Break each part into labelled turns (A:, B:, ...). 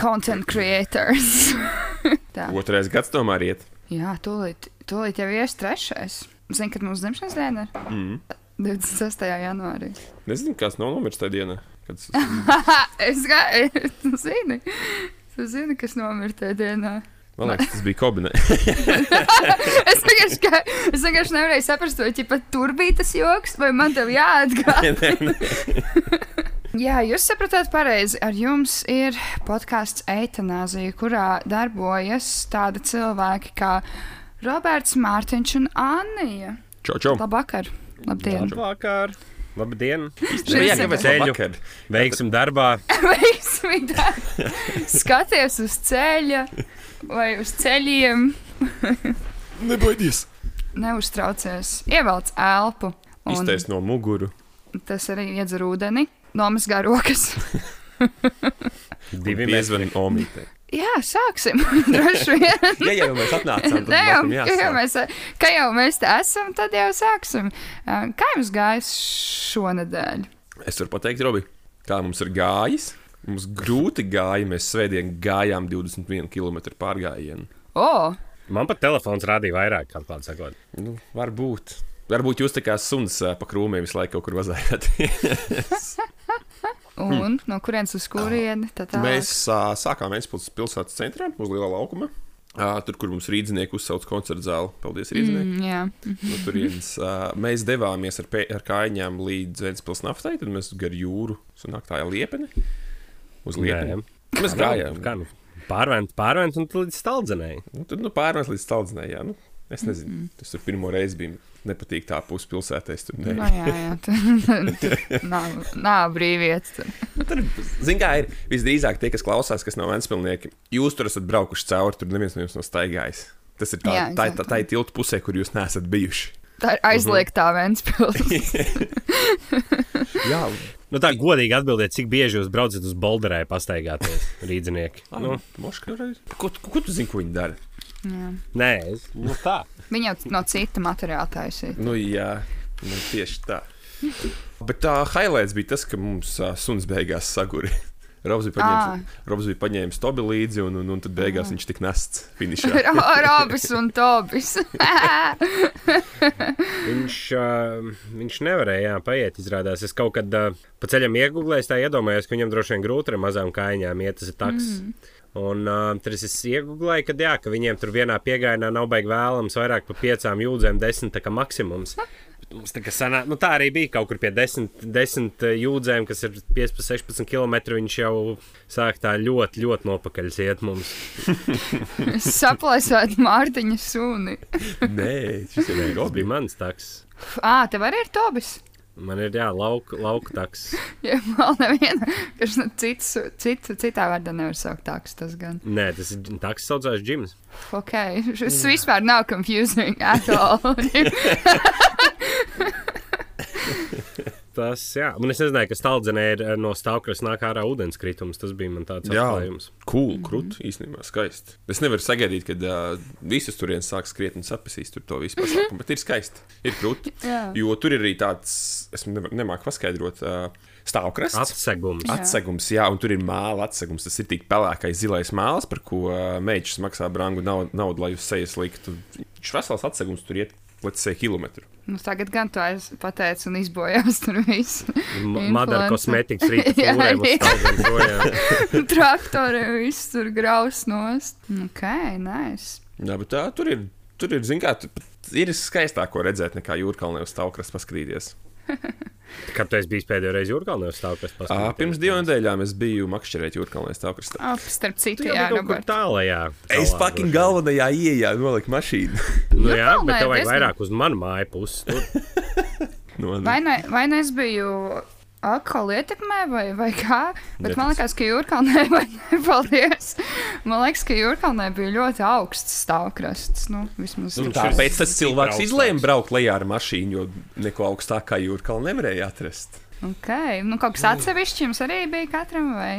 A: content creators.
B: Otrais gads tomēr iet.
A: Jā, tūlīt, tūlīt jau ies trešais. Zini, kad mūsu dzimšanas diena ir?
B: Mm.
A: 26. janvārī.
B: Nezinu, kas nav nomiris tajā dienā. Kad...
A: es gāju, tu zini, tu zini, kas nomira tajā dienā.
B: Man liekas, tas bija Kobinē.
A: es vienkārši, kā, es vienkārši nevarēju saprast, vai pat tur bija tas joks, vai man tev jāatgādina. Jā, jūs sapratāt pareizi. Ar jums ir podkāsts Eitanāzija, kurā darbojas tādi cilvēki kā Roberts Mārtiņš un Anija.
B: Čau, čau!
A: Labvakar! Labdien!
C: Labvakar! Labdien!
B: Kāpēc
C: ceļu. Veiksim darbā!
A: Veiksmīgi! Skaties uz ceļa vai uz ceļiem.
B: Nebaidies!
A: Neuztraucies, ievelc elpu. un
B: Iztais no muguru.
A: Tas arī iedzer ūdeni, nomazgā rokas.
C: Divi
B: Piezvani Omītei.
A: Jā, sāksim. Droši vien.
B: Ja jau mēs atnācām, tad
A: Nē, jau, ka, jau mēs, ka jau mēs te esam, tad jau sāksim. Kā jums gājis šonadēļ?
B: Es varu pateikt, Robi, kā mums ir gājis. Mums grūti gāja, mēs svētdien gājām 21 km pārgājienu.
A: O,
C: Man pat telefons rādīja vairāk, kā klāt sakot.
B: Nu, varbūt. Varbūt jūs tā kā suns pa krūmiem visu laiku kaut kur vazājat.
A: un no kurienes uz kurieni? Tā tā.
B: Mēs uh, sākām Vēnspils pilsētas centrā, uz lielā laukuma. Uh, tur, kur mums rīznieki uzsauc koncertu zāli. Paldies, rīznieki!
A: Mm, jā,
B: No turienes, uh, mēs devāmies ar, ar kājām līdz Vēnspils naftai, tad mēs gar jūru sanāktājā liepeni. Uz liepeni. Mēs gājām.
C: Kā nu? Pārvēnt, pārvēnt un līdz staldzenēji.
B: Nu, tad nu, pārmest līdz Staldzē. Nu, es nezinu, tas tur pirmo reizi bija. Nepatīk tā puse pilsētā. Es tur
A: no,
B: nebiju.
A: jā, jā. Tur, tur nav, nav brīvvietas. tur.
B: Tur, zin, kā ir visdrīzāk tie, kas klausās, kas nav Vēnspilnieki. Jūs tur esat braukuši cauri, tur neviens no jums nav staigājis. Tas ir tā,
A: Jā,
B: tā, tā, tā ir tilta pusē, kur jūs neesat bijuši.
A: Tā ir aizliegtā Vēnspils.
B: Jā,
C: Nu, tā godīgi atbildiet, cik bieži jūs braucat uz Bolderē pastaigāties, rīznieki.
B: nu,
C: Nu,
B: moška, ko, ko, ko tu zini, ko viņi dara?
C: Nē, es, nu tā.
A: Viņa jau no cita materiāla taisīja.
B: Nu, jā, nu, tieši tā. Bet tā highlights bija tas, ka mums uh, suns beigās saguri. Robs bija paņēmis, Robs bija paņēmis Tobi līdzi, un, un, un tad beigās viņš tika nests finišā.
A: Robis un Tobis.
C: Viņš, uh, viņš nevarēja jā, paiet, izrādās. Es kaut kad uh, pa ceļam iegūlēju, tā iedomājos, ka viņam droši vien grūti ar mazām kājām iet, tas ir taks. Mm. Un uh, tur es iegūlēju, ka, jā, ka viņiem tur vienā piegājienā nav baigi vēlams vairāk par piecām jūdzēm, desmit tā kā maksimums. Bet Mums tā, sanā, nu, tā arī bija kaut kur pie desmit, desmit uh, jūdzēm, kas ir 15, 16 km. Viņš jau sāk tā ļoti, ļoti nopakaļ iet mums.
A: Saplēsāt Mārtiņa suni.
B: Nē,
C: Tas bija mans taks.
A: Ā, tev arī ir Tobis.
C: Man ir jā, lauka, lauka taks.
A: Jā, vēl neviena, kas cits, cit, citā vārdā nevar saukt tāks tas gan.
C: Nē, tas ir taks saucās Džims.
A: Ok, šis vispār nav confusing at all.
C: Tas, jā, un es nezināju, ka stāvdzenē ir eh, no stāvokļa nāk ārā ūdenskritums. Tas bija man tāds
B: Jā,
C: atklājums.
B: cool, krūti, īstenībā skaisti. Es nevaru sagaidīt, kad uh, visas turienes sāks skriet un sapesīs tur to visu pasākumu, bet ir skaisti. Ir krūti.
A: Jā.
B: Jo tur ir arī tāds, es nevar- nemāku paskaidrot, uh, stāvkrasts.
C: Atsegums.
A: Jā.
B: Atsegums, jā, un tur ir māla atsegums. Tas ir tik pelēkais zilais māls, par ko uh, meitsis maksā brangu naudu, naudu, lai uz sejas liktu. Viņš vesels atsegums tur iet līdz kilometru.
A: nu, tagad gan tu aiz pateici un izbojās tur viss.
C: Madara kosmetikas projām.
A: Traktori viss tur graus nost. Ok, nice.
B: Jā, bet tā, tur ir, tur ir, zin kā, ir skaistāk, ko redzēt, nekā jūrkalnē uz stāvkrasta paskatīties.
C: Kad tu esi bijis pēdējo reizi Jurkalnē uz stāvokļa?
B: Ā, Pirms divām nedēļām es biju makšķerēt jūrkalnē stāvkrastā.
A: Oh, starp citu,
C: Tu jau
A: jā,
C: kaut kur tālajā.
B: Es fucking galvenajā ieejā noliku mašīnu.
C: Nu jā,
A: Jurkalnē
C: bet tev vajag vairāk uz manu māju pusi. Tur.
B: no,
A: Vai ne, vai ne es biju alkohola ietekmē vai, vai kā. Bet man liekas, ka Jūrkalnē, vai nepaldies, man liekas, ka Jūrkalnē bija ļoti augsts stāvkrasts. Nu, vismaz
B: Nu,
A: tā.
B: tāpēc tas cilvēks izlēma braukt lejā ar mašīnu, jo neko augstākā jūrkāla nevarēja atrast.
A: Okay. Nu, kaut kas atsevišķs jums arī bija katram vai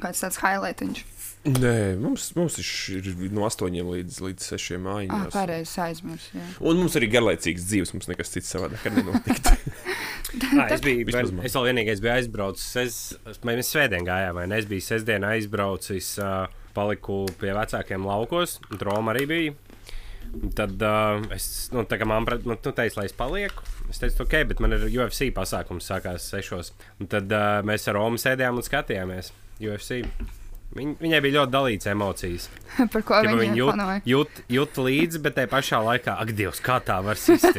A: kāds tāds highlightiņš?
B: Nē, mums, mums ir no 8 līdz, līdz 6
A: Ah,
B: mājām.
A: pareizi aizmirsu. jā.
B: Un mums arī garlaicīgs dzīves, mums nekas cits savādāk nenotika.
C: Nā, es biju
B: man.
C: es vēl vienīgais biju aizbraucis. Es, mēs svētdien gājām, vai ne? Es biju sestdien aizbraucis, uh, paliku pie vecākiem laukos, un Roma arī bija. Un Tad uh, es, nu, tā kā man nu, tu teici, lai es palieku, es teicu, ok, bet man ir UFC pasākums, sākās sešos. Un tad uh, mēs ar Romu sēdējām un skatījāmies UFC. Viņ, viņai bija ļoti dalīts emocijas.
A: Par ko
C: Ja viņa jūt,
A: plānoja?
C: jūt, jūt līdzi, bet tajā pašā laikā, ak, Dievs, kā tā var sist?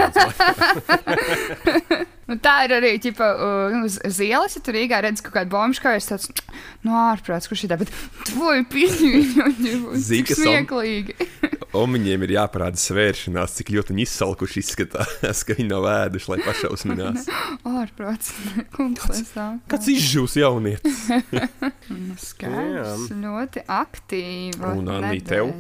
A: Nu, tā ir arī ģipa, uh, nu, uz uz ielas, ja tur Rīgā redz kaut kādu bombu, kā es tāds - no ārprāts, kurš ir tā, bet tvoju pīņu, cik smieklīgi.
B: Omiņiem ir jāparāda svēršanās, cik ļoti viņi izsalkuši izskatās, ka viņi nav ēduši, lai pašausminās.
A: Ārprāts, kungs.
B: Kāds izžūs jaunietis?
A: Nu, Skaidrs, ļoti aktīva.
B: Un, Anni, tev?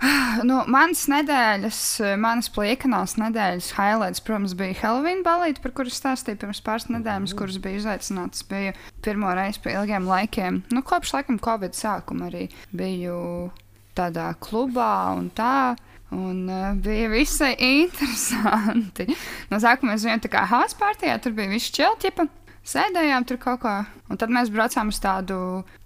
A: Nu, manas nedēļas, manas pliekanās nedēļas highlights, protams, bija Halloween balīti, par kuru stāstīju pirms pāris nedēļām, kuras bija uzaicināts. Biju pirmo reizi pēc ilgiem laikiem, nu, kopš laikam Covid sākuma arī biju tādā klubā un tā. Un uh, bija visai interesanti. No sākuma mēs bijām tā kā house partijā, tur bija viss čelķipa. Sēdējām tur kaut kā, un tad mēs braucām uz tādu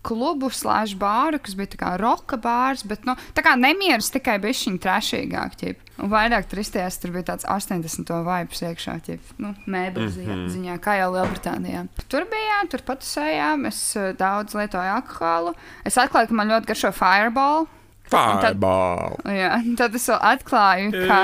A: klubu, slēdzu bāru, kas bija kā roka bārs, bet nu, tā kā nemieris tikai bija šī trešīgāk. Ķip. Un vairāk tristējās, tur bija tāds 80. vibes iekšā, ķip, nu, mēbeles mm -hmm. ziņā, kā jau Lielbritānijā. Tur bijām, tur patusējām, es uh, daudz lietoju alkoholu. Es atklāju, ka man ļoti garšo fireball.
B: Fireball!
A: Jā, tad es vēl atklāju, ka.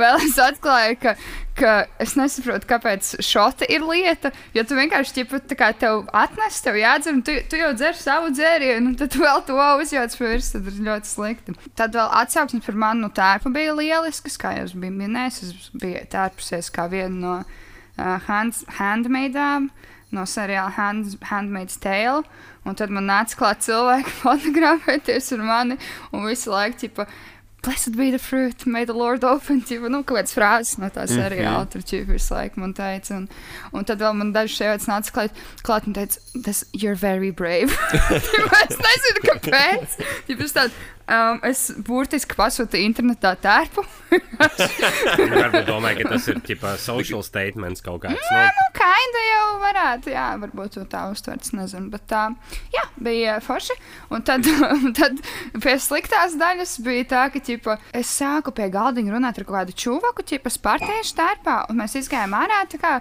A: Vēl es atklāju, ka, ka es nesaprotu, kāpēc šāda ir lieta. Jo tu vienkārši ķipa, tā kā tev atnes, tev jādzer, tu, tu jau dzer savu dzērienu, un tad vēl to uzjauc virs, tad ir ļoti slikti. Tad vēl atsauksme par manu tērpu bija lielisks, kā jau es biju minējis. Es biju tērpusies kā viena no uh, hands, handmaidām. No seriāla hand, Handmaid's Tale. Un tad man nāca klāt cilvēki fotografēties ar mani. Un visu laiku, tipo, Blessed be the fruit, may the Lord open. Ķipa, nu, kaut kādas frāzes no tā seriāla tur ķipa visu laiku man teica. Un, un tad vēl man dažs sievietes nāca klāt, klāt un teica, tas, you're very brave. Es nezinu, kāpēc. Ķipa, es tādu, um, es burtiski pasūtīju internetā tērpu.
C: Varbūt domāju, ka tas ir ģipā, social statements kaut kāds.
A: Jā,
C: Nu,
A: nu, kaida jau varētu, jā, varbūt to tā uztvert, es nezinu, bet tā, jā, bija forši. Un tad, tad pie sliktās daļas bija tā, ka, ķipa, es sāku pie galdiņa runāt ar kādu čuvaku, ķipa, spartiešu tērpā, un mēs izgājām ārā, tā kā,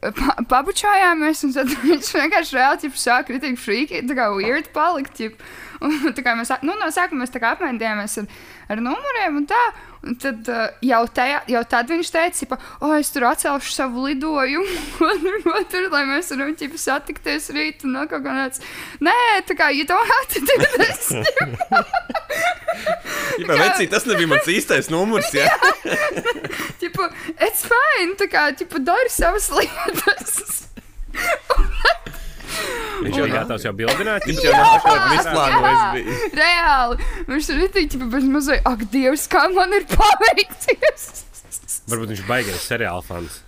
A: pa, pabučājāmies, un tad viņš vienkārši reāli, sāka kritīgi frīki, tā kā weird palikt, ķipa. Un, mēs, nu, no sākuma mēs apmainījāmies ar, ar numuriem un tā. Un tad uh, jau, tajā, jau tad viņš teica, ka, oh, es tur atcelšu savu lidojumu, un tur, lai mēs varam ķipa, satikties rīt. Un vēl kaut kā tāds, nē, tā kā, you don't have to do this.
B: Jā, vecī, tas nebija mans īstais numurs. Jā,
A: Ķipa, it's fine, tā kā, ķipa, dari savas lietas.
C: Viņš jau gatavs jau bildināt.
B: viņš jau nav tāds izplānojis. bija.
A: Reāli, viņš ir tik, bez mazliet, ak, Dievs, kā man ir paveicies.
C: Varbūt viņš baigais seriāla fans.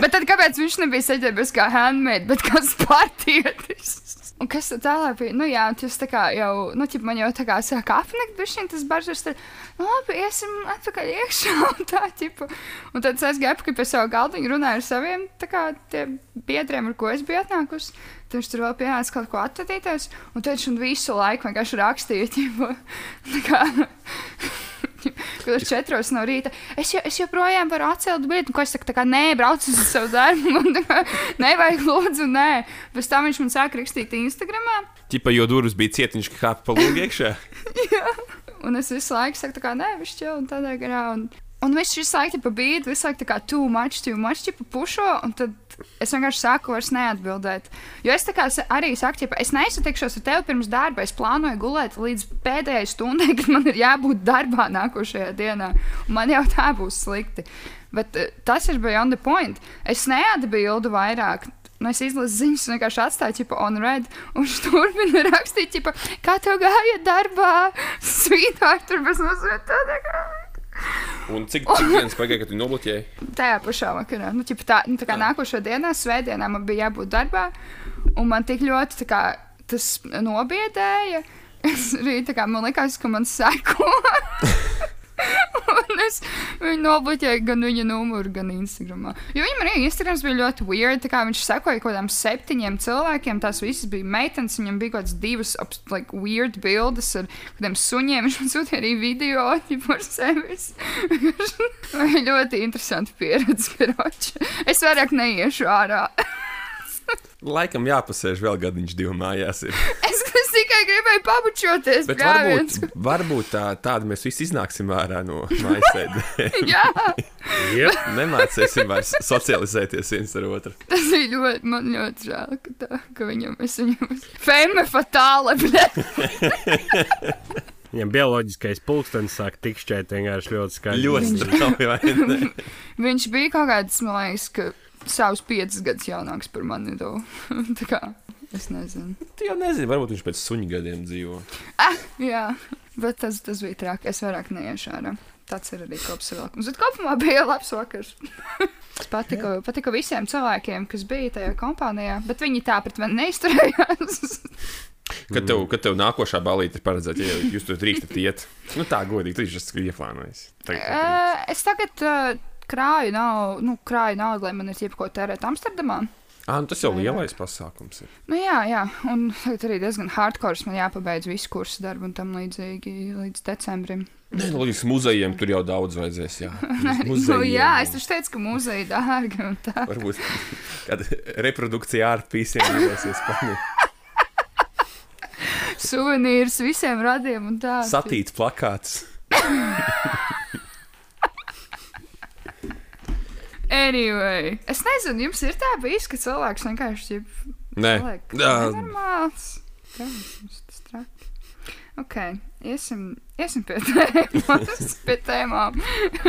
A: Bet tad kāpēc viņš nebija saģērbies kā handmade, bet kā spartietis? Un kas tālāk bija? Nu, jā, tas tā kā jau, nu, ķip, man jau tā kā sāk apnikt, šī tas bažas, tad, nu, labi, iesim atpakaļ iekšā un tā, ķipa. Un tad es aizgāju apakaļ pie savu galdiņu, runāju ar saviem, tā kā, tiem biedriem, ar ko es biju atnākusi. Tad viņš tur vēl pienāca kaut ko atradīties, un tad viņš visu laiku vienkārši rakstīja, ķipa, tā kā. Kad ir četros no rīta, es, jo, es joprojām varu atcelt biļeti. Ko es saku, tā kā nē, brauc uz savu darbu. Man kā nevajag, lūdzu, nē. Pēc tam viņš man sāka rakstīt Instagramā.
B: Ķipa, jo durvis bija cietiņš, kā pa lūgu iekšā.
A: Un es visu laiku saku, tā kā nē, viņš jau un tādā garā. Un Un viņš visu laiku pa bīdu, visu laiku tā kā too much, too much, tipa pušo, un tad es vienkārši sāku vairs neatbildēt. Jo es kā arī saku, ja es nesatikšos ar tevi pirms darba, es plānoju gulēt līdz pēdējai stundai, kad man ir jābūt darbā nākošajā dienā. Man jau tā būs slikti. Bet uh, tas ir beyond the point. Es neatbildu vairāk. Nu, es izlasu ziņas, vienkārši atstāju čipa on red. Un viņš turpina rakstīt, čipa, kā tev gāja darbā. Svītāk, tur bez mazliet tādā kā.
B: Un cik, cik dienas pagāja, kad tu nobloķēji?
A: Tajā pašā vakarā. Nu, ķipa tā, nu, tā kā nākošā dienā, svētdienā man bija jābūt darbā, un man tik ļoti kā, tas nobiedēja. Es arī tā kā man likās, ka man seko. Un es viņu nobloķēju gan viņa numuru, gan Instagram. Jo viņam arī Instagrams bija ļoti weird. Viņš sekoja kaut kādiem septiņiem cilvēkiem. Tās visas bija meitenes. Viņam bija kaut kādas divas like, weird bildes ar kādiem suņiem. Viņš man sūtīja arī video par. Viņa ļoti interesanti pieredze. karoče. Es vairāk neiešu ārā.
B: Laikam jāpasēž vēl gadiņš divu mājās. Ir.
A: Es, tikai gribēju pabučoties.
B: Bet
A: bļāviens.
B: varbūt, varbūt tā, tāda mēs visi iznāksim ārā no mājas sēdes.
A: Jā,
C: Yep.
B: Nemācīsim vairs socializēties viens ar otru.
A: tas ir ļoti, man ļoti žēl, ka, tā, ka viņam es viņam. Femme fatāle, bet
C: Viņam bioloģiskais pulkstenis sāk tikšķēt vienkārši ļoti skaļi.
B: Ļoti strauji,
A: viņš bija kaut kāds, man liekas, ka savus piecus gadus jaunāks par mani. to. Tā kā es nezinu.
B: Tu jau nezini, varbūt viņš pēc suņu gadiem dzīvo.
A: Ah, jā, bet tas, tas bija traki. Es vairāk neiešu ārā. Tāds ir arī kopsavilkums. Bet kopumā bija labs vakars. Es patiku, patiku visiem cilvēkiem, kas bija tajā kompānijā, bet viņi tā pret mani neizturējās.
B: Kad tev, kad tev nākošā balīte ir paredzēta, ja jūs tur drīkstat iet, nu tā godīgi, tu esat ieplānojis. Tagad,
A: Uh, es tagad uh, krāju naudu, nu, krāju naudu, lai man ir jebko tērēt Amsterdamā.
B: ah, nu tas jau lielais pasākums ir.
A: Nu, jā, jā, un tagad arī diezgan hardcore. Man jāpabeidz visu kursu darbu un tam līdzīgi līdz decembrim.
B: Nē, nu, līdz muzejiem tur jau daudz vajadzēs. Jā,
A: Nu,
B: muzejiem
A: jā,
B: un
A: es taču teicu, ka muzeja dārga un tā.
B: Varbūt kāda reprodukcija ārpusē izdosies panākt.
A: Suvenīrs visiem radiem un tā.
B: Satīts plakāts.
A: Anyway, es nezinu, jums ir tā bijis, ka cilvēks vienkārši ir
B: Nē, Jā,
A: normāls. Gaismas, tas traki. Ok, iesim, iesim pie tēmas, pie tēmām.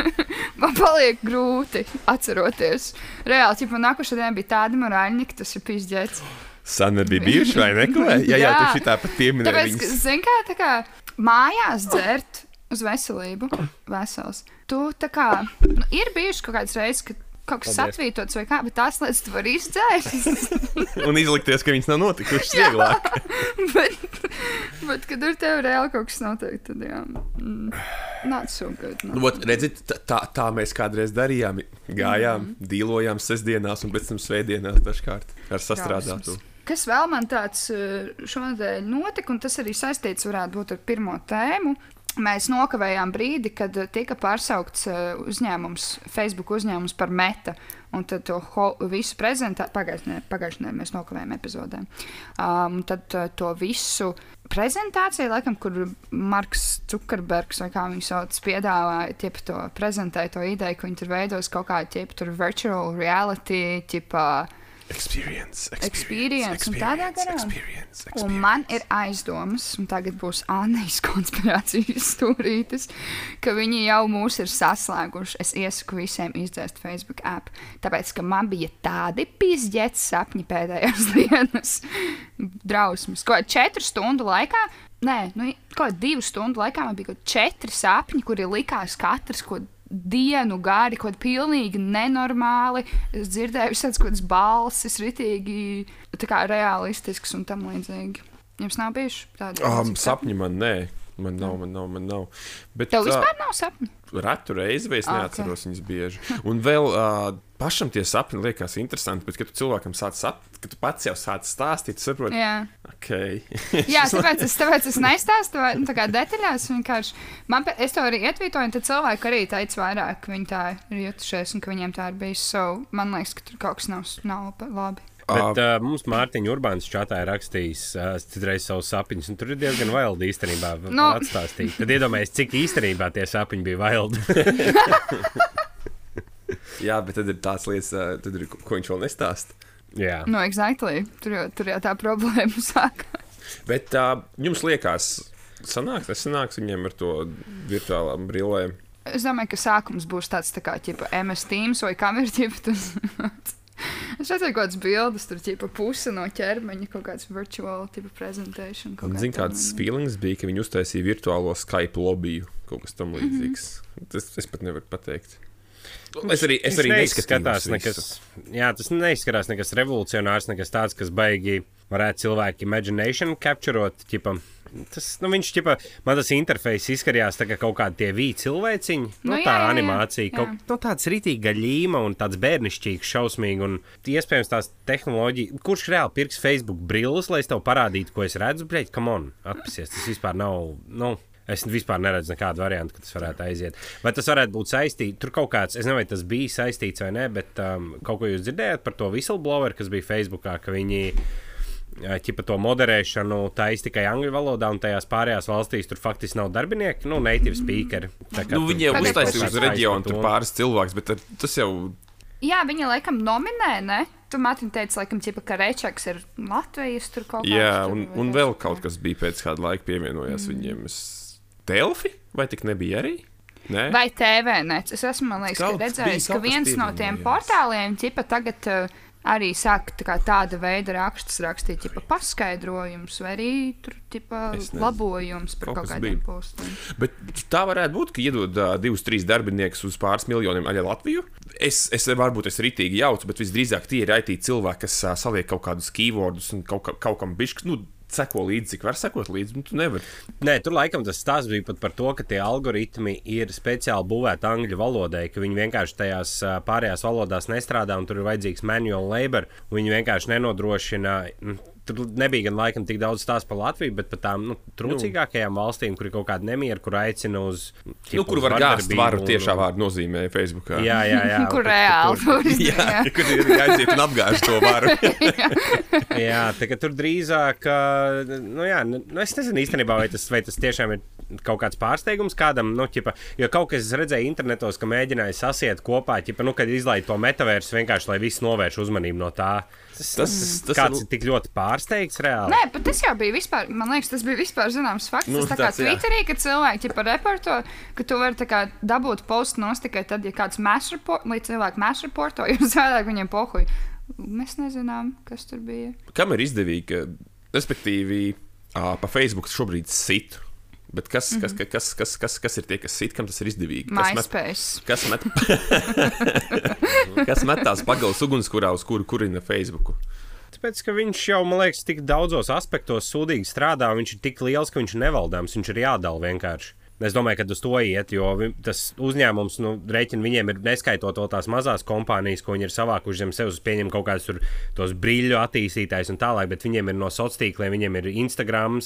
A: Man paliek grūti atceroties. Reāli, ja man nākošā diena bija tāda morāļņika, tas ir pizdzēts.
B: Sana bija bijuši vai ne? Jā, jā, tu
A: Jā.
B: šitā pat pieminēji.
A: Tāpēc, ka,
B: viņas.
A: zin kā, tā kā mājās dzert uz veselību, vesels. Tu tā kā, nu, ir bijuši kaut kādas reizes, kad kaut kas
B: Paldies.
A: satvītots vai kā, bet tās lietas tu vari izdzēst.
B: Un izlikties, ka viņas nav notikušas vieglāk.
A: bet, bet, kad ir tev reāli kaut kas notiek, tad jā, mm, not so good.
B: Nu,
A: Not.
B: ot, redziet, tā- tā, mēs kādreiz darījām. Gājām, mm. dīlojām sestdienās un pēc tam svētdienās dažkārt ar sastrādātu.
A: Drausmas. Kas vēl man tāds eh, šonadēļ notika, un tas arī saistīts varētu būt ar pirmo tēmu. Mēs nokavējām brīdi, kad eh, tika pārsaukts eh, uzņēmums, Facebook uzņēmums par meta. Un tad to visu prezentāciju, pagājušajā nedēļā mēs nokavējām epizodē. Um, tad eh, to visu prezentāciju, laikam, kur Marks Zukerbergs vai kā viņš sauc, piedāvāja, tiep to prezentēja to ideju, ka viņi tur veidos kaut kādu tipu tur virtual reality, tipā.
B: Experience,
A: Experience un tādā garā.
B: Experience,
A: Un
B: experience.
A: man ir aizdomas, un tagad būs Anijas konspirācijas stūrītes, ka viņi jau mūs ir saslēguši. Es iesaku visiem izdzēst Facebook app, tāpēc, ka man bija tādi pizģēts sapņi pēdējās dienas. Drausmas. Ko četru stundu laikā, nē, nu, ko divu stundu laikā man bija kaut četri sapņi, kuri likās katrs, ko dienu gari, kaut kā pilnīgi nenormāli. Es dzirdēju visādas kaut kādas balsis, ritīgi, tā kā realistisks un tam līdzīgi. Jums nav bijuši tādi
B: Um, sapņi man nē. Man nav, man nav, man nav. Bet,
A: Tev vispār nav sapņu.
B: Retu reizi, vai es
A: Ah,
B: neatceros viņas bieži. Un vēl uh, pašam tie sapņi liekas interesanti, bet, kad tu cilvēkam sāc sapņot, kad tu pats jau sāc stāstīt, saproti,
A: Jā,
B: ok.
A: Jā tāpēc, es, tāpēc es nestāstu nu, tā kā detaļās. vienkārši. Man, es to arī ietvītoju, un tad cilvēki arī teica vairāk, ka viņi tā ir jutušies un ka viņiem tā ir bijis. So, man liekas, ka tur kaut kas nav, nav labi.
C: Bet uh, mums Mārtiņa Urbāns čatā ir rakstījis uh, citreiz savus sapņus, un tur ir diezgan vaildi īstenībā
A: No.
C: atstāstīt. Tad iedomājieties, cik īstenībā tie sapņi bija vaildi.
B: Jā, bet tad ir tās lietas, ā, tad ir, ko viņš vēl nestāsta.
C: Jā.
A: No, exactly. Tur jau, tur jau tā problēma sākās.
B: Bet uh, jums liekas, sanāks, nesanāks viņiem ar to virtuālām brillēm.
A: Es domāju, ka sākums būs tāds tā kā ķipa, MS Teams vai kamerķipa. Es redzēju, kādas bildes tur ķipa puse no ķermeņa, kaut kāds virtual tipa kā
B: Zinu,
A: tāda.
B: kāds feelings bija, ka viņi uztaisīja virtuālo Skype lobiju, kaut kas
A: Mhm.
B: tam līdzīgs. Mm -hmm. Tas es pat nevaru pateikt. Es arī, es arī
C: neizskatās nekas, jā, tas neizskatās nekas revolucionārs, nekas tāds, kas baigi varētu cilvēku imagination capturot. Ķipa. Tas, nu, viņš ķipa, man tas interfejs izskatījās tā kā kaut kādi tie vīri cilvēciņi. Nu,
A: Nu,
C: tā
A: jā, jā, jā.
C: animācija,
A: Jā.
C: kaut nu, tāds ritīga ļīma un tāds bērnišķīgs, šausmīgi. Un iespējams tās tehnoloģijas, kurš reāli pirks Facebook brilles, lai es tev parādītu, ko es redzu, bļeģ, come on, atpasies. Tas vispār nav. Nu, Es vispār neredzu nekādu variantu, ka tas varētu aiziet. Vai tas varētu būt saistīts? Tur kaut kāds, es nezinu, vai tas bija saistīts vai nē, bet um, kaut ko jūs dzirdējāt par to whistleblower, kas bija Facebookā, ka viņi ķipa to moderēšanu taisa tikai angļu valodā, un tajās pārējās valstīs tur faktiski nav darbinieki, nu, native speakeri. Tā kā
B: Nu, viņi jau uztaisīja uz reģionu, tur pāris cilvēks, bet tas jau
A: Jā, viņa laikam nominē, ne? Tu Mārtiņ teici, laikam, ķipa, ka Rečaks ir Latvijas tur kaut kāds.
B: Jā, un, un vēl kaut kas bija pēc kāda laika pievienojās mm. viņiem. Es... Delfi vai tik nebija arī? Nē,
A: Vai TV nets? Es esmu man liekas,
B: kas
A: redzējis, ka
B: kas
A: viens no tiem portāliem ķipa, tagad uh, arī sāk tā kā tāda veida rakstus rakstīt, ķipa, paskaidrojums vai arī tur,
B: nezinu.
A: labojums par
B: Kaut
A: kaut, kādiem
B: bija.
A: postiem.
B: bet tā varētu būt, ka iedod uh, divus, trīs darbiniekus uz pāris miljoniem aļa Latviju. Es, es varbūt es ritīgi jaucu, bet visdrīzāk tie ir IT cilvēki, kas uh, saliek kaut kādus keywordus un kaut, ka- kaut kam bišķi. Nu, Seko līdzi, cik var sekot līdzi. Nu, tu nevari.
C: Nē, tur laikam tas stāsts bija pat par to, ka tie algoritmi ir speciāli būvēti angļu valodai, ka viņi vienkārši tajās pārējās valodās nestrādā un tur ir vajadzīgs manual labor. Viņi vienkārši nenodrošina. Tur nebija gan laikam tik daudz stāstu par Latviju, bet par tām nu, trūcīgākajām valstīm, kur ir kaut kāda nemiera, kur aicina uz.
B: Nu,
C: ķipa,
B: kur
C: uz
B: var gāzt varu
C: un-
B: tiešā vārdā nozīmē Facebook.
C: Jā, jā, jā.
A: Kur reāli
C: tur-
B: jā. kur ir jāiziet un apgāž to varu.
C: Jā, tā kā tur drīzāk, nu, jā, nu, nu, es nezinu īstenībā, vai tas, vai tas tiešām ir kaut kāds pārsteigums kādam. Nu, ķipa, jo kaut kas es redzēju internetos, ka mēģināja sasiet kopā, ķipa, nu, kad izlaiž to metaversu vienkārši, lai viss novērš uzmanību no tā. Tas,
B: Tas, tas
C: kāds
B: ir
C: tik ļoti pārsteigts reāli.
A: Nē, bet tas jau bija vispār, man liekas, tas bija vispār zināms fakts.
B: Nu,
A: tas tā kā
B: tāds.
A: Twitterī, kad cilvēki par reporto, ka tu vari tā kā dabūt postu nos tikai tad, ja kāds mēs report, lai cilvēki mēs reporto, jo savādāk viņiem pohuj. Mēs nezinām, kas tur bija.
B: kam ir izdevīgi, ka, respektīvi, ā, pa Facebook šobrīd sit. Bet kas,
A: Mhm.
B: kas, kas, kas, kas, kas ir tie, kas sit, kam tas ir izdevīgi? Kas met,
A: MySpace.
B: kas met, kas met tās pagaidas ugunskurā, uz kuru kurina Facebook?
C: Tāpēc, ka viņš jau, man liekas, tik daudzos aspektos sūdīgi strādā, viņš ir tik liels, ka viņš ir nevaldāms, viņš ir jādala vienkārši. Es domāju, ka uz to iet, jo tas uzņēmums, nu, rēķina viņiem ir neskaitot vēl tās mazās kompānijas, ko viņi ir savākuši zem sevis, pieņem kaut kādus tur tos brīļu attīstītājus un tālāk, bet viņiem ir no sociāliem tīkliem, viņiem ir Instagram,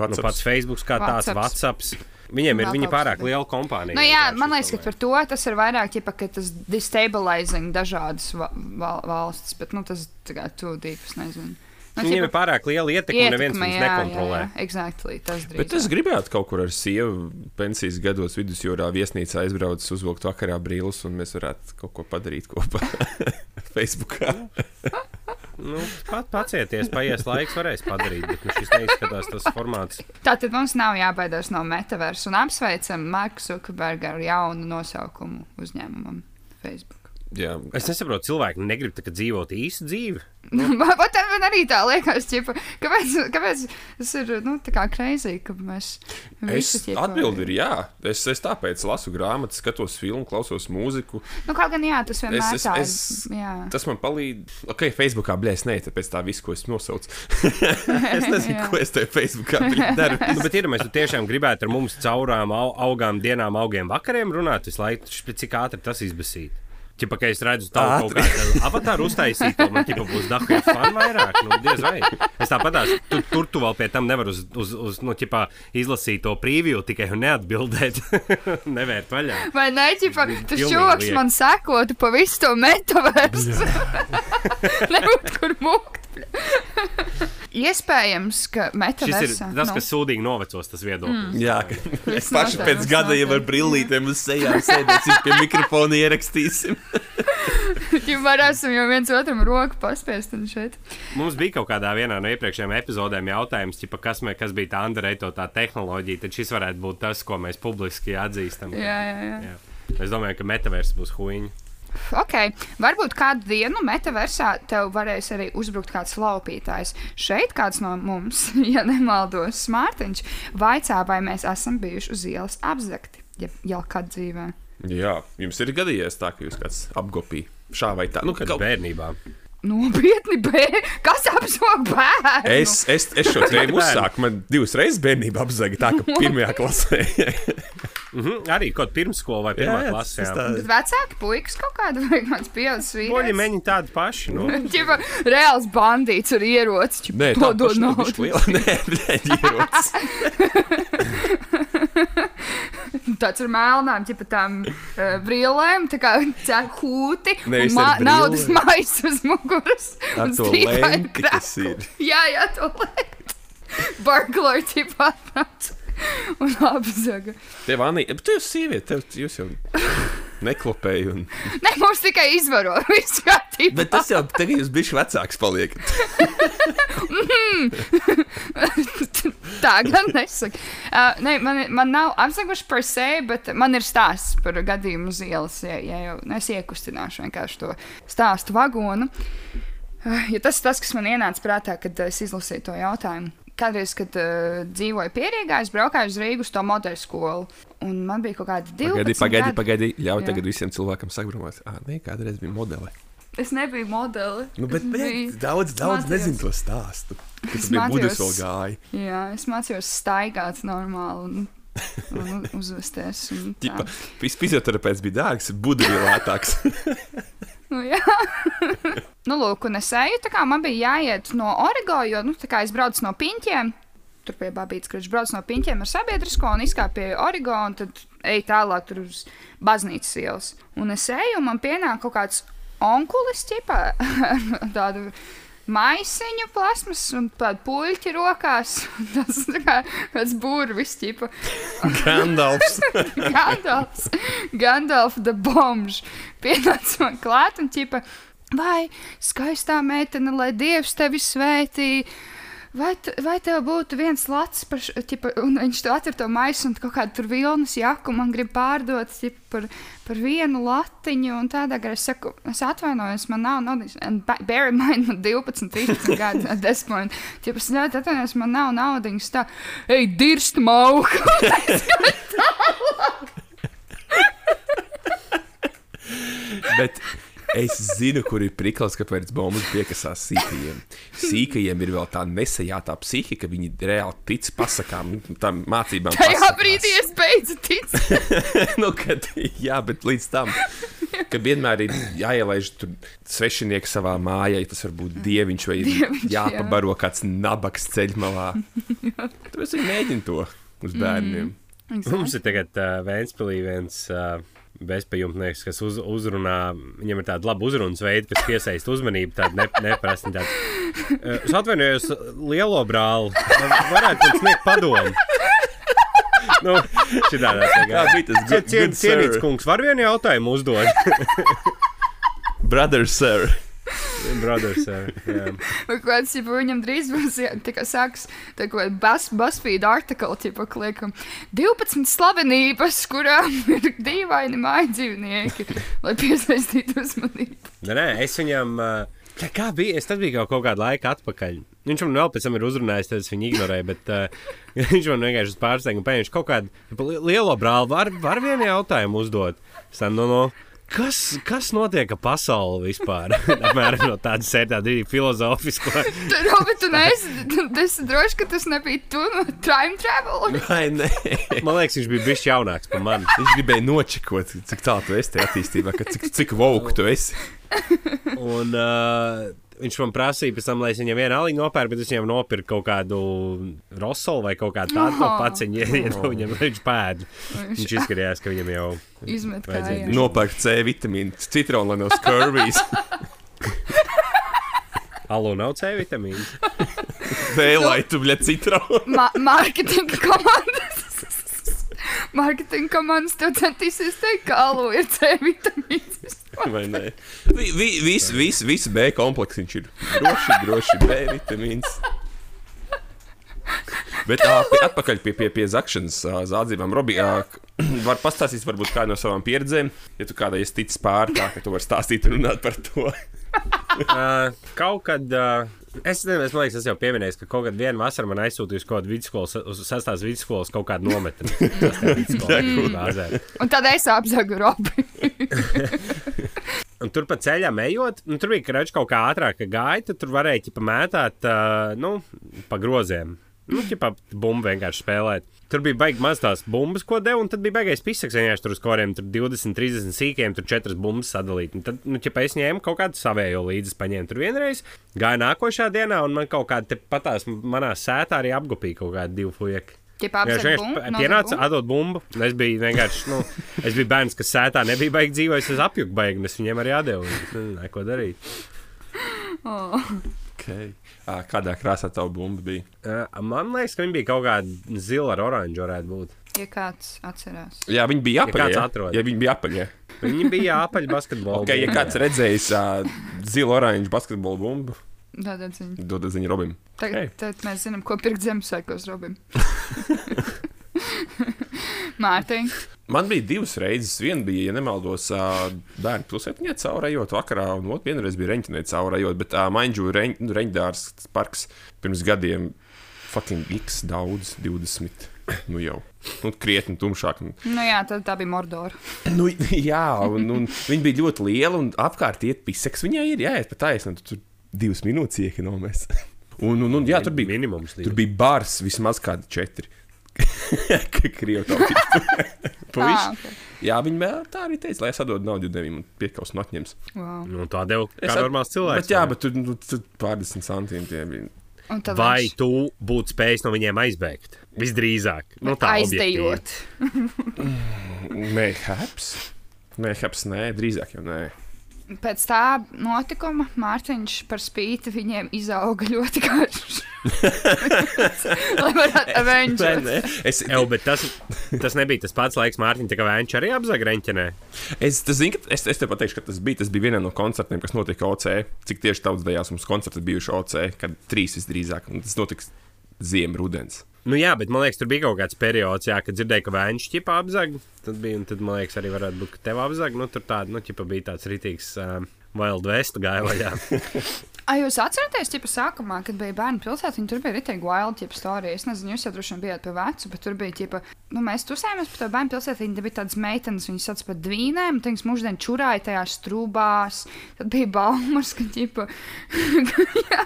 C: nu, pats Facebook kā tāds,
A: WhatsApps.
C: WhatsApp. Viņiem ir
A: Vēl
C: viņi pārāk liela kompānija.
A: Nu, jā, man liekas, ka par to tas ir vairāk, ķipa, ka tas destabilizing dažādas va val valstis, bet nu, tas deep, es nezinu. Nu,
C: Viņiem ir pārāk liela ietekme, un neviens viņus nekontrolē.
A: Jā, jā, exactly, tas drīzāk.
B: Bet es gribētu kaut kur ar sievu pensijas gados vidusjūrā viesnīcā aizbraukt, uzvilkt vakarā brīvus, un mēs varētu kaut ko padarīt kopā Facebookā.
C: Nu, pat pacieties, paies laiks, varēs padarīt, bet nu, šis neizskatās tas formāts.
A: Tātad mums nav jābaidās no metaversa un apsveicam Marku Zuckerbergu ar jaunu nosaukumu uzņēmumam Facebook.
B: Jā,
C: Es nesaprotu, cilvēki negrib tā kā dzīvot īstu dzīvi.
A: Pat man arī tā liekas, ķipa, kāpēc, kāpēc tas ir nu, tā kā kreizī, ka mēs
B: Es
A: visi, ķipa,
B: atbildu ir jā. Es, es tāpēc lasu grāmatas, skatos filmu, klausos mūziku.
A: Nu, kaut gan jā, tas vienmēr
B: Es, es,
A: tā ir.
B: es,
A: jā.
B: tas man palīdz. Ok, Facebookā blēs, nē, tāpēc tā viss, ko es nosaucu. es nezinu, ko es te Facebookā daru.
C: Nu, bet ir, mēs tu tiešām gribētu ar mums caurām au, augām dienām, augiem vakariem runāt visu laiku, cik ātri tas izbasīt. Čipa, ka es redzu tavu kaut kādu avatāru uztaisīt, man ķipa būs dahu fani vairāk. Nu, diez vai. Es tāpat tās, tu, tur tu vēl pie tam nevar uz, uz, uz nu, ķipa, izlasīt to preview, tikai neatbildēt, nevērt vaļā.
A: Vai ne, ķipa, tas čoks man sekotu pa visu to metaversu. Nebūtu kur mūkt. Iespējams, ka metaversā.
C: Šis ir tas, kas sūdīgi novecos, tas viedoklis.
B: Mm. Jā, ka mēs paši pēc gada jau ar brillītēm uz sejām sēdēsim pie mikrofona ierakstīsim.
A: ja varēsim jau viens otram roku paspiest šeit.
C: Mums bija kaut kādā vienā no iepriekšējām epizodēm jautājums, ķipa, kas, mē, kas bija tā Andreitotā tehnoloģija, tad šis varētu būt tas, ko mēs publiski atzīstam.
A: Jā, jā, jā. jā.
C: Es domāju, ka metavers būs huīņa.
A: Ok, varbūt kādu dienu metaversā tev varēs arī uzbrukt kāds laupītājs. Šeit kāds no mums, ja nemaldos, Mārtiņš, vaicā, vai mēs esam bijuši uz ielas apzakti, ja jau kad dzīvē.
B: Jā, jums ir gadījies tā, ka jūs kāds apgopīja šā vai tā.
C: Nu, kad kaut... bērnībā.
A: Nopietni, bērni. Kas apzog bērnu?
B: Es, es, es šo tēmu uzsāku. Man divas reizes bērnībā apzaga tā, ka pirmajā klasē.
C: mm -hmm, arī kaut pirmsskola vai pirmā jā, klasē. Jā.
A: Bet vecāki puikas kaut kāda vai kāds pieaugušs vīrietis.
C: Poļi meņi tādi paši. Nu.
A: Čipa, reāls bandīts ar ieroci.
B: Nē, tā dod naudu. Nē, nē, ieroci.
A: Tāds ar melnām, ķipa tām uh, brīlēm, tā kā hūti. Nevis ma naudas maisu uz muguras.
B: Ar to lenti, kas ir.
A: Jā, jā, to lenti. Burglāri tipā atnāca un apzaga.
B: Tev, Anī, bet tu esi sieviete, tev jūs jau neklopēji. Un...
A: Nē, mums tikai izvaro visu kārtību.
B: Bet tas jau tagad jūs bišķi vecāks paliekat.
A: Tā gan nesaka. Uh, ne, man, man nav apzaguši par sevi, bet man ir stāsts par gadījumu uz ielas. Ja, ja jau es iekustināšu vienkārši to stāstu vagonu. Uh, ja tas ir tas, kas man ienāca prātā, kad es izlasīju to jautājumu kādreiz, kad uh, dzīvoju Pierīgā, es braukāju uz Rīgas to modeļu skolu. Un man bija kaut kāda 12.
B: Pagaidi, pagaidi, pagaidi. Ļauj tagad visiem cilvēkiem sagrumāt. Ah, nē, kādreiz bija modeli.
A: Es nebiju modeli.
B: Nu, bet, bet daudz, daudz mācījos. nezinu to stāstu. Tas bija budus vēl gāja.
A: Jā, es mācījos staigāt normāli. Un... un uzvesties.
B: Ģipa, fizioterapeits bija dārgs, budu bija lētāks.
A: nu, nu, lūk, un es eju, tā kā man bija jāiet no Origo, jo, nu, es braucu no piņķiem. Tur pie Babītas, kurš brauc no piņķiem ar sabiedrisko un izkāpa pie Origo, un tad ej tālāk tur uz baznīcas ielas. Un es eju, un man pienāk kaut kāds onkulis ķipā ar tādu maisiņu plasmas un tādu puļķi rokās. Tas kā kāds burvis ķipa.
B: Gandalfs.
A: Gandalfs. Gandalf the bombs. Pienāca man klāt un ķipa. Vai skaistā meitene, lai Dievs tevi svētītu? vai, vai tev būtu viens lats, par, ķipa, un viņš to atver to maisu un kaut kādu tur vilnas jaku man grib pārdot ķipa, par, par vienu latiņu, un tādā garā es saku, es atvainojos, man nav naudas, bear in mind, man 12, 13 gadi at this point, ķipa, es ļoti atvainojos, man nav naudiņas, tā, ej, dirst mauku!
B: Bet Es zinu, kur ir priklis, kāpēc bombas piekasās sīkajiem. Sīkajiem ir vēl tā nesajātā psihe, ka viņi reāli tic pasakām, tām mācībām.
A: Tajā pasakās. brīdī es beidzu ticēt.
B: nu, kad, jā, bet līdz tam. Ka vienmēr ir jāielaiž svešinieks savā mājā, tas var būt dieviņš vai dieviņš, jāpabaro jā. kāds nabaks ceļmalā. Tāpēc viņi mēģina to uz bērniem.
C: Mm, exactly. Mums ir tagad uh, Vēnspilī viens. Uh, bezpajumtnieks, kas uz, uzrunā, viņam ir tāda laba uzrunas veida, kas piesaista uzmanību, tāda ne, neparasta. Tāda. Es atvainojos, lielo brāli, varētu man sniegt padomu. Nu, šitādā
B: tā bija tas good
C: cienīts kungs. Var vienu jautājumu uzdot?
B: Brother, sir.
C: Brothers, jā.
A: Kāds, ja viņam drīz būs, sāks, BuzzFeed artikli, tipa, kliekam, 12 slavenības, kurām ir dīvaini māja dzīvnieki, lai piesaistītu uzmanību.
C: Nē, nē, es viņam, kā, kā bija, es tas bija kaut, kādu laiku atpakaļ. Viņš man vēl pēc tam ir uzrunājis, tad es viņu ignorēju, bet uh, viņš man vienkārši pārsteigts un pēkšņi kaut kādu lielo brāli var, var vienu jautājumu uzdot. Es tam, no, no, Kas, kas notiek ar pasauli vispār? Apmēram no tādas sērijas, tāda filozofiska.
A: Tur jau tu neesi, es droši, ka tas nebija tu no time travel.
B: Vai ne?
C: Man liekas, viņš bija bijis jaunāks par mani.
B: Viņš gribēja nočekot, cik tālu tu esi attīstībā, ka cik, cik vauku tu esi.
C: Un, uh, Viņš man prasīja, tam, lai es viņam vienu aliņu nopērku, bet es viņam nopirku kaut kādu rosolu vai kaut kādu tādu no. paciņu, ja viņam viņš pēda. Viņš izskatījās, ka viņam jau
A: izmet
B: vajadzēja. Nopērkt C vitamīnu, citronu no skurvijas.
C: Alu nav C vitamīnu.
B: Vēlai tu, bļa, citronu.
A: Ma marketinga komandas. Marketinga komandas tev centīsies teikt, ka alu ir C vitamīns.
B: Vai ne? Vi, vi, viss vis, vis B komplekss viņš ir. Droši, droši B vitamīns. Bet uh, atpakaļ pie, pie, pie zakšanas zādzībām. Robi, var pastāstīt varbūt kādu no savām pieredzēm, ja tu kādai esi ticis pār tā, ka tu vari stāstīt un runāt par to.
C: kaut kad. Uh... Es nezinu, es domāju, tas jau pieminēju, ka kaut kādā vasarā man aizsūtīja uz kaut kādu vidusskolas, uz sastāvdaļas vidusskolas kaut kādu nometni.
A: un tad es apzagu Robi.
C: Un tur pa ceļam ejot, nu, tur bija krāšņi kaut kā ātrāka gaita, tur varēja pamētāt, uh, nu, pa groziem. Nu, ķipā bumbu vienkārši spēlēt. Tur bija baigi maz tās bumbas, ko deva, un tad bija baigais pisaks. Vienkārši tur uz koriem tur 20, 30 sīkiem, tur 4 bumbas sadalīt. Un tad, nu, ķipā es ņēmu kaut kādu savējo līdzi, paņēmu tur vienreiz, gāju nākošā dienā, un man kaut kāda patās manā sētā arī apgopīja kaut kādi divi fujeki.
A: Viņš vienkārši
C: pienāca, atdot bumbu. Es biju vienkārši, nu, es biju bērns, kas sētā nebija baigi dzīvojis, es apjuku baigi, un es viņiem arī atdevu. Neko darīt.
A: Oh.
B: Okay. Kādā krāsā tā bumba bija?
C: Man liekas, ka viņa bija kaut kāda zila ar oranžu. Būt.
A: Ja kāds atcerās,
B: Jā, viņi bija apaļā.
C: Ja atrod.
B: ja viņi bija apaļā.
C: Viņi bija apaļā basketbolā.
B: Okay, ja kāds redzējis uh, zilu oranžu basketbolu bumbu,
A: dodiet ziņu.
B: Dodiet ziņu Robim.
A: Tagad,
B: Hey.
A: tagad mēs zinām, ko pirkt Ziemassvētkos Robim. Mārtiņ,
B: Man bija divas reizes. Viena bija, ja nemaldos, bērnu pilsētiņā caurējot vakarā, un otrā vienreiz bija reņķinē caurējot, bet uh, Maņģu reņ, reņģdārs parks pirms gadiem fucking x daudz, 20. Nu jau nu, krietni tumšāk.
A: Nu jā, tad tā bija Mordora.
B: nu, jā, un, un viņa bija ļoti liela, un apkārt iet piseks. Viņai ir jāiet pa taisnu, tu tur divas minūtes iekonomēs. un, un, un, jā, tur bija
C: minimums.
B: Tur bija bars vismaz kādi četri. Krievu tautība.
A: Ah, okay.
B: Jā, viņi vēl tā arī teica, lai es atdodu naudu devim un piekaus un atņems.
A: wow.
C: Nu, tā deva kā
B: at-
C: normāls cilvēks.
B: Bet jā, bet tur nu, pārdesmit centiem tie bija.
C: Vai
A: viņš
C: tu būtu spējis no viņiem aizbēgt? Visdrīzāk. Nu, tā
A: aizdejot.
B: Nē, haps. Nē, haps, nē, drīzāk jau nē.
A: Pēc tā notikuma Mārtiņš par spīti viņiem izauga ļoti garš. Lai varētu avengēt.
B: Nē, es,
C: Ew, bet tas, tas nebija tas pats laiks, Mārtiņ, tā kā viņš arī apzaga reņķenē.
B: es, tas, zin, es, es te pateikšu, ka tas bija, tas bija vienā no koncertiem, kas notika OC. Cik tieši daudz dējās mums koncerti bijuši OC, kad trīs visdrīzāk. Un tas notiks ziemā, rudens.
C: Nu, jā, bet man liekas, tur bija kaut kāds periods, jā, kad dzirdēju, ka viņš ķipa apzaga. Tad bija, un tad man liekas, arī varētu būt, ka tev apzaga. Nu, tur tāda, nu, ķipa bija tāds rītīgs. Uh, Wild West gāja vaļā.
A: Ai, jūs atceraties, ka sākumā, kad bija bērnu pilsēta, viņi tur bija arī tāda wild tipa storija. Es nezinu, jūs jau droši vien bijāt pie vecu, bet tur bija tipa, nu, mēs tusējāmies par to bērnu pilsētu. Viņi bija tādas meitenes, viņas sauc par dvīnēm, un viņas mūždien čurāja tajās strūbās. Tad bija baumas, ka tipa. jā,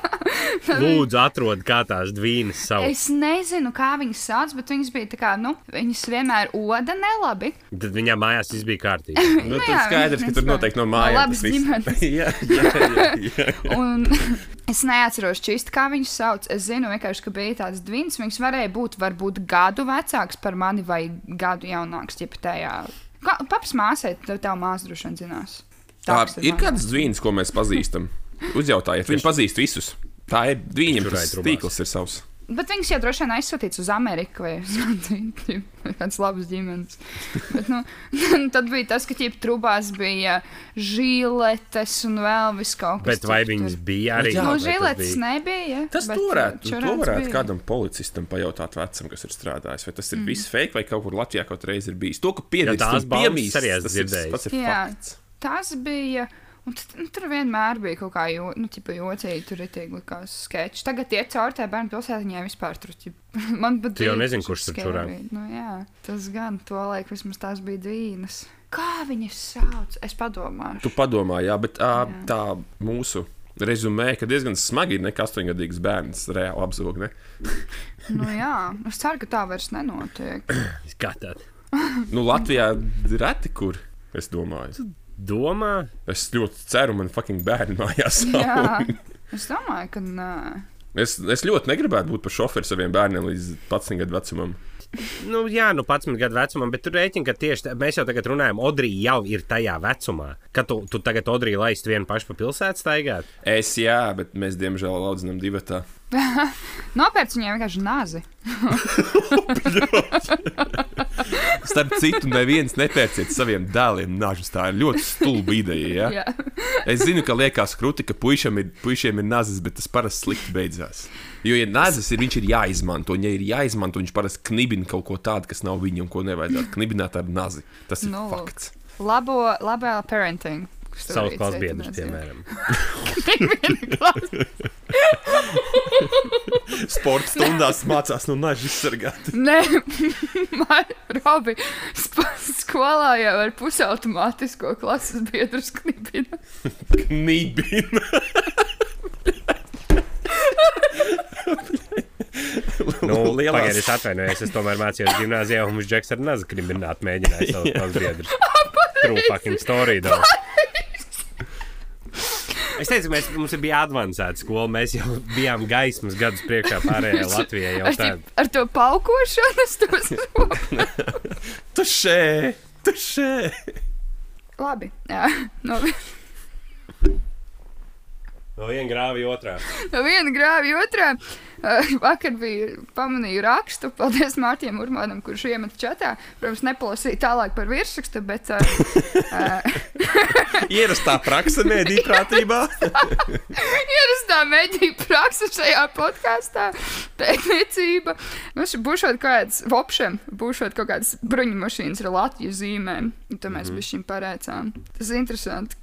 C: Lūdzu, atrod kā tās dvīnes savu.
A: Es nezinu, kā viņas sauc, bet viņas bija tā kā, nu, viņas vienmēr oda nelabi.
C: Tad viņām mājās viss bija kārtībā.
B: Nu,
A: jā,
B: skaidrs, ka tur noteikti no
A: no
B: mājām.
A: labas
B: tas viss-
A: ģimenes.
B: jā, jā, jā, jā.
A: Un es neatceros čīsti, kā viņas sauc. Es zinu, vienkārši, ka bija tāds dvins. Viņas varēja būt varbūt gadu vecāks par mani vai gadu jaunāks. Ja tajā papas māsai, tev tā māsa droši vien zinās.
B: Tā,
A: kas
B: ir kāds zvīns, ko mēs pazīstam. Uzjautājiet, viņi pazīst visus. Tā ir
C: Čurai
B: tas tīkls ir savs.
A: Bet viņas jau droši vien aizsūtīts uz Ameriku vai uz kādas labas ģimenes. Bet, nu, tad bija tas, ka ķip trubās bija žiletes un vēl viss kaut kas.
C: Bet vai viņas bija arī?
B: Jā,
A: Nu,
C: tas
A: žiletes
C: bija?
A: nebija.
B: Tas
A: bet
B: to varētu, to varētu
A: bija.
B: kādam policistam pajautāt vecam, kas ir strādājis. Vai tas ir
A: Mm.
B: viss fake, vai kaut kur Latvijā kaut reiz ir bijis. To, ka piedzīvot
C: Ja tās baumas arī esmu
B: tas ir, tas ir
A: Jā.
B: fakts.
A: Tas bija. Un tad, nu, tur vienmēr bija kaut kā jo, nu, ķipa, jocīgi, tur ir tie likās sketči. Tagad tie caur tā bērnu pilsētiņai vispār tur. Ķip, man pat
C: Tu jau
A: bija
C: nezini, kurš tur čurā.
A: Nu, jā, tas gan to laiku vismaz tās bija dvīnas. Kā viņu sauc? Es padomāju.
B: Tu padomā, jā, bet jā. Uh, tā mūsu rezumē, ka diezgan smagi ir nekā astoņgadīgs bērns reāli apzog. Ne?
A: nu, jā, es ceru, ka tā vairs nenotiek.
C: Skatāt.
B: nu, Latvijā reti kur, es domāju.
C: Domā?
B: Es ļoti ceru, man fucking bērni mājās.
A: jā, es domāju, ka nē.
B: Es, es ļoti negribētu būt par šoferu saviem bērniem līdz 11 gadu vecumam.
C: Nu, jā, nu, 11 gadu vecumam, bet tur rēķina, ka tieši mēs jau tagad runājam, Odrija jau ir tajā vecumā. Kad tu, tu tagad Odrija laist vienu pašu pa pilsētu staigāt?
B: Es jā, bet mēs diemžēl laudzinām divatā.
A: Nopērts viņai vienkārši nāzi.
B: Starp citu, neviens nepērciet saviem dēliem nažus. Tā ir ļoti stulba ideja. Ja? es zinu, ka liekas krūti, ka puišiem ir, puišiem ir nazis, bet tas parasti slikti beidzās. Jo, ja nazis ir, viņš ir jāizmanto. Un, ja ir jāizmanto, viņš parasti knibina kaut ko tādu, kas nav viņam, ko nevajadzētu knibināt ar nazi. Tas ir no, nu, fakts.
A: Labo, labā parenting.
C: Savus klases biedrus, piemēram.
B: Sports stundās mācās no naža izsargāt.
A: Nē, Robi, skolā jau ar pusautomātisko klases biedru knibina.
B: knibina.
C: nu, Pagaidiet, es atvainojos, es tomēr mācījos gimnājā, un mums Džeks ar nazu kriminātu mēģināja savus klases biedrus. True fucking story, though. Es teicu, mēs, mums bija avansēta skola. Mēs jau bijām gaismas gadus priekšā pārējai Latvijai. Ar,
A: tī, ar to paukošanu es to
B: saprotu. tu šē, tu šē.
A: Labi, jā. No,
C: no viena grāvja otrā.
A: No viena grāvja otrā. Vakar bija pamanīju rakstu, paldies Mārtiņam Urmanam, kurš iemet čatā. Protams, nepalasīju tālāk par virsrakstu, bet. Uh,
B: Ierastā praksa mēdī prātībā.
A: Ierastā mēdī praksa šajā podkāstā. Pētniecība. Nu, būšot kaut kāds vopšiem, būšot kaut kādas bruņu mašīnas ar Latvijas zīmēm. Tad mēs mm bijām parēcām. Tas ir interesanti.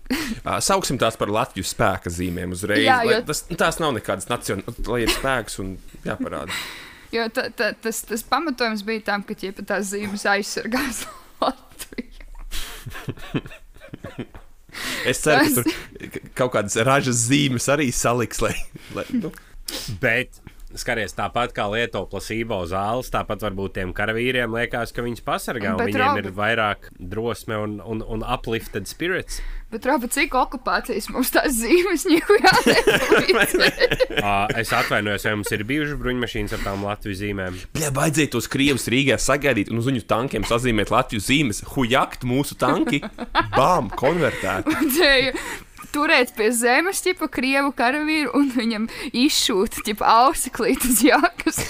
B: Sauksim tās par Latvijas spēka zīmēm uzreiz. Jā, jo... tas, tās nav nekādas nacionālas spēks un jāparāda.
A: Jo ta, ta, tas, tas pamatojums bija tam, ka ķipa, tās zīmes aizsargās Latviju.
B: es ceru, ka tur kaut kādas ražas zīmes arī saliks. Lai, lai, nu.
C: Bet skaties, tāpat kā lieto plasīvo zāles, tāpat varbūt tiem karavīriem liekas, ka viņus pasargā un viņiem Robi... ir vairāk drosme un, un, un uplifted spirits.
A: Bet, Robi, cik okupācijas mums tās zīmes ņūjā?
C: es atvainojos, vai mums ir bijušas bruņmašīnas ar tām Latvijas zīmēm?
B: Jā, vajadzēja tos krievus Rīgā sagaidīt un uz viņu tankiem sazīmēt Latvijas zīmes. Hujakt mūsu tanki, bām, konvertēti
A: turēt pie zemes, tipa krievu karavīru, un viņam izšūt, tipa ausiklītas jākas.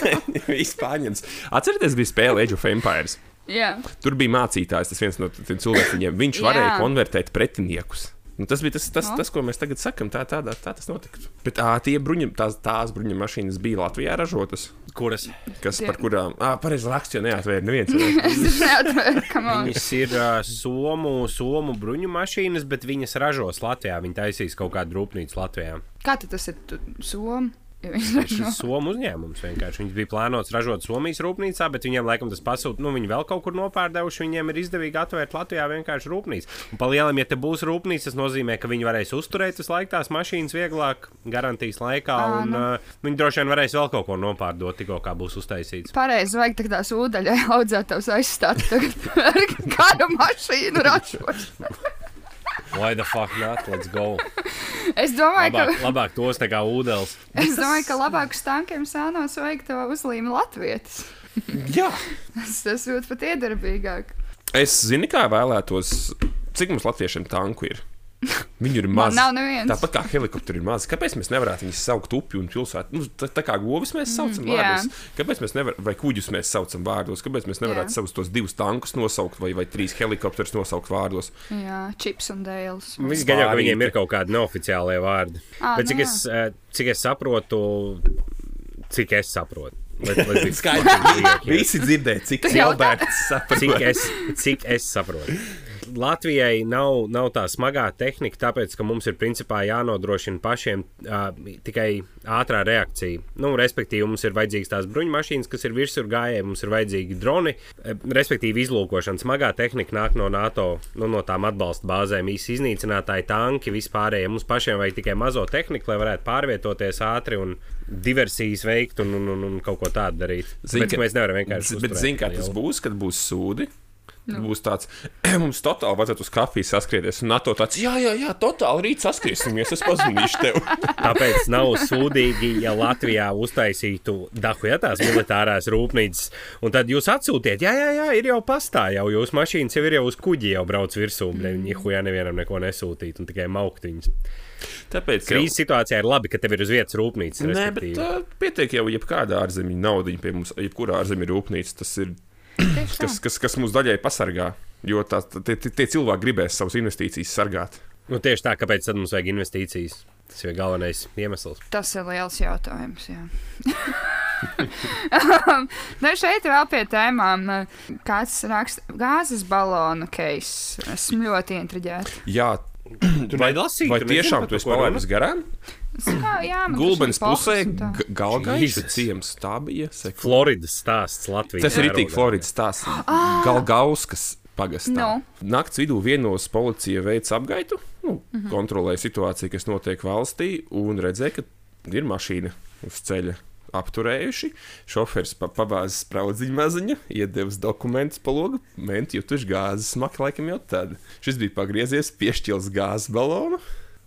B: Viss pārņems. Atcerieties, bija spēle Age of Empires.
A: Jā.
B: Tur bija mācītājs, tas viens no tiem cilvēkiem. Viņš Jā. varēja konvertēt pretiniekus. Nu, tas bija tas, tas, no. tas, ko mēs tagad sakām. Tā, tā, tā, tā tas notika. Bet tā, bruņa, tās, tās bruņa mašīnas bija Latvijā ražotas.
C: Kuras?
B: Kas Tie. par kurām? Ah, pareizi raksts, jo neatvēra neviens.
C: Viņas ir uh, somu, somu bruņu mašīnas, bet viņas ražos Latvijā. Viņi taisīs kaut kādu rūpnīcu Latvijā.
A: Kā tas ir? Somu?
C: Viņš ir Somijas uzņēmums. Vienkārši. Viņš bija plānots ražot Somijas rūpnīcā, bet viņiem laikam tas pasūta. Nu, viņi vēl kaut kur nopārdevuši. Viņiem ir izdevīgi atvērt Latvijā vienkārši rūpnīcu. Un palielam, ja te būs rūpnīca, tas nozīmē, ka viņi varēs uzturēt visu laiku tās mašīnas vieglāk, garantijas laikā. À, un, nu. uh, viņi droši vien varēs vēl kaut ko nopārdot, tikko kā būs uztaisīts.
A: Pareizi, vajag tās ūdeņa audzētājus aizstāt ar kādu mašīnu ražošanu.
C: Why the fuck not? Let's go.
A: Es domāju,
C: labāk,
A: ka.
C: Labāk tos tā kā ūdens.
A: Es domāju, ka labākus tankiem sānos vajag to uzlīmi latvietis.
B: Jā.
A: tas, tas būtu pat iedarbīgāk.
B: Es zinu, kā vēlētos, cik mums latviešiem tanku ir. Viņu ir maz.
A: Nav neviens.
B: Tāpat kā helikopteri ir maz. Kāpēc mēs nevarētu viņus saukt upju un pilsētu? Nu, tā, tā kā govis mēs saucam mm, vārdos. Jā. Kāpēc mēs nevaram, vai kuģus mēs saucam vārdos? Kāpēc mēs nevarētu savus tos divus tankus nosaukt vai, vai trīs helikopterus nosaukt vārdos?
A: Jā, čips un dēls.
C: Viņi gan jau viņiem ir kaut kādi neoficiālie vārdi. À, Bet cik, nu, es, cik es saprotu, cik es saprotu.
B: Skaidrs, visi dzirdēja, cik Alberts saprot.
C: Cik es, cik es saprotu. Latvijai nav, nav tā smagā tehnika, tāpēc, ka mums ir principā jānodrošina pašiem uh, tikai ātrā reakcija. Nu, respektīvi, mums ir vajadzīgas tās bruņmašīnas, kas ir virsur gājēji, mums ir vajadzīgi droni, respektīvi, izlūkošana. Smagā tehnika nāk no NATO, nu, no tām atbalsta bāzēm, īsi iznīcinātāji, tanki, vispārējie. Mums pašiem vajag tikai mazo tehniku, lai varētu pārvietoties ātri un diversijas veikt un, un, un, un kaut ko tādu darīt.
B: Zin,
C: bet, mēs nevaram vienkārši.
B: Bet, zini, kā tas būs, kad būs sūdi? Nu. Būs tāds, mums totāli vajadzētu uz kafijas saskrieties. Un NATO tāds, jā, jā, jā, totāli rīt saskriesimies, es pazudīšu tev.
C: Tāpēc nav sūdīgi, ja Latvijā uztaisītu dahu, ja tās militārās rūpnīcas, un tad jūs atsūtiet, jā, jā, jā, ir jau pastāv, jau jūsu mašīnas jau ir jau uz kuģi, jau brauc virsū, mm. viņi hujā nevienam neko nesūtīt un tikai maukt viņus.
B: Tāpēc
C: krīzes jau... situācijā ir labi, ka tev ir uz vietas rūpnīca.
B: Nē, bet uh, pietiek jau jebkāda ārzemju nauda pie mums, jebkurā ārzemju rūpnīca. Tas ir kas, kas, kas mūs daļai pasargā. Jo tā, tie, tie cilvēki gribēs savas investīcijas sargāt.
C: Nu, tieši tā, kāpēc mums vajag investīcijas? Tas ir galvenais iemesls.
A: Tas ir liels jautājums. nu, šeit vēl pie tēmām. Kāds raksta gāzes balonu case? Esmu ļoti intriģēta.
B: Jā, vai, lasīt, vai tiešām tu esi palaidis garām?
A: Jā,
B: Gulbens pusē, Galgaiša ciems, tā bija.
C: Seku. Floridas stāsts Latvijā.
B: Tas ir itī Floridas stāsts. Ah. Galgauskas pagastā. No. Nakts vidū vienos policija veica apgaitu, nu, mm -hmm. kontrolēja situāciju, kas notiek valstī, un redzēja, ka ir mašīna uz ceļa. Apturējuši. Šoferis pa, pabāzis spraudziņu maziņu, iedevis dokumentus pa logu, menti jutuši gāzes smaku, laikam jau tad. Šis bija pagriezies, piešķils gāzes balonu,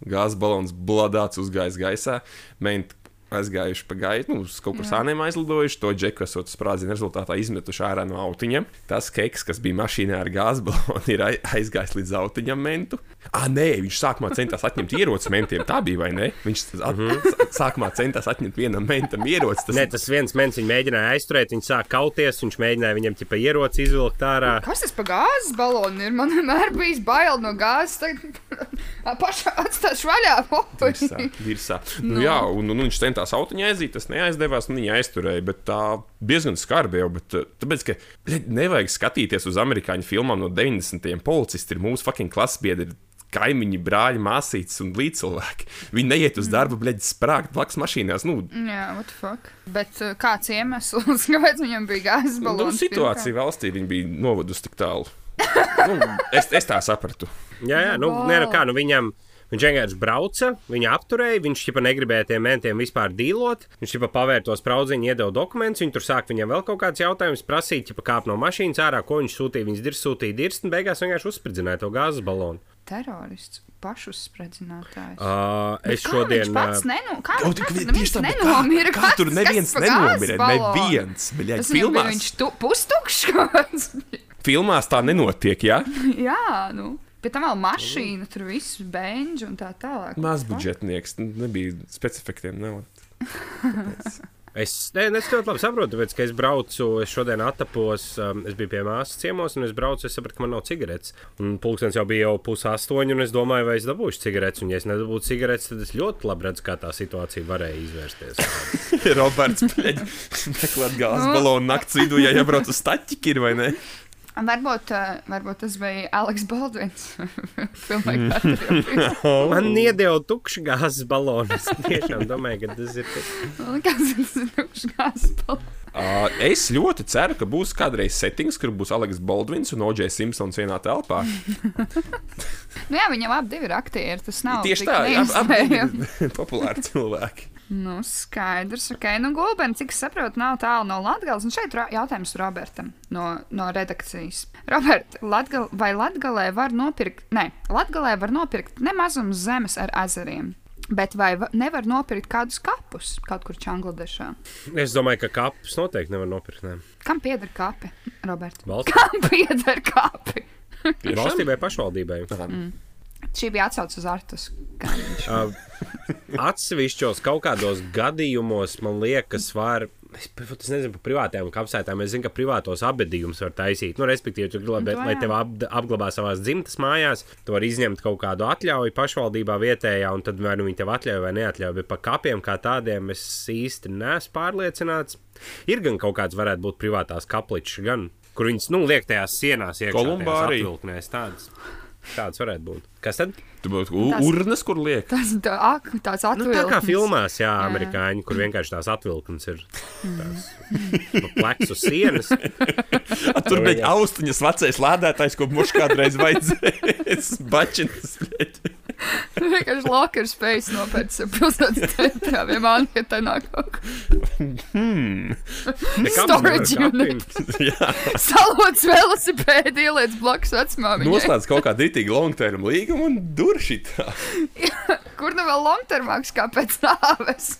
B: gāzes balons bladāts uzgājis gaisā, menti aizgājuši pa gaitu, nu, uz kaut kur sāniem aizlidojuši. To džeku esot sprādzienu rezultātā izmetuši ārā no autiņa. Tas keks, kas bija mašīnā ar gāzes balonu, ir aizgājis līdz autiņam mentu. Ah, nē, viņš sākumā centās atņemt ieroci mentiem. Tā bija vai ne? Viņš at, -hmm. sākumā centās atņemt vienam mentam ieroci.
C: Tas... Nē, tas viens mens viņu mēģināja aizturēt, viņš sāk kauties, viņš mēģināja viņam tipa ieroci izvilkt ārā.
A: Kas tas pa gāzes balonu ir? Man vienmēr bijis bail no gāzes. Pašā atstāšu vaļā.
B: Virsā, virsā. Nu, no. jā, un, un viņš centās tās autiņa aiziet, tas neaizdevās, un viņa aizturēja. Bet tā diezgan skarbi jau. Bet, eh, tāpēc, ka nevajag skatīties uz amerikāņu filmām no 90. Policisti ir mūsu fucking klasbiedri. Kaimiņi, brāļi, māsītes un līdzcilvēki. Viņi neiet uz darbu, bleģi sprāgt blakus mašīnās. Nu,
A: Jā, what the fuck. Bet uh, kāds iemesls, kāpēc viņam bija gāzes nu, balons?
B: Nu, situācija pirmkār? valstī bija novadusi tik tālu. nu, es, es tā sapratu.
C: Jā, jā nu, oh. nē, nu kā, nu viņam. Viņš vienkārši brauca, viņa apturēja, viņš jau negribēja tiem mentiem vispār dīlot. Viņš jau pavēra to spraudziņu, iedeva dokumentus, viņi tur sāk viņam vēl kaut kāds jautājums prasīt, ja kāp no mašīnas ārā, ko viņš sūtīja. Viņš dirz sūtīja dirst un beigās vienkārši uzspridzināja to gāzes balonu.
A: Terorists pašuzspridzinātājs.
C: Uh, es kā šodien.
A: Viņš pats nenu, kā, o, kā, tieši tā, nenomira.
B: Kā, kā tur neviens nenomira? Neviens.
A: Tas filmās. Viņš tu, pustukšs.
B: Filmās tā nenotiek, jā?
A: Ja? jā, nu. Pēc tam vēl mašīna, tur viss beņģis un tā tālāk.
B: Mazbudžetnieks, nebija specifiktiem.
C: Es, ne, es ļoti labi saprotu, tāpēc, ka es braucu, es šodien attapos, um, es biju pie māsas ciemos, un es braucu, es sapratu, ka man nav cigaretes. Un pulkstenis jau bija jau pusaustoņi, un es domāju, vai es dabūšu cigaretes. Un, ja es nedabūšu cigaretes, tad es ļoti labi redzu, kā tā situācija varēja izvērsties.
B: Roberts, meklēt gāzes balonu nakts vidū, ja iebrauc uz staķi, vai ne?
A: Varbūt, uh, varbūt tas bija Aleks Baldvins.
C: Man iedeva tukšu gāzes balonu. Es tiešām domāju, ka tas ir.
A: Kas tas ir tukšs gāzes balons?
B: Uh, es ļoti ceru, ka būs kādreiz settings, kur būs Aleks Baldvins un OJ Simpsons vienā telpā.
A: nu jā, viņam abi ir aktieri. Tas nav
B: tieši tā, abi ir populāri cilvēki.
A: Nu, skaidrs, ok. Nu, Gulbens, cik es saprotu, nav tālu no Latvijas. Un šeit jautājums Robertam no, no redakcijas. Robert, Latgal, vai Latvijā var nopirkt, ne, Latvijā var nopirkt nemazums zemes ar ezeriem? Bet vai nevar nopirkt kādus kapus kaut kur Čangladešā?
C: Es domāju, ka kapus noteikti nevar nopirkt. Ne.
A: Kam pieder kapi, Robert?
C: Valstī.
A: Kam pieder kapi?
C: Valstī vai pašvaldībai?
A: Mm. Šī bija atsauce uz Artus.
C: atsevišķos kaut kādos gadījumos, man liekas, var. Es, es nezinu par privātajām kapsētām. Es zinu, ka privātos abadījumus var taisīt. Nu, respektīvi, tu gribi, lai tev ap, apglabā savās dzimtas mājās, tu vari izņemt kaut kādu atļauju pašvaldībā vietējā, un tad vai nu viņi tev atļauj vai neatļauj. Bet par kapiem kā tādiem es īsti neesmu pārliecināts. Ir gan kaut kāds, varētu būt privātās kapličs, gan kur viņas nu, liek tajās sienās, iekšā
B: Kolumbā arī.
C: Tādas, tādas varētu būt. Kas tad?
B: Tur būtu urnas, kur liek.
A: Tas ir tā, ak, tāds
C: Nu, tā kā filmās, jā,
A: Jā.
C: amerikāņi, kur vienkārši tās atvilknes ir tās nu, pleks uz sienas.
B: A, tur bija austiņas vecais lādētājs, ko mums kādreiz vajadzēja. Bačinas.
A: Vienkārši locker space nopērts ar pilsētas centrā. Vienmēr, ja tā nāk kaut kā. Storage unit. Salots velosipēdi ieliec blakus vecmāmiņai.
B: noslēdz kaut kādu rītīgu long term līgumu un dur šitā.
A: Kur nu vēl longtermāks kā pēc nāves?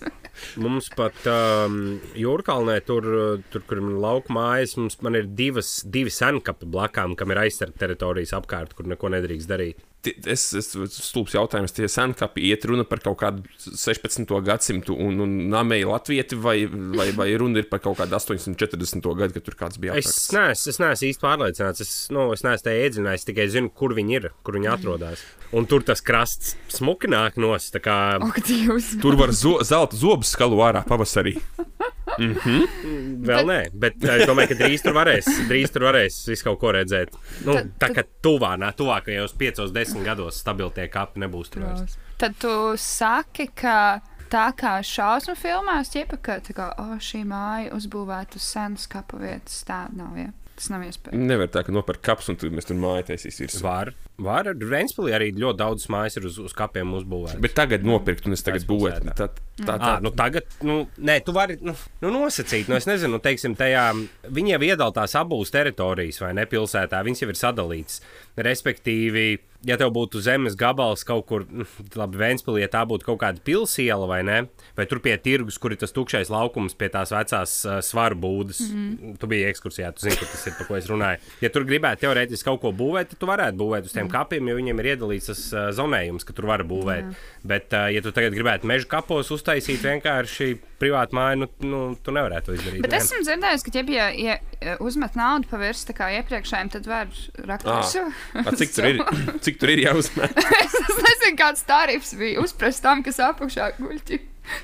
C: Mums pat um, Jūrkalnē, tur, tur, kur ir lauka mājas, mums man ir divas, divi senkapi blakām, kam ir aizsardzības teritorijas apkārt, kur neko nedrīkst darīt.
B: Es esmu stulbs jautājums, tie senkapi iet runa par kaut kādu 16. gadsimtu un, un namēju latvieti, vai, vai, vai runa ir par kaut kādu 840. gadu, kad tur kāds bija
C: Es
B: apraksts?
C: neesmu, es neesmu īsti pārliecināts. Es, nu, es neesmu tajā iedzinājies, tikai zinu, kur viņi ir, kur viņi atrodas. Un tur tas krasts smuki nāk nos. tā Kā,
A: Dievs.
B: Tur var zo zelta zobus skalu ārā pavasarī.
C: vēl nē, bet eh, es domāju, ka drīz tur varēs, drīz tur varēs visu kaut ko redzēt. Nu,
A: Tad-
C: tā kā tuvā, nā, tuvākajos piecos, desmit gados stabili tie kapi nebūs tur vairs.
A: Tad tu saki, ka tā kā šausmu filmās, ķipa, ka tā kā, oh, šī māja uzbūvēta uz senas kapu vietas, tā nav, ja? Tas nav iespējams.
B: Nevar tā, ka nopērk kaps un tad mēs tur māju taisīsim virsū.
C: Var, var. Reinspīlī arī ļoti daudz mājas ir uz, uz kapiem uzbūvētas.
B: Bet tagad nopirkt, un es tagad būvēju.
C: Aizpilsētā.
B: Tā, tā, tā,
C: À, nu tagad, nu, nē, tu vari nu, nu, nosacīt, nu, es nezinu, nu, teiksim, tajā viņi jau iedala tās abas teritorijas, vai ne pilsētā, viņas jau ir sadalītas. Respektīvi, ja tev būtu zemes gabals kaut kur, labi, Vēnspilī, ja tā būtu kaut kāda pilsēta vai ne, vai tur pie tirgus, kur ir tas tukšais laukums pie tās vecās uh, svaru būdas. Mm -hmm. Tu biji ekskursijā, tu zini, tas ir par ko es runāju. Ja tur gribētu teorētiski kaut ko būvēt, tad tu varētu būvēt uz tiem kapiem, jo viņiem ir iedalīts tas uh, zonējums, ka tur var būvēt. Jā. Bet, uh, ja tu tagad gribētu meža kapos uztaisīt vienkārši privātu māju, nu, nu tu nevarētu to izdarīt.
A: Bet
C: vien.
A: esmu dzirdējusi, ka, ja, ja, ja uzmet naudu pa virsmu tā kā iepriekšējiem, tad var rakt
B: Ā.
A: visu.
B: A, cik tur ir? Cik tur ir jāuzmet?
A: es nezinu, kāds tarifs bija uzprast tam, kas apakšā guļ.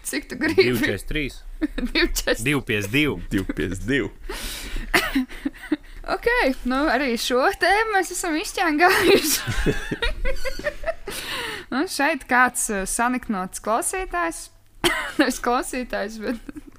A: Cik tu gribi?
C: 243,
A: 2,40.
C: 252.
B: 252.
A: Ok, nu arī šo tēmu mēs esam izķēngājuši. nu, šeit kāds uh, saniknots klausītājs, nevis klausītājs, bet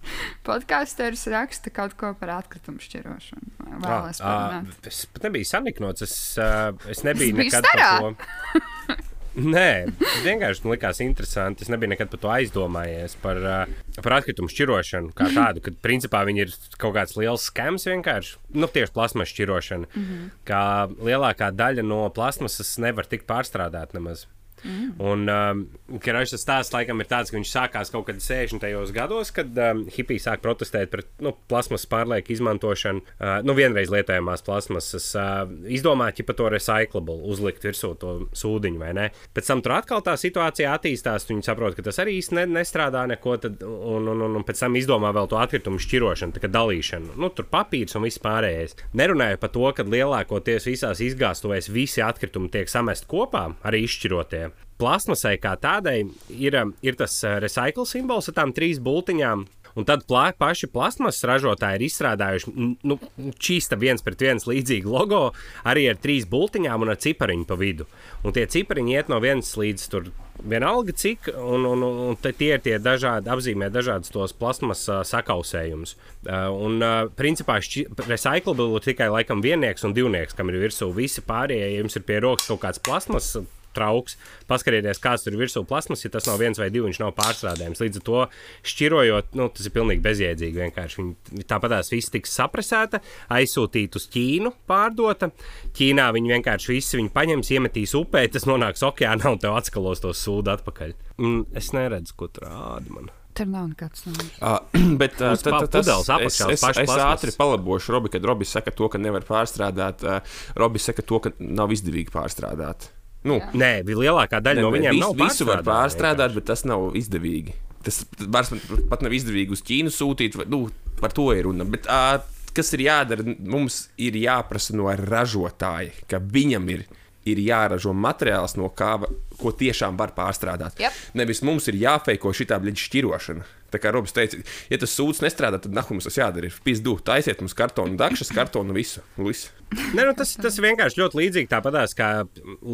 A: podkāsteris raksta kaut ko par atkritumu šķirošanu. Vēlēs
C: Ā,
A: parunāt.
C: ā, Es pat nebiju saniknots. Es, ā, es nebiju
A: bija
C: nekad
A: starā.
C: par to. Nē, vienkārši man likās interesanti. Es nebiju nekad par to aizdomājies. Par, ā, par atkritumu šķirošanu kā tādu, kad principā viņi ir kaut kāds liels skams vienkārši. Nu, tieši plasmas šķirošana. Mm -hmm. Kā lielākā daļa no plasmasas nevar tikt pārstrādāt nemaz. Mm. Un um, Karačs stāsts laikam ir tāds, ka viņš sākās kaut kad 60. gados, kad um, hipiji sāk protestēt pret nu, plasmas pārlieku izmantošanu. Uh, nu, vienreiz lietojamās plasmasas uh, izdomāt, ja par to recyclable uzlikt virsū to sūdiņu vai ne. Pēc tam tur atkal tā situācija attīstās, viņi saprot, ka tas arī īsti ne, nestrādā neko, tad, un, un, un, un pēc tam izdomā vēl to atkritumu šķirošanu, tā kā dalīšanu. Nu, tur papīrs un viss pārējais. Nerunāju par to, ka lielākoties visās izgāstuvēs visi atkritumi tiek samest kopā, arī izšķirotie. Plasmasai kā tādai ir, um, ir tas uh, recycle simbols ar tām trīs bultiņām. Un tad plā, paši plasmasas ražotāji ir izstrādājuši nu, čīsta viens pret viens līdzīgu logo, arī ar trīs bultiņām un ar cipariņu pa vidu. Un tie cipariņi iet no vienas līdz tur vienalga cik, un, un, un, tie ir tie dažādi, apzīmē dažādus tos plasmas uh, sakausējumus. Uh, un, uh, principā, recyclable ir tikai laikam vienieks un divnieks, kam ir virsū visi pārējie. Ja jums ir pie rokas kaut kāds plasmas trauks, paskatieties, kāds tur ir virsū plasmas, ja tas nav viens vai divi, viņš nav pārstrādājams. Līdz ar to šķirojot, nu, tas ir pilnīgi bezjēdzīgi. Vienkārši. Viņi, tāpat tās viss tiks sapresēta, aizsūtīta uz Ķīnu, pārdota. Ķīnā viņi vienkārši visi viņu paņems, iemetīs upē, tas nonāks okeānā un tev atskalos to sūdu atpakaļ. Mm, es neredzu, ko tur rāda man.
A: Tur nav nekāds no
B: Uh, bet uh,
C: Uz pa- pudeles apakšā,
B: es, es, es
C: plasmasas.
B: ātri palabošu Robi, kad Robi saka to, ka nevar pārstrādāt. Uh, Robi saka to, ka nav izdevīgi pārstrādāt. Nu,
C: Nē, bija lielākā daļa
B: ne,
C: no viņiem.
B: visu,
C: nav
B: visu var
C: pārstrādāta
B: pārstrādāt, bet tas nav izdevīgi. Tas vairs pat, nav izdevīgi uz Ķīnu sūtīt. Nu, par to ir runa. Bet, uh, kas ir jādara? Mums ir jāprasa no ražotāja, ka viņam ir, ir jāražo materiāls, no kā, ko tiešām var pārstrādāt.
A: Yep.
B: Nevis mums ir jāfeiko šī tā blīdža šķirošana. Tā kā Robs teica, ja tas sūds nestrādā, tad nahum mums tas jādara. Ir pizdu, taisiet mums kartonu, dakšas kartonu, visu. visu.
C: Ne, nu, tas, tas vienkārši ļoti līdzīgi tāpatās, kā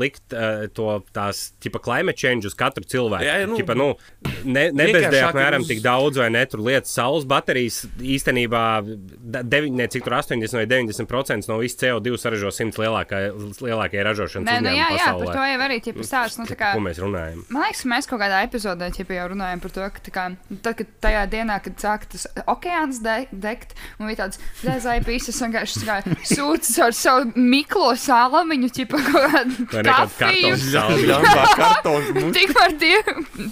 C: likt uh, to tās tipa climate change uz katru cilvēku.
B: Jā, jā, nu,
C: Ķipa, nu, ne,
B: vienkāršāk
C: apmēram
B: uz-
C: tik daudz vai ne tur lietas saules baterijas īstenībā devi, ne, cik tur 80 vai 90% no visu CO2 saražo 100 lielākā, lielākie ražošanas
A: Nē, nu, jā, jā,
C: pasaulē.
A: par to jau arī ķipa stāsts. Nu, tā kā,
C: Ko mēs runājam?
A: Man liekas, ka mēs kaut kādā epizodē ķipa, jau runājam par to, ka, tā kā, nu, tad, kad tajā dienā, kad sāka tas okeāns de degt, un bija tāds reizē pīsis vienkārši sūcis ar savu miklo salamiņu, ķipa, kaut
C: Vai
A: kādu
B: kartonu. mums-
A: Tikmēr tie,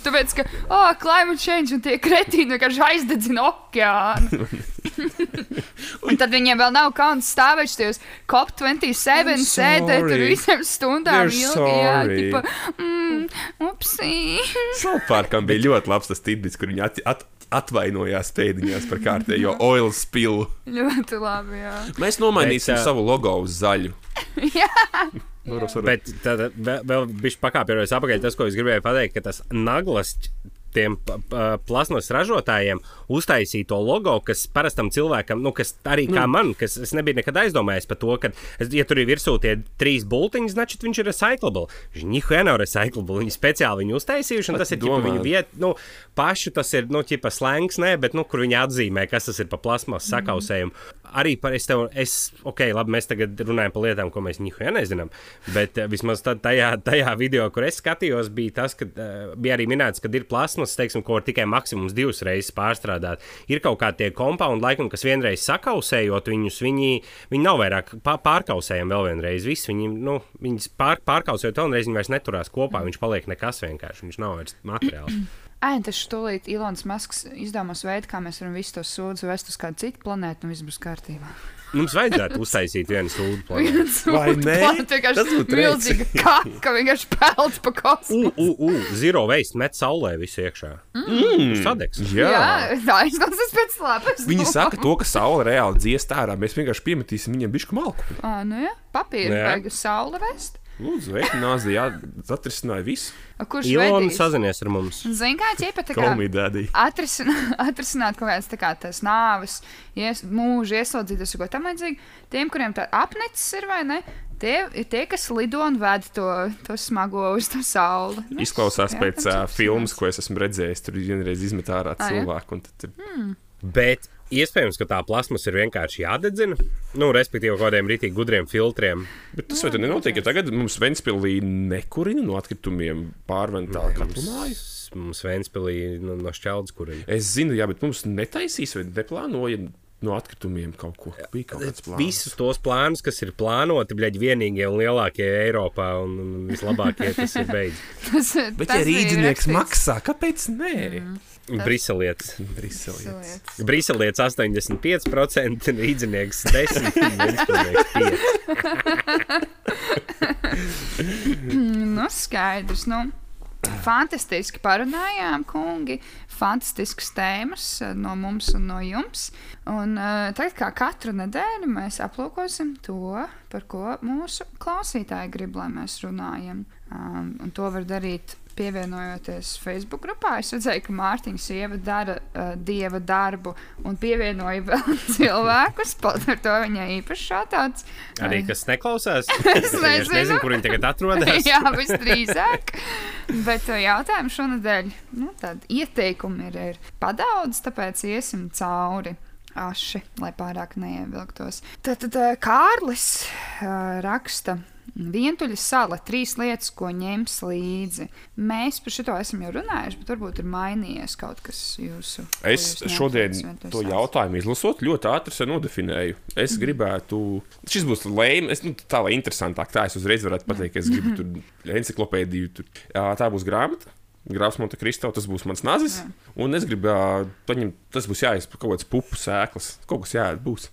A: tāpēc, ka, oh, climate change un tie kretīni vienkārši aizdedzina okeānu. un tad viņiem vēl nav kauns stāvēt šajos COP27
B: I'm
A: sēdēt tur
B: sorry.
A: visiem stundām ilgi. Jā, tipa, mm, upsī.
B: Salpārkam bija ļoti labs tas tidbits, kur viņi at, at, atvainojās pēdiņās par kārtējo oil spilu.
A: Ļoti labi, jā.
B: Mēs nomainīsim
C: Bet, ā,
B: savu logo uz zaļu.
A: jā.
B: Varos, varos.
C: Bet tad vēl, vēl bija pakāpienos apakaļ tas, ko es gribēju pateikt, ka tas naglas tiem pa- pa- plasmas ražotājiem uztaisīja to logo, kas parastam cilvēkam, nu, kas arī kā man, kas es nebiju nekad aizdomājies par to, ka, es, ja tur ir virsū tie trīs bultiņi, значит, viņš ir recyclable. Viņš nihuē nav recyclable. Viņi speciāli viņu uztaisījuši, un tas ir ķipa,
B: domā.
C: viņu vieta, nu, pašu tas ir, nu, ķipa slēngs, nē, bet, nu, kur viņi atzīmē, kas tas ir pa plasmas sakausējumu. Arī par es tev, es, ok, labi, mēs tagad runājam par lietām, ko mēs nihuē nezinām, bet uh, vismaz tajā, tajā video, kur es skatījos, bija tas, ka uh, bija arī minēts, ka ir plasmas, teiksim, ko var tikai maksimums divas reizes pārstrādāt. Ir kaut kā tie kompaundi, laikam, kas vienreiz sakausējot viņus, viņi, viņi nav vairāk pā- pārkausējami vēl vienreiz. Visi viņi, nu, viņas pār, pārkausējot vēlreiz, viņi vairs neturās kopā, viņš paliek nekas vienkārši, viņš nav vairs materiāls.
A: Ai, tas tūlīt Ilons Masks izdomās veidu, kā mēs varam visus tos sūdzes vest uz kādu citu planētu, un viss būs kārtībā.
C: Mums vajadzētu uztaisīt vienu sūdu plānu.
B: Vai ne?
A: Tas
B: Tas būtu
A: milzīga kaka, vienkārši peld pa kosmosu.
C: U, u, u, zero waste met saulē visu iekšā. Mm. Sadegs.
B: Jā.
A: Jā, tā izklausās pēc lapas.
B: Viņi saka to, ka saule reāli dziest ārā. Mēs vienkārši piemetīsim viņam bišku malku.
A: Ah, nu jā, papīra
C: Jā.
A: vajag uz sauli vest.
B: Lūdzu, veikināzi, jā, atrisināja visu.
A: A, Kurš
C: Ilona sazinies ar mums.
A: Zini, kā ķipa tā kā atrisināt, atrisināt kaut kādas tā kā tās nāves, ies, mūža ieslodzītas un ko tam līdzīgi. Tiem, kuriem tā apnicis ir vai ne, tie ir tie, kas lido un ved to, to smago uz to sauli. Nu,
B: Izklausās
A: jā,
B: pēc uh, filmas, ko es esmu redzējis. Tur vienreiz izmet ārā cilvēku. un tad tur-
C: Bet iespējams, ka tā plasmas ir vienkārši jādedzina. Nu, respektīvi, kaut kādiem rītīgi gudriem filtriem.
B: Bet tas vai tad nenotiek, ja tagad mums Ventspīlī nekurina no atkritumiem pārventā katru māju?
C: Mums Vēnspilī no, no šķeldes, kur ir.
B: Es zinu, jā, bet mums netaisīs vai neplānoja no atkritumiem kaut ko. Bija kaut kāds plāns.
C: Visus tos plānus, kas ir plānoti, bļaigi vienīgie un lielākie Eiropā un, un vislabākie, tas ir beidzis.
A: Tas,
B: Bet,
A: tas
B: ja
A: bija
B: rīznieks
A: rakstīts.
B: maksā, kāpēc nē?
C: Briselietis.
B: Briselietis.
C: Briselietis 85%, rīznieks 10%, Vēnspilnieks 5%.
A: Nu, skaidrs. Nu. Fantastiski parunājām, kungi. Fantastiskas tēmas eh, no mums un no jums. Un uh, tagad, kā katru nedēļu, mēs aplūkosim to, par ko mūsu klausītāji grib, lai mēs runājam. Um, un to var darīt pievienojoties Facebook grupā. Es redzēju, ka Mārtiņa sieva dara uh, dieva darbu un pievienoja vēl cilvēkus. Par to viņai īpaši šāds.
C: Arī kas neklausās,
A: Es nezinu.
C: nezinu, kur viņi tagad atrodas.
A: Jā, visdrīzāk. Bet uh, jautājumu šonadēļ, nu, tādi ieteikumi ir, ir padaudz, tāpēc iesim cauri. Aši, lai pārāk neievilktos. Tad, tad uh, Kārlis uh, raksta. Vientuļa sala, trīs lietas, ko ņems līdzi. Mēs par šo esam jau runājuši, bet varbūt ir mainījies kaut kas jūsu.
B: Es
A: jūs
B: šodien to jautājumu izlasot, ļoti ātri nodefinēju. Es gribētu, šis būs lēmums, es, nu, tā lai interesantāk, tā es uzreiz varētu pateikt, ka es gribu tur encyklopēdiju. Tur. Tā būs grāmata. Grāfs Monte Cristo, tas būs mans nazis. Un es gribu ā, paņemt, tas būs jāies kaut kāds pupu sēklas. Kaut kas būs.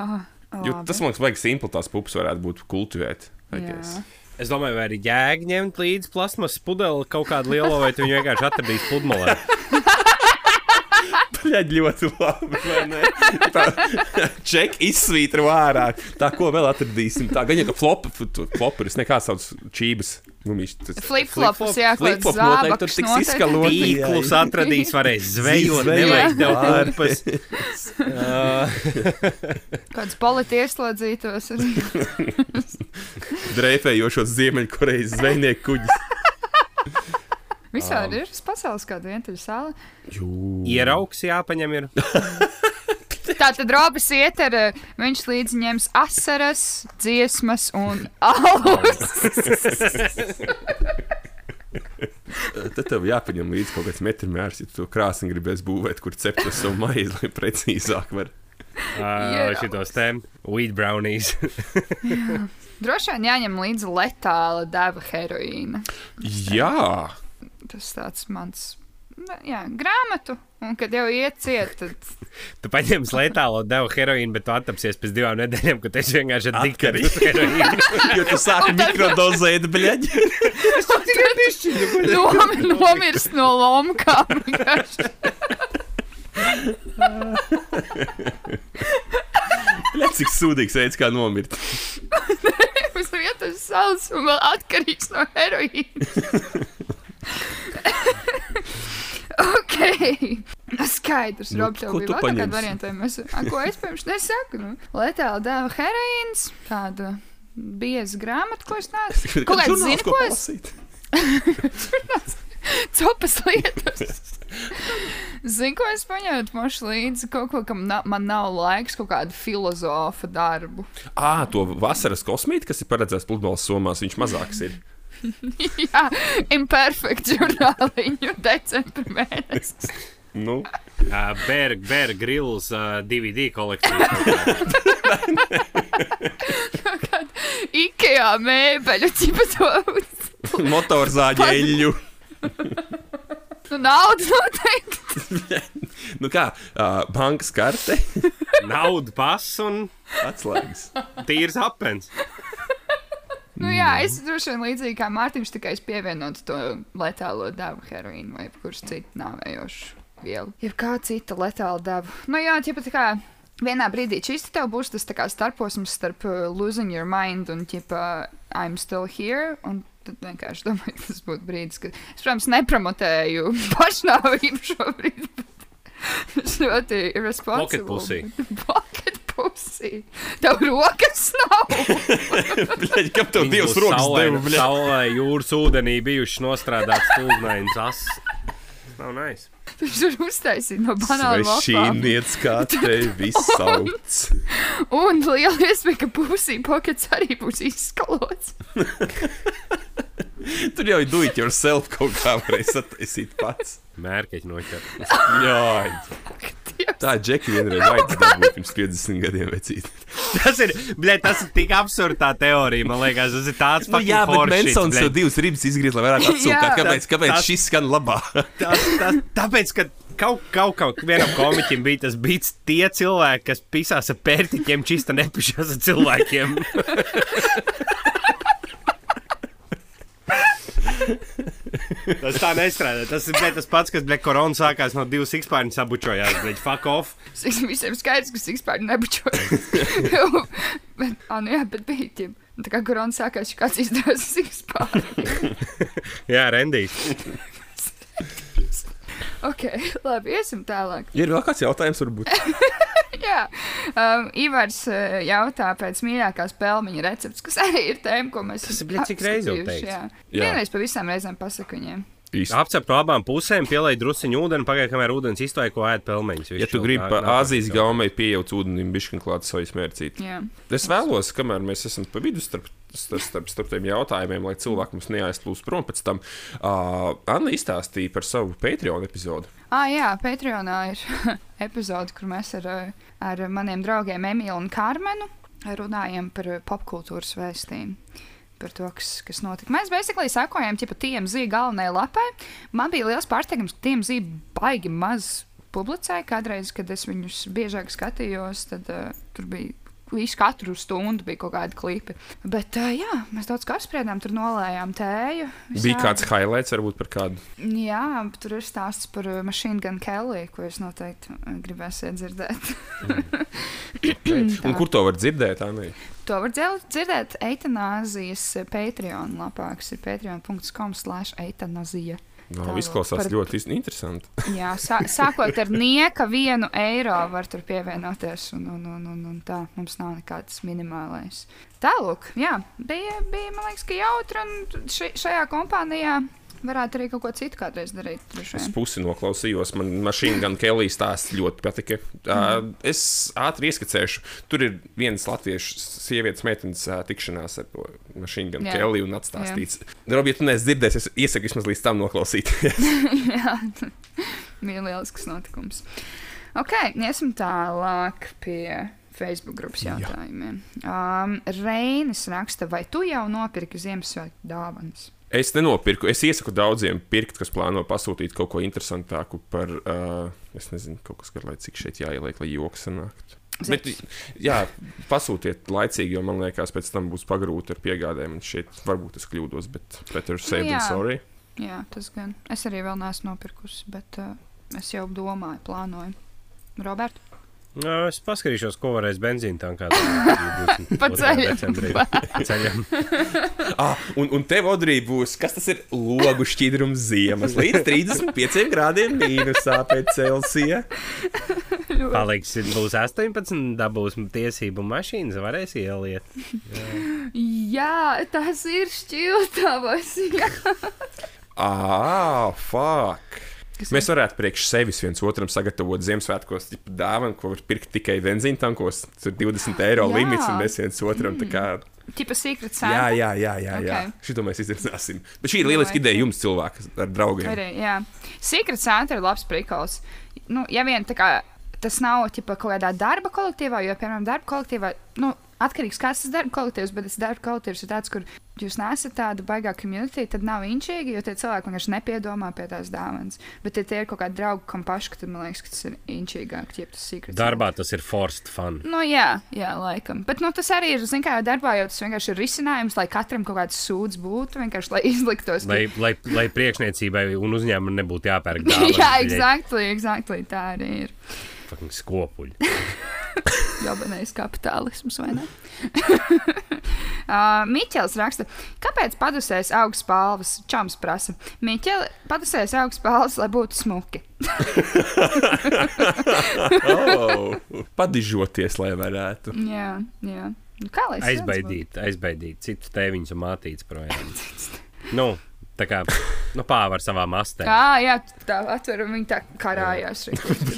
A: Aha,
B: Jo tas man liekas, vajag simpli tās pupas varētu būt kultivēt. I
A: Jā.
B: guess.
C: Es domāju, vai arī jēga ņemt līdzi plasmas pudeli kaut kādu lielo, vai tu viņu vienkārši atradīsi pludmalē.
B: Bļaļ, ļoti labi. Tā čeka izsvītra ārā. Tā ko vēl atradīsim. Tā gan jau ka flop, floperis nekāds savs čības. Gumijas, tas
A: Flip-flops, jā, kaut
B: Flip-flop
A: kāds
B: noteikti tur
A: zābaks
B: tiks izkalot.
C: Tīklus atradīs, varēs zvejot, nevajag tev
B: jā.
C: kurpas.
A: Kāds politi ieslodzītos.
B: dreifējošos Ziemeļkorejas zvejnieku kuģis.
A: Visādi ir uz pasaules kāda vientuļa sāla.
C: Ieraugs jāpaņem ir.
A: Tā tad Robis iet ar, eh, viņš līdzi ņems asaras, dziesmas un alus.
B: Tad tev jāpaņem līdzi kaut kāds metrs, ja tu to krāsni gribēs būvēt, kur cept to savu maizi, lai precīzāk var.
C: Uh, šitos te wheat brownies.
A: Droši vien jāņem līdzi letāla deva heroīna.
B: Jā,
A: Tas tāds mans. Jā, grāmatu, un kad jau iet ciet, tad
C: Tu paņem letālo devu heroīnu, bet tu attapsies pēc divām nedēļām, kad es vienkārši diktaru heroīnu.
B: jo tu sāki mikrodozēt, bļaģi.
A: nom, nomirst no lomkām.
B: Bļaģi, cik sūdīgs veids, kā nomirt.
A: Uz vietas salas un vēl atkarīgs no heroīna. ok. Nu, Skaidrs,
B: Nu,
A: Rob, tev bija vēl kāda varianta, mēs, a, ko es pirms nesaku, nu, letāla dēva heroīns, kāda bieza grāmata, ko es neesmu. Kaut kāds zini, ko es, copas lietas. Zini, ko es paņēmu mošu līdzi, kaut ko, kam na, man nav laiks, kaut kādu filozofa darbu.
B: Ā, to vasaras kosmīti, kas ir paredzēts pludmales somās, viņš mazāks ir.
A: Jā, imperfekts žurnāliņu decembra mēnesis.
B: Nu,
C: Uh, Berg, Berg, Grills, uh, DVD kolekcija.
A: Ikea mēbeļu ķipatos.
B: motorzāģeļu.
A: Nu, nauda noteikti.
B: nu kā, uh, bankas karte,
C: Nauda, pass un
B: atslēgas.
C: tīrs apens.
A: Nu, jā, es droši vien līdzīgi kā Mārtiņš, tikai es pievienotu to letālo devu heroīnu vai kurš citu nāvējošu vielu. Ja kā cita letāla deva. Nu, jā, ja pat kā. Vienā brīdī šis tev būs tas starposms starp uh, losing your mind un ķipa I'm still here. Un tad vienkārši domāju, tas būtu brīdis, kad es, protams, nepromotēju pašnāvību šobrīd. Tas ļoti irresponsible.
C: Pocket pussy.
A: Pussy. Tev rokas nav.
B: Bļaģi, kam tev divas rokas deva, bļaģi?
C: Saulē, jūras ūdenī bijuši nostrādāts stūgnainis ass. Tas nav nice.
A: Viņš tur uztaisīja no banāna lapām.
B: Šīniec, kā tevi sauc.
A: Un liela iespēja, ka pusī pokets arī būs izskalots.
B: Tur jau ir do it yourself kaut kā varēja sataisīt pats.
C: Mērķiņš noķer.
B: Jā, tā ir Džeki vienreiz aizdevusi pirms 50 gadiem vecīt.
C: Tas ir, bļē, tas ir tik absurds tā teorija, man liekas, tas ir tāds
B: Nu, jā, bet Mensons jau divas ribas izgriež, lai varētu atsūkāt. Kāpēc, kāpēc
C: Tas-
B: šis skan labāk?
C: Tas, tas, tāpēc, ka kaut, kaut, kaut vienam komiķim bija tas bijis tie cilvēki, kas pisās ar pērtiķiem, čista nepišās ar cilvēkiem. tas tā nestrādā. Tas ir tas pats, kas bija korona sākās no divas sikspārņu sabučojās. Bļē, fuck off.
A: Es visiem skaidrs, ka vispār nebučojas. bet, ah, nu jā, bet bija ķim. Tā kā korona sākās, viņš kāds izdevās vispār.
C: Jā, Rendijs.
A: ok, labi, iesim tālāk.
B: Ir vēl kāds jautājums, varbūt?
A: Jā, um, Ivars uh, jautā pēc mīļākās pelmeņa receptes, kas arī ir tēma, ko mēs
C: Tas ir, bļet, cik reiz jau teikts?
A: Vienreiz pa visām reizēm pasaku viņiem.
C: Apcep no abām pusēm, pielai drusciņu ūdeni, pagaidi, kamēr ūdens iztoja, ko ēd pelmeņus.
B: Ja tu gribi pa Āzijas gaumei pieejot ūdenim, bišķiņ klāt savu smērcīti.
A: Jā.
B: Es vēlos, kamēr mēs esam pa vidu starp, starp, starp, starp tiem jautājumiem, lai cilvēki mums neaizplūst prom pēc tam, uh, Anna izstāstīja par savu Patreon epizodu.
A: Ah, jā, Patreonā ir epizode, kur mēs ar, ar maniem draugiem Emīlu un Kārmenu runājam par popkultūras vēstījumu. Par to, kas, kas notika. Mēs basically sekojam TMZ galvenajai lapai. Man bija liels pārsteigums, ka TMZ baigi maz publicēja. Kādreiz, kad es viņus biežāk skatījos, tad uh, tur bija visu katru stundu bija kaut kādi klipi. Bet, uh, jā, mēs daudz kā apspriedām, tur nolējām tēju.
B: Visādi. Bija kāds highlights, varbūt par kādu?
A: Jā, tur ir stāsts par Machine Gun Kelly, ko jūs noteikti gribēsiet dzirdēt.
B: Un kur to var dzirdēt? Anī?
A: To var dzirdēt eitanāzijas Patreon lapā, kas ir patreon.com slash eitanāzija.
B: No, izklausās par... ļoti interesanti.
A: jā, sā, sākot ar nieka vienu eiro var tur pievienoties, un, un, un, un, un tā mums nav nekāds minimālais. Tālāk, jā, bija, bija, man liekas, ka jautri, un ši, šajā kompānijā varētu arī kaut ko citu kādreiz darīt.
B: Es pusi noklausījos, man mašīna gan Kelijas stāsts ļoti patika. Mm. Uh, es ātri ieskicēšu, tur ir viens latviešu sievietes meitenes uh, tikšanās ar to mašīnu gan Keliju un atstāstīts. Robi, ja tu neesi dzirdējis, es iesaku vismaz līdz tam noklausīties.
A: Jā, bija lielisks notikums. Ok, iesim tālāk pie Facebook grupas jautājumiem. Jā. Um, Reinis raksta, vai tu jau nopirki Ziemassvētku dāvanas?
B: Es nenopirku. Es iesaku daudziem pirkt, kas plāno pasūtīt kaut ko interesantāku par, uh, es nezinu, kaut kas garlaicīgs šeit jāieliek, lai joks sanāktu. Bet, jā, pasūtiet laicīgi, jo man liekas, pēc tam būs pagrūti ar piegādēm. Šeit varbūt es kļūdos, bet better safe than sorry.
A: Jā, tas gan. Es arī vēl neesmu nopirkusi, bet uh, es jau domāju, plānoju. Roberts?
C: No, es paskatīšos, ko varēs benzīna tankā.
A: Pa ceļam.
B: ceļam. ah, un, un tev, Odrī, būs, kas tas ir logu šķidrums ziemas līdz 35 grādiem mīnusā pēc Celsija.
C: Paliks, būs 18, dabūs tiesību mašīnas, varēs ieliet.
A: Jā, Jā tas ir šķiltavas.
B: ah, fuck! Kas Mēs varētu priekš sevis viens otram sagatavot Ziemassvētkos dāvanu, ko var pirkt tikai benzīna tankos. Tas ir 20 eiro jā. limits, un mēs viens otram tā kā.
A: Tipa secret santa.
B: Jā, jā, jā, jā, okay. jā. šito mēs izdarīsim. Bet šī ir lieliska ideja jums, cilvēki, ar draugiem.
A: Arī, jā, secret santa ir labs prikals. Nu, ja vien tā kā tas nav ķipa, kaut kādā darba kolektīvā, jo, piemēram, darba kolektīvā, nu, atkarīgs no kādas darba kolektīvas, bet tas darba kolektīvs ir tāds, kur jūs nesat tāda baigā komunitī, tad nav inčīgi, jo tie cilvēki vienkārši nepiedomā pie tās dāvanas. Bet, ja tie ir kaut kādi draugi, kam paši, tad man liekas, ka tas ir inčīgāk, ja tas ir.
C: Darbā tas ir forced fun.
A: Nu, jā, jā, laikam. Bet nu, tas arī ir, zināmā mērā, darbā jau tas vienkārši ir risinājums, lai katram kaut kāds sūds būtu, vienkārši lai izliktos.
C: Lai, ka... lai, lai priekšniecībai un uzņēmumam nebūtu jāpērk dāvanas.
A: jā, exactly, exactly, tā arī ir.
C: Fucking skopuļi.
A: Jobanais kapitālisms, vai ne? uh, Miķels raksta, kāpēc padusēs augsts palvas? Čams prasa. Miķeli, padusēs augsts palvas, lai būtu smuki.
B: oh, padižoties, lai varētu.
A: Jā, jā. Nu, kā lai
C: aizbaidīt, aizbaidīt citu tēviņus un mātītes projām? nu, Tā kā nu, pāri savām astēm.
A: Jā, jā, tā atver un viņa tā karājās.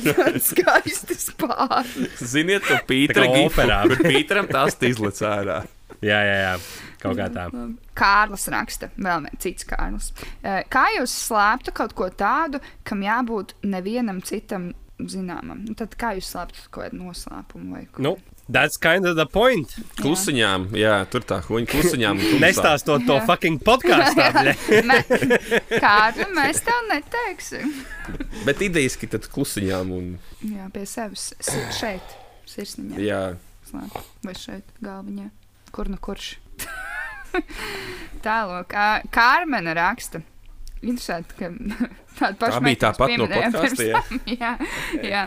A: Tas skaisti spārni.
B: Ziniet, to Pītera
C: operā.
B: Kur Pīteram tas izlec ārā.
C: Jā, jā, jā. Kaut kā tā.
A: Kārlis raksta, vēl viens cits Kārlis. Kā jūs slēptu kaut ko tādu, kam jābūt nevienam citam zināmam? Nu, tad kā jūs slēptu kaut kādu noslēpumu vai ko?
C: Nu, That's kind of the point.
B: Klusiņām, jā, tur tā huņa klusiņām.
C: Nestāstot to fucking podkāstā.
A: Kādu mēs tev neteiksim.
B: Bet idejiski tad klusiņām un.
A: Jā, pie sevis šeit, sirsniņā.
B: Jā.
A: Vai šeit, galviņā. Kur nu kurš? Tālāk, Kārmena raksta. Interesanti, ka tāda paša. Tā
B: bija tāpat no podkāstiem.
A: jā, jā.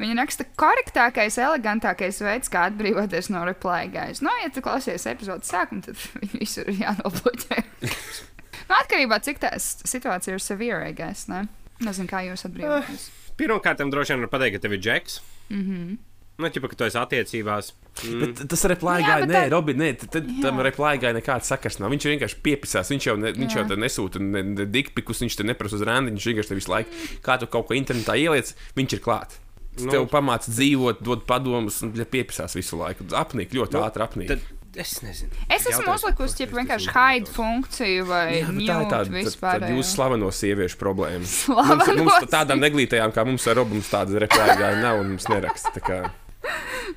A: Viņa raksta, korektākais, elegantākais veids, kā atbrīvoties no reply guys. No, ja tu klausies epizodes sākumu, tad viņi visur ir jānobloķē. nu, atkarībā no cik tā situācija ir severe, guess, ne? Nezinu, kā jūs atbrīvoties. Uh,
C: Pirmkārt, droši vien var pateikt, ka tev ir džeks.
A: Mm -hmm.
C: Nu, ķipa, ka tu esi attiecībās.
B: Mm. Bet tas replēgāja, nē, tā... Robi, nē, tad tam replēgāja nekāds sakars nav. Viņš vienkārši piepisās, viņš jau, ne, viņš jau nesūta ne, ne dikpikus, viņš te neprasa uz rāndi, viņš vienkārši visu laiku, kā tu kaut ko internetā ieliec, viņš ir klāts. Nu, tev pamāca dzīvot, dod padomus, un ja piepisās visu laiku. Apnīk, ļoti nu, ātri apnīk. Tad...
C: Es nezinu.
A: Es esmu uzlikusi jau vienkārši hide funkciju vai Jā, tā ir tāda vispār.
B: Tad jūsu slaveno sieviešu problēma. Mums, mums tādām neglītajām kā mums ar Robu, mums tādas replēgāja nav un mums neraksta.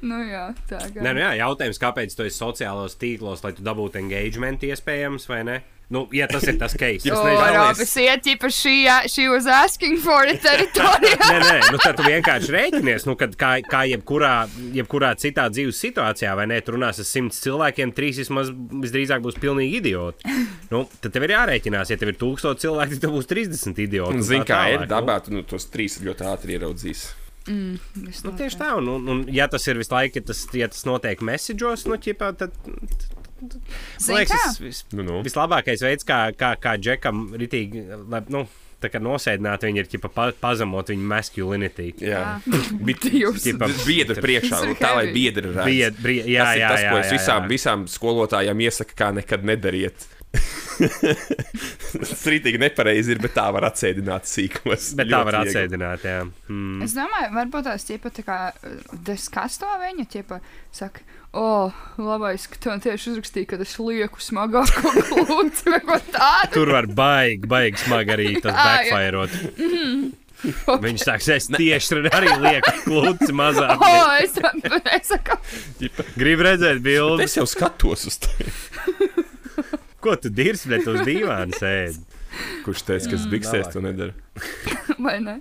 A: Nu, jā, tā.
C: Nē, nu jā, jautājums, kāpēc tu esi sociālos tīklos, lai tu dabūtu engagement iespējams vai ne? Nu, ja tas ir tas case,
B: nevēlaties-
A: Robis iet, ķipa, šī, šī was asking for it teritorijā.
C: Nē, nē, nu tad tu vienkārši rēķinies, nu, kad kā, kā jebkurā, jebkurā citā dzīves situācijā, vai ne, tu runās ar simts cilvēkiem, trīs vismaz visdrīzāk būs pilnīgi idioti. Nu, tad tev ir jārēķinās, ja tev ir tūkstoši cilvēki, tad būs 30 idioti.
B: Zini, kā ir
C: nu.
B: dabā, tu nu, tos trīs ļoti ātri ieraudzīs.
C: Nu, tieši tā, un, un, un ja tas ir visu laiku, ja tas, ja tas notiek message'os, nu, ķipā, tad. Man liekas, tas vis,
B: Nu, nu.
C: vislabākais veids, kā, kā, kā Džekam ritīgi, lai, nu, tā kā nosēdināt viņu, ir ķipa, pa, pazemot viņu masculinity.
B: Jā, bet
A: Jūs.
B: Ķipa, biedri priekšā,
A: ir
B: tā lai biedri
C: brie, jā,
B: tas ir
C: jā,
B: tas,
C: jā,
B: ko es
C: jā,
B: visām,
C: jā.
B: visām skolotājām iesaku, kā nekad nedariet. Tas rītīgi nepareizi ir, bet tā var atsēdināt sīkos.
C: Bet tā var atsēdināt, jā. Mm.
A: Es domāju, varbūt tās ķipa tā kā deskasto viņa, ķipa, saka, o, oh, labais, ka tu man tieši uzrakstīji, ka es lieku smagāko klūci vai ko tādu.
C: Tur var baigi, baigi smagi arī tas
A: Ā, jā.
C: backfire. Viņš sāks, es tieši tur arī lieku klūci mazāk.
A: O, oh, es, es saku,
C: Gribu redzēt bildi.
B: Es jau skatos uz to.
C: Ko tu dirzi, bet uz dīvāna sēdi?
B: Kurš teica, ka biksēs to nedara?
A: vai ne?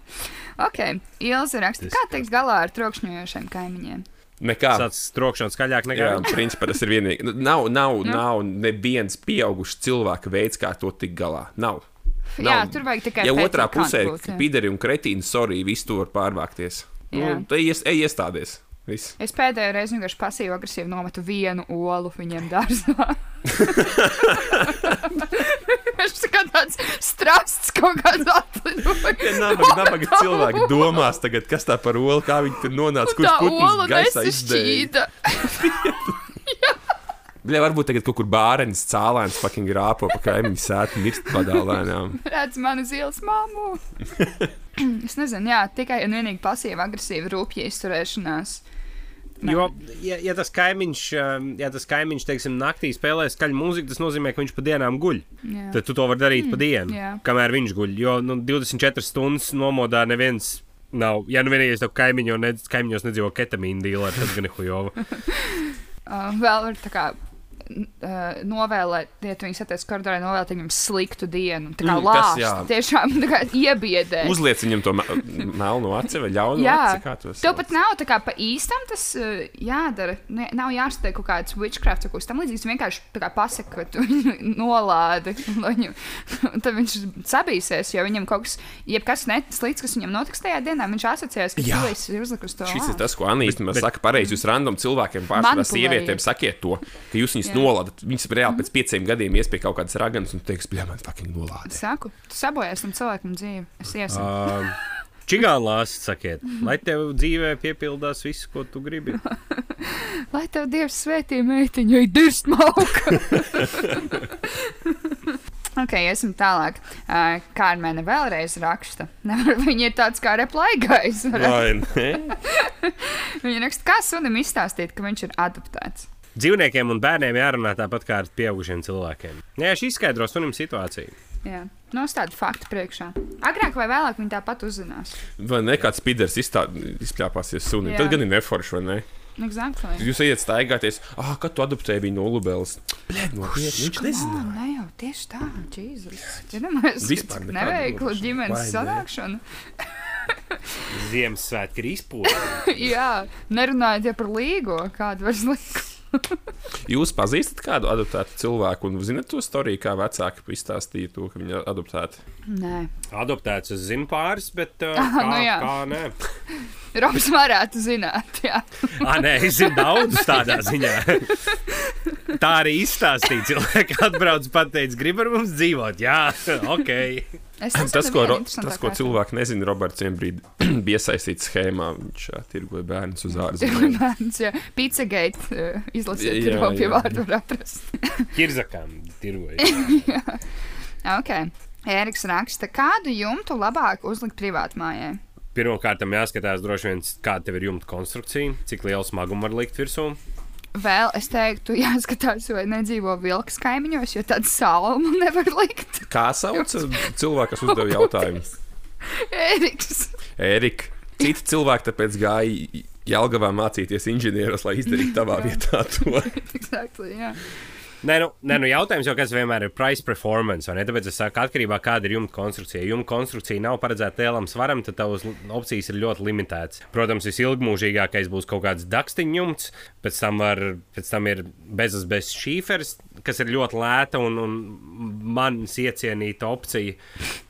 A: Ok, Ilza raksta, kā teiks galā ar trokšņojošiem kaimiņiem?
B: Nekā.
C: Tas trokšņot skaļāk nekā
B: Jā, principā tas ir vienīgi. Nu, Nav, nav, nav neviens pieaugušs cilvēka veids, kā to tikt galā. Nav.
A: Jā,
B: Nav.
A: tur vajag tikai
B: Ja otrā pusē
A: jā.
B: ir pideri un kretīni, sorry, viss tur var pārvākties.
A: Jā.
B: Nu, tad ies, ej iestādies. Viss.
A: Es pēdējo reizi vienkārši pasīvi agresīvi nometu vienu olu viņiem dārzā. Viņš kā tāds strasts kaut kāds atlidoja.
B: Ja nabaga, nabaga cilvēki domās tagad, kas tā par olu, kā viņi tur nonāca, kurš putns gaisā
A: nesašķīda.
B: Bļa, varbūt tagad kaut kur bārenis, cālēns, fucking rāpo pa kaimiņu sētu, mirst padā lēnām.
A: Redz manu zīles māmu. es nezinu, jā, tikai un vienīgi pasīvi agresīvi rūpīgi izturēšanās.
C: Jo, ja, ja tas kaimiņš, um, ja tas kaimiņš teiksim, naktī spēlē skaļu mūziku, tas nozīmē, ka viņš pa dienām guļ.
A: Jā.
C: Tad tu to vari darīt mm, pa dienu,
A: jā.
C: kamēr viņš guļ. Jo nu, 24 stundas nomodā neviens nav. Ja nu vienīgais tev kaimiņo, ne, kaimiņos nedzīvo ketamīna dīlā, tad gan hujova.
A: Uh, vēl var tā kā novēlēt, ja tu viņus satiec koridorā, novēlēt viņam sliktu dienu. Tā kā
B: Mm,
A: mm,
B: tas
A: tiešām tā kā iebiedēt.
B: Uzliec viņam to me- melno aci vai ļaunu
A: Jā,
B: aci,
A: tev pat nav tā kā pa īstam tas uh, jādara. Ne, nav jāstāv kaut kāds witchcraft vai kaut kas tam līdzīgs. Vienkārši tā kā pasaka, ka tu viņu nolādi. Viņu, tad viņš sabīsies, jo viņam kaut kas, jebkas net- slikts, kas viņam notiks tajā dienā, viņš asociēs, ka
B: Jā.
A: tu ir uzlikus to.
B: Šis ir
A: lāstu.
B: tas, ko
C: Bet-
B: saka pareizi. Jūs random cilvēkiem, pārsvarā sievietēm, sakiet to, ka jūs viņus
A: Jā.
B: Nolaidat. Viņas reāli pēc pieciem gadiem ies pie kaut kādas raganas un teiks, bļā, man fucking nolādē.
A: Saku, tu sabojāsi tam cilvēkam dzīvi. Es iesaku.
C: Um, Čigāna lāsts, sakiet, lai tev dzīvē piepildās viss, ko tu gribi.
A: Lai tev Dievs svētī meitiņu, ir dirst mauka. Ok, iesim tālāk. Uh, Kārmēne vēlreiz raksta. Nevar, viņa ir tāds kā
B: ne?
A: Viņa raksta, kā sunim izstāstīt, ka viņš ir adoptēts.
C: Dzīvniekiem un bērniem jārunā tāpat kā ar pieaugušiem cilvēkiem. Jā, šī izskaidro sunim situāciju.
A: Jā, nostāda faktu priekšā. Agrāk vai vēlāk viņi tāpat uzzinās.
B: Vai ne kāds piders izstā- izpļāpāsies sunim?
A: Jā.
B: Tad gan ir neforši, vai ne?
A: Exactly.
B: Jūs ejat staigāties, ah, kad tu adoptēji viņu no nopietni, viņš nezina.
A: ne jau tieši tā, Jēzus.
B: Vispār
A: cik
B: nekāda
A: neveikla
B: nodošana.
A: ģimenes
B: Vai ne?
A: sanākšana.
C: Ziemassvētki ir izpūsti.
A: Jā, nerunājot jau par līgo, kādu var likt.
B: Jūs pazīstat kādu adoptētu cilvēku un zinat to storiju, kā vecāki izstāstīja to, ka viņi ir adoptēti.
A: Nē,
C: Adoptēts es zinu pāris, bet uh,
A: Ah,
C: kā,
A: nu jā.
C: kā nē.
A: Robs varētu zināt. Jā.
C: Ah, nē, es zinu daudz tādā ziņā. Tā arī izstāstīja. Cilvēki atbrauc un pateica, grib ar mums dzīvot. Jā, ok.
B: Tas, ko, ro- tas, ko cilvēki nezina, Roberts vienā brīdī bija iesaistīts schēmā. Viņš ā, tirgoja bērnus uz ārzemēm.
A: Bērns, jā, Pizzagate uh, izlasīt,
B: Jā,
A: tur vēl pie
B: jā.
A: vārdu var atrast.
C: Kirzakām tirgoja.
A: ok. Ēriks raksta, kādu jumtu labāk uzlikt privātmājai?
C: Pirmkārt, jāskatās droši vien, kāda tev ir jumta konstrukcija, cik lielu smagumu var likt virsū.
A: Vēl es teiktu, jāskatās, vai nedzīvo vilks kaimiņos, jo tādu salmu nevar likt.
B: Kā sauc cilvēku, kas uzdeva jautājumu?
A: Ēriks.
B: Ērika. Citi cilvēki tāpēc gāja Jelgavā mācīties inženieros, lai izdarītu tavā vietā to.
A: exactly, jā.
C: Nē, nu, nē, nu jautājums jau kāds vienmēr ir price performance. Tāpēc es saku, atkarībā no kāda ir jumta konstrukcija. Ja jumta konstrukcija nav paredzēta lielam svaram, tad tavas opcijas ir ļoti limitētas. Protams, visilgmūžīgākais būs kaut kāds dakstiņu jumts, pēc tam, var, pēc tam ir bezas bez šīferis, kas ir ļoti lēta un, un manis iecienīta opcija.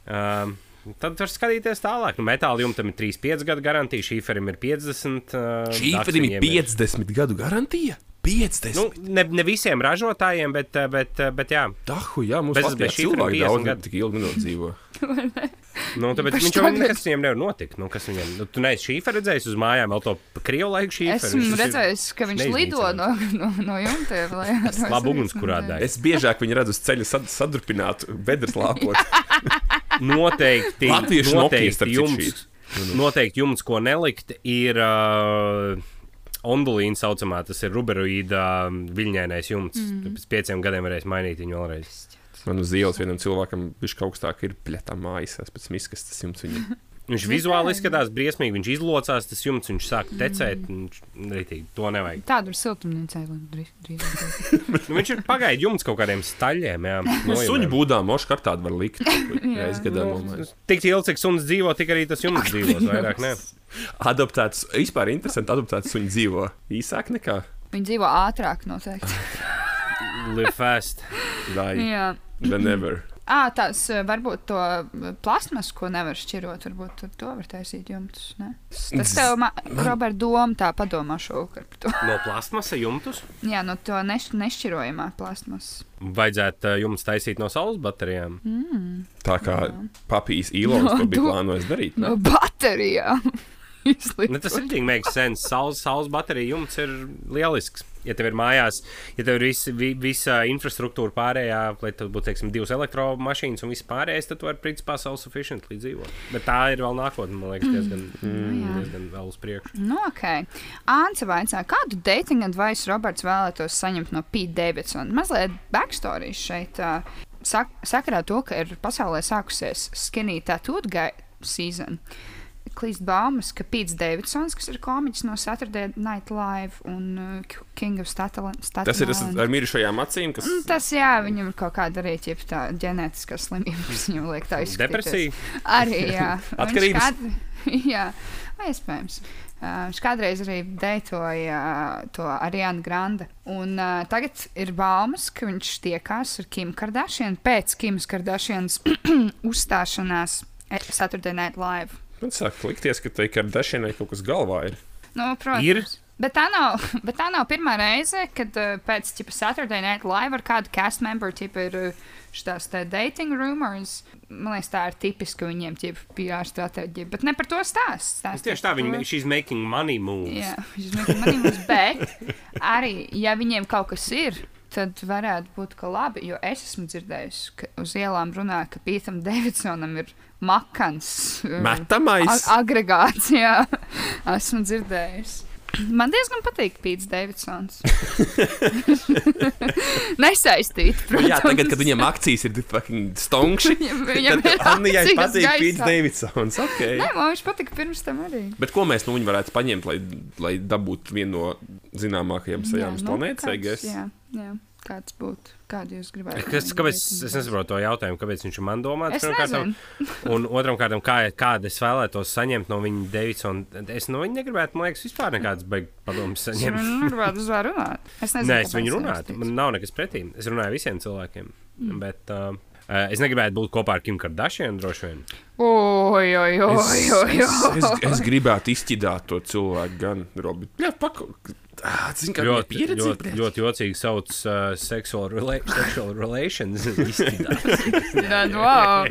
C: Um, Tad var skatīties tālāk. Nu, metāla jumtam ir 3-5 gadu garantija, šīferim ir 50. Uh,
B: Šīferim ir
C: dakstiņiem
B: 50 gadu garantija. 50.
C: Nu, ne, ne visiem ražotājiem, bet, uh, bet, uh, bet jā.
B: Dahu, jā, mums
C: bez šifriem
B: cilvēki
C: 50
B: daudz
C: gadu.
B: tik ilgi nedzīvo.
C: Nu, tāpēc viņš jau nekas viņam nevar notikt. Nu, kas viņam, nu, tu neesi šīferu redzējis uz mājām, vēl to krievu laiku šīferu.
A: Esmu
C: tas
A: redzējis, ka viņš lido no, no, no jumtiem. lai-
C: Labi ugunskurā deg.
B: Es biežāk viņu redzu uz ceļa sad, sadrupināt, bedres lāpot.
C: Noteikti,
B: Latviešu
C: noteikti
B: starp citu,
C: jums, noteikti jums, ko nelikt, ir uh, ondulīna saucamā, tas ir ruberoīda uh, viļņainais jumts. Mm. Pēc pieciem gadiem varēs mainīt viņu vēlreiz.
B: Man uz ielas vienam cilvēkam viņš kaut augstāk ir pļetā mājas, pēc miskas tas jums viņam.
C: Viņš vizuāli izskatās briesmīgi, viņš izlocās, tas jumts, viņš sāk tecēt. Viņš, ritīgi, to nevajag.
A: Tādu ir siltumnīcā. drīz- drīz.
C: Nu, viņš ir pagaidījis jumts kaut kādiem staļiem. Jā,
B: No
C: nojumiem.
B: suņu būdā mošu kartā var likt. Reiz gadā nomaiņas.
C: Tik ilgi, cik suns dzīvo, tik arī tas jumts dzīvos. Vairāk, ne?
B: Adoptēts, vispār interesanti, adoptēts suņi dzīvo īsāk nekā
A: Viņi dzīvo ātrāk noteikti.
C: Live fast.
B: vai
A: Jā.
B: whenever.
A: À, tās varbūt to eh, plasmas, ko nevar šķirot, varbūt ar to var taisīt jumtus. Ne? Tas tev, ma- Robert, doma tā padomā šovakar par to.
C: No plasmasa jumtus
A: Jā, no to neš nešķirojamā plasmas.
C: vajadzētu jums taisīt no saules baterijām.
B: Tā kā papīs īlons to bija
A: No,
B: plānojis darīt.
A: No baterijām. Izlikt.
C: Nu, tas ir tik makes sense. Saules, saules baterija jumts ir lielisks. Ja tev ir mājās, ja tev ir vis, vi, visa infrastruktūra pārējā, lai tev būtu, teiksim, divas elektromašīnas un viss pārējais, tad tu vari, principā, self-sufficiently dzīvot. Bet tā ir vēl nākotnē, man liekas, diezgan, mm.
A: jā.
C: diezgan vēl uz priekšu.
A: Nu, ok. Ānce vaicā, kādu dating advice Roberts vēlētos saņemt no Pete Davidsona? Mazliet backstory šeit. Uh, sak sakarā to, ka ir pasaulē sākusies skinny tattooed guy season. Klīst baumas, ka Pits Davidsons, kas ir komiķis no Saturday Night Live un uh, King of Staten Island.
B: Tas ir tas ar mirušajām acīm, kas
A: Mm, Tas, jā, viņam ir kaut kāda arī tā ģenētiskā slimība, kas viņam liek tā izskatīties.
C: Depresija.
A: Arī, jā.
B: Atkarības?
A: Kād... jā, iespējams. Uh, viņš kādreiz arī deitoja uh, to Ariānu Grande. Un uh, tagad ir baumas, ka viņš tiekās ar Kim Kardashian pēc Kimas Kardashians uzstāšanās eh, Saturday Night Live.
B: Man sāk likties, ka tai kardašienai kaut kas galvā ir.
A: Nu, protams.
C: Ir?
A: Bet tā, nav, bet tā nav pirmā reize, kad uh, pēc ķipa, Saturday Night Live ar kādu cast member ķipa, ir uh, šīs dating rumors. Man liekas, tā ir tipiska viņiem ķipa, PR stratēģija. Bet ne par to stāst. stāst
C: Tieši tā, viņi she's making money moves.
A: Jā, viņš ir monētas, bet arī, ja viņiem kaut kas ir, tad varētu būt, ka labi, jo es esmu dzirdējis, ka uz ielām runā, ka Pītam Davidsonam ir makans.
B: Metamais.
A: ag- agregāts, jā, esmu dzirdējis. Man diezgan patīk Pīts Davidsons. Nesaistīt,
B: Nu
A: protams.
B: Jā, tagad, kad viņam akcijas ir fucking stonkši,
A: Viņam, ir
B: Annijai patīk. Pīts Davidsons. Okay.
A: Nē, man viņš patika pirms tam arī.
B: Bet ko mēs no viņa varētu paņemt, lai, lai dabūtu vienu no zināmākajām sajām uz
A: Jā, nu,
B: planētas? I
A: kāds-
B: guess?
A: Jā, jā, kāds būtu. Kādu jūs gribētu?
C: Kas, kāpēc es nesaprotu to jautājumu, kāpēc viņš man domāts?
A: Es
C: pirmkārt. Un otrām kārtām, kā, kādu es vēlētos saņemt no viņa Davidsona. Es no viņa negribētu, man liekas, vispār nekādas beigas padomus
A: Es
C: saņemt.
A: negribētu uz viņu runāt. Es nezinu,
C: Nē, es viņu runātu. Man nav nekas pretī. Es runāju visiem cilvēkiem. Mm. Bet uh, es negribētu būt kopā ar Kim Kardashian droši vien.
A: Oi, oi, oi,
B: Es,
A: oi,
B: es, es,
A: oi.
B: es gribētu izķidāt to cilvēku, gan Robi. Jā, pako. Ah, Zini, kā
C: Ļoti,
B: pieredzi.
C: ļoti, ļoti jocīgi sauc uh, sexual, rela sexual relations.
A: Jā, wow.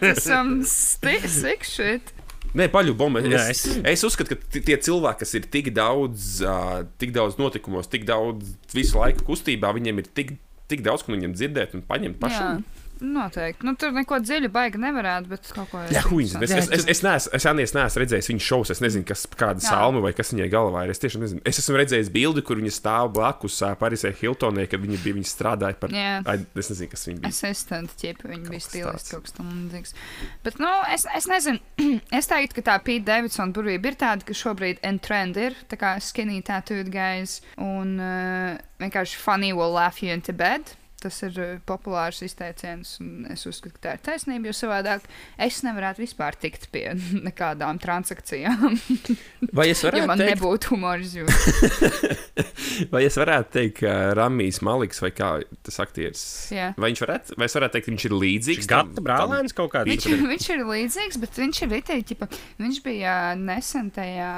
A: Tas some sti- sick shit.
B: Nē, paļūbom. Es, es,
C: es-
B: es uzskatu, ka ti- tie cilvēki, kas ir tik daudz, uh, tik daudz notikumos, tik daudz visu laiku kustībā, viņiem ir tik, tik daudz, ko viņiem dzirdēt un paņemt pašam.
A: Noteikti. Nu, tur neko dziļu baigi nevarētu, bet kaut ko
B: Jā, huīns. Es, es, es, es neesmu, es, Anies, neesmu redzējis viņas šovus. Es nezinu, kas kāda
A: Jā.
B: salma vai kas viņai galvā ir. Es tiešām nezinu. Es esmu redzējis bildi, kur viņa stāv blakus uh, Parisē Hiltonē, kad viņa bija, viņa strādāja par.
A: Jā.
B: Ai, es nezinu, kas viņa bija.
A: Asistentu ķipa, viņa bija
B: kas
A: stilists kaut kas tamlīdzīgs. Bet, nu, es, es nezinu, es teiktu, ka tā Pīta Davidsona burvība ir tāda, ka šobrīd en trend ir, tā kā skinny tattooed guys un uh, vienkārši funny will laugh you into bed. Tas ir uh, populārs izteiciens, un es uzskatu, ka tā ir taisnība, jo savādāk es nevarētu vispār tikt pie nekādām transakcijām,
B: Vai es varētu
A: man
B: teikt,
A: nebūtu humora izjūta.
B: vai es varētu teikt ka Ramijas Maliks vai kā tas aktieris?
A: Jā.
B: Vai viņš varētu, vai es varētu teikt, ka viņš ir līdzīgs?
C: Gata brālēns kaut kāds.
A: Viņš, ir- viņš ir līdzīgs, bet viņš ir itī, viņš bija ā, nesen tajā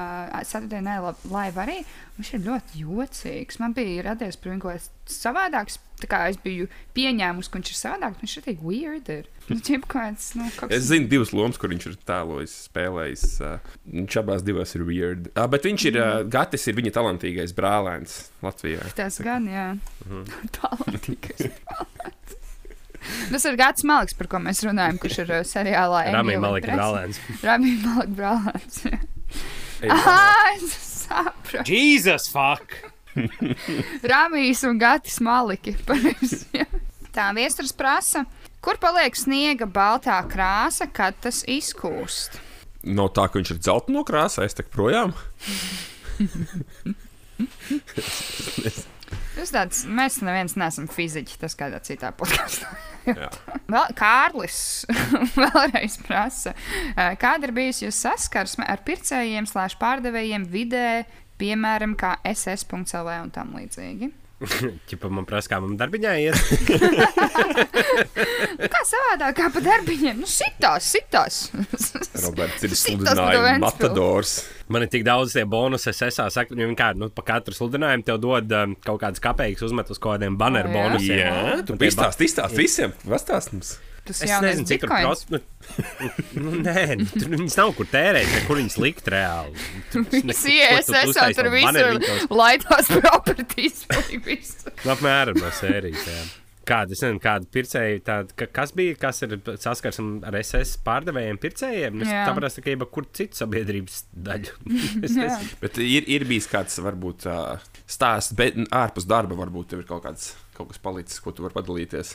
A: Saturday Night Live arī. Viņš ir ļoti jocīgs. Man bija radies kas savādāks. Tā kā es biju pieņēmusi, ka viņš ir savādāks, viņš ir tik weird. Ir. Viņš kaut kāds, nu, kaut
B: Es zinu, divas lomas, kur viņš ir tēlojis, spēlējis. Uh, viņš abās divās ir weird. Uh, bet viņš ir, uh, Gatis ir viņa talantīgais brālēns Latvijā.
A: tas gan, jā.
B: Mhm.
A: Talantīgais. Tas ir Gats Maliks, par ko mēs runājam, kurš ir ā, seriālā
C: Rami
A: Emīlija
C: Malika brālēns.
A: Rami Malika brālēns. jā.
B: Ej,
A: Ah, es saprotu.
C: Jesus fuck!
A: Rāmīs un Gatis Maliki. pareizi, jā. Tā viestures prasa, kur paliek sniega baltā krāsa, kad tas izkūst.
B: Nav tā, ka viņš ir dzelteno krāsā, es teiktu, projām.
A: Tas tāds, mēs neviens neesam fiziķi, tas kādā citā podkāstā. Vēl Kārlis vēlreiz prasa, kāda ir bijusi jūsu saskarsme ar pircējiem, slēdz pārdevējiem vidē, piemēram, kā SS.CLV un tam līdzīgi?
C: Čipa man prasa, kā man darbiņā iet.
A: Nu, Kā savādāk, kā pa darbiņiem? Nu, sitās, sitās.
B: Roberts ir sludinājums, matadors.
C: Man ir tik daudz tie bonusi, es esmu sakot, nu, kā, nu, pa katru sludinājumu tev dod um, kaut kādas kapeikas, uzmet uz kaut kādiem banneru
A: O, jā?
C: bonusiem.
B: Jā, tu
C: ba-
B: izstāsti, visiem. Pastāst mums.
A: Tas
C: Es nezinu, cik tur procentu. Nu, nu, nē, nu, tur viņas nav kur tērēt, kur viņas likt reāli. Tu
A: ISS
C: uztaisi
A: tur visur propertīs. visu.
C: Nu, Apmēram no sērijas. Jā. Kāda, nezinu, kāda pircēja, tāda, ka, kas bija, kas ir saskarsme ar SS pārdevējiem, pircējiem? Es saprotu, ka jebkur citu sabiedrības daļu.
B: Bet ir, ir bijis kāds, varbūt, stāsts, bet ārpus darba varbūt tev ir kaut, kāds, kaut kas palicis, ko tu vari padalīties.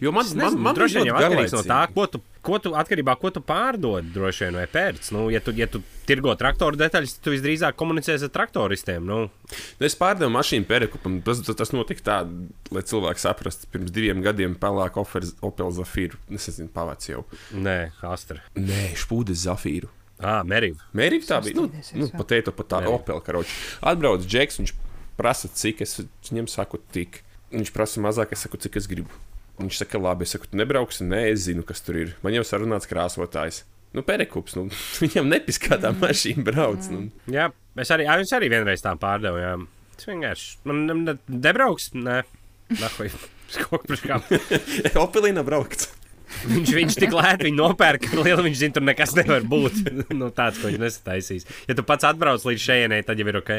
B: Jo man, man, man
C: droši vien atkarīgs no tā, ko tu, ko tu atkarībā no tā pārdod. Droši vien vai pērc. Nu, ja, tu, ja tu tirgo traktoru detaļas, tad tu visdrīzāk komunicēsi ar traktoristiem. Nu,
B: Nu, Es pārdevu mašīnu Perekupam. Tas, tas, tas notika tā, lai cilvēki saprastu. Pirms diviem gadiem pelēka Opel Zafīru. Es nezinu, pavāc jau.
C: nē, Astra.
B: Nē, špūdes Zafīru.
C: Ah, Meriv.
B: Mērķis tā bija. Nu, nu, pat teikt, pat tā. Opel karoči. Atbrauc Džeks, viņš prasa, cik es viņam saku, tik. Viņš prasa mazāk, es saku, cik es gribu. Viņš saka, labi, es saku, tu nebrauksi, nē, es zinu, kas tur ir. Man jau sarunāts krāsotājs. Nu, Perekups, nu, viņam nepiskā tā mašīna brauc. Nu.
C: Jā, es arī, es arī vienreiz tā pārdevu. Jā. Tas vienkārši man ne- ne- nebrauks. Nē, nahoj. Kaut priekš kā.
B: Opelīna braukts.
C: Viņš, viņš tik lēti viņu nopērk, ka liela viņš zina, tur nekas nevar būt. nu, tāds, ko viņš nesataisīs. Ja tu pats atbrauc līdz šejienei, tad jau ir ok.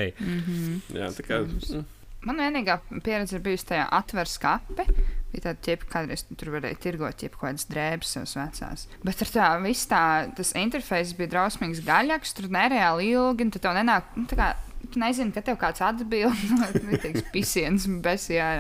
B: Jā, tā kā. mm.
A: Man vienīgā pieredze ir bijusi tajā atver skati. Bija tāda ķepa, kādreiz tur varēja tirgot jau kādas drēbes savas vecās. Bet ar tā visu tā, tas interfejs bija drausmīgs gaļāks, tur nereāli ilgi, un tu tev nenāk, nu, tā kā, tu nezini, ka tev kāds atbild, vai teiks pisiens, besijā.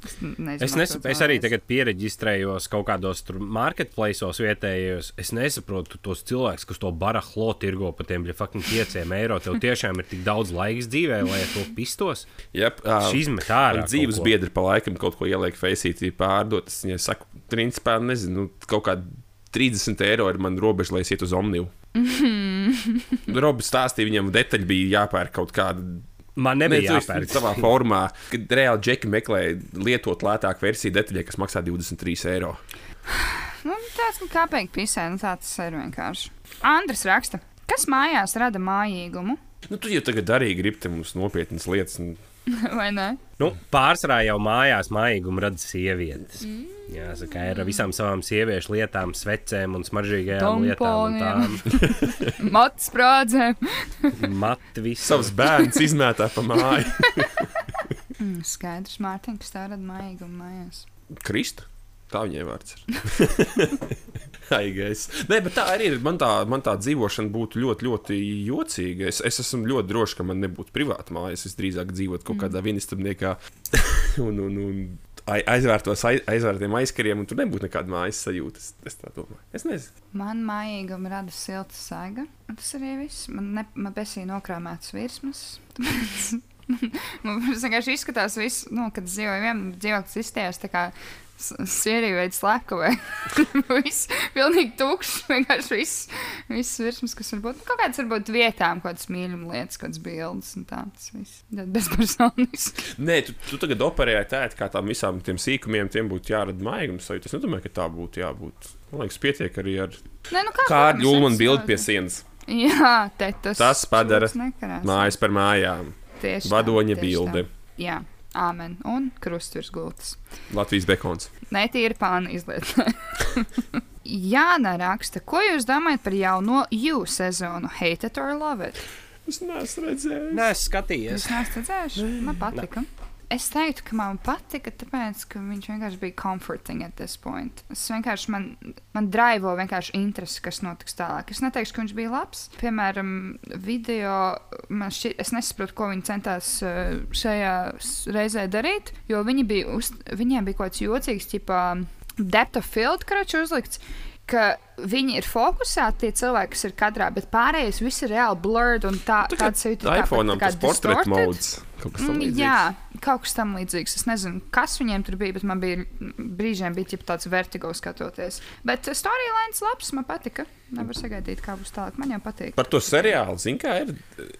A: Es, nezinu,
C: Es, nesap, es arī tagad pieregistrējos kaut kādos tur marketplaceos vietējos. Es nesaprotu tos cilvēkus, kas to barahlo tirgo par tiem fucking 5 eiro. Tev tiešām ir tik daudz laiks dzīvē, lai to pistos.
B: Jep, ā,
C: Šī izmet ārā.
B: Dzīves biedri pa laikam kaut ko ieliek feisītī pārdot. Es viņai saku, principā, nezinu, nu, kaut kādā 30 eiro ir man robeža, lai es ietu uz Omniju. Robs stāstīja, viņam detaļi bija jāpērk kaut kāda.
C: Man
B: Ne,
C: nebija
B: esi
C: jāpērk.
B: savā formā, kad reāli džeki meklēja lietot lētāku versiju detaļai, kas maksā 23 eiro.
A: Nu, tāds kā kāpīgi pisē, nu tāds ir vienkārši. Andris raksta, kas mājās rada mājīgumu,
B: Nu, tu jau tagad arī gribi te mums nopietnas lietas. un-
A: vai ne?
C: Nu, pārsvarā jau mājās mājīgumu rada sievietes. Jāsaka, ir ar visām savām sieviešu lietām, svecēm un smaržīgajām lietām. un tām.
A: Mats sprādzē.
C: Mati visu.
B: Savs bērns izmētā pa māju.
A: Mm, skaidrs, Mārtiņ, kas tā rada mājīgumu mājās.
B: Krista. Tā viņai vārds ir. Aigais. Nē, bet tā arī ir. Man tā, man tā dzīvošana būtu ļoti, ļoti jocīga. Es, es esmu ļoti drošs, ka man nebūtu privāta māja. Es drīzāk dzīvotu kaut kādā vienistabniekā un, un, un aizvērtos aiz, aizvērtiem aizkariem, un tur nebūtu nekāda mājas sajūta. Es, es tā domāju. Es nezinu.
A: Man mājīgam rada silta sēga. Tas arī viss. Man, ne, man besī nokrāmēts virsmas. man vienkārši izskatās, viss, nu, kad dzīvoju vienā dzīvoklī, izstājās tā kā Slēpka vai viss pilnīgi tukšs. Vienkārši viss, viss virsmas, kas varbūt nu, kaut kādas varbūt vietām, kādas mīļuma lietas, kādas bildes un tāds. Viss bezpersonisks.
B: Nē, tu, tu tagad operēji tēt, kā tām visām tiem sīkumiem, tiem būtu jārada maigums. Es nedomāju, ka tā būtu jābūt. Man liekas, pietiek arī ar
A: Nē, nu kā
B: kādu jūlu un bildi pie sienas.
A: Jā, tas,
B: tas padara mājas par mājām.
A: Tieši
B: Vadoņa
A: tā,
B: bilde.
A: Tā. Jā. Āmen. Un krustvirs gultas.
B: Latvijas bekons.
A: Nē, tīri pāna izlietē. Jāna raksta, ko jūs domājat par jauno jū sezonu? Hate it or love it?
B: Es neesmu redzējis.
C: Nē, es skatījos.
A: Es neesmu redzējis. Man patika. Ne. Es teiktu, ka man patika, tāpēc, ka viņš vienkārši bija comforting at this point. Es vienkārši man, man draivo vienkārši interesi, kas notiks tālāk. Es neteikšu, ka viņš bija labs. Piemēram, video, man šķiet, es nesaprotu, ko viņi centās eh, šajā reizē darīt, jo viņi bija, uz, viņiem bija kaut kāds jocīgs, tipā depth of field, kraču uzlikts ka viņi ir fokusēti, tie cilvēki, kas ir kadrā, bet pārējais viss ir reāli blurred un tā, tā tāds jūtas
B: kā iPhone, tas portret modes. Kaut kas tam
A: mm, līdzīgs. Jā, kaut kas tam līdzīgs. Es nezinu, kas viņiem tur bija, bet man bija brīžiem bija tāds vertigo skatoties. Bet storylines labs, man patika. Nevar sagaidīt, kā būs tālāk. Man jau patīk.
B: Par to seriālu, zinu, kā ir.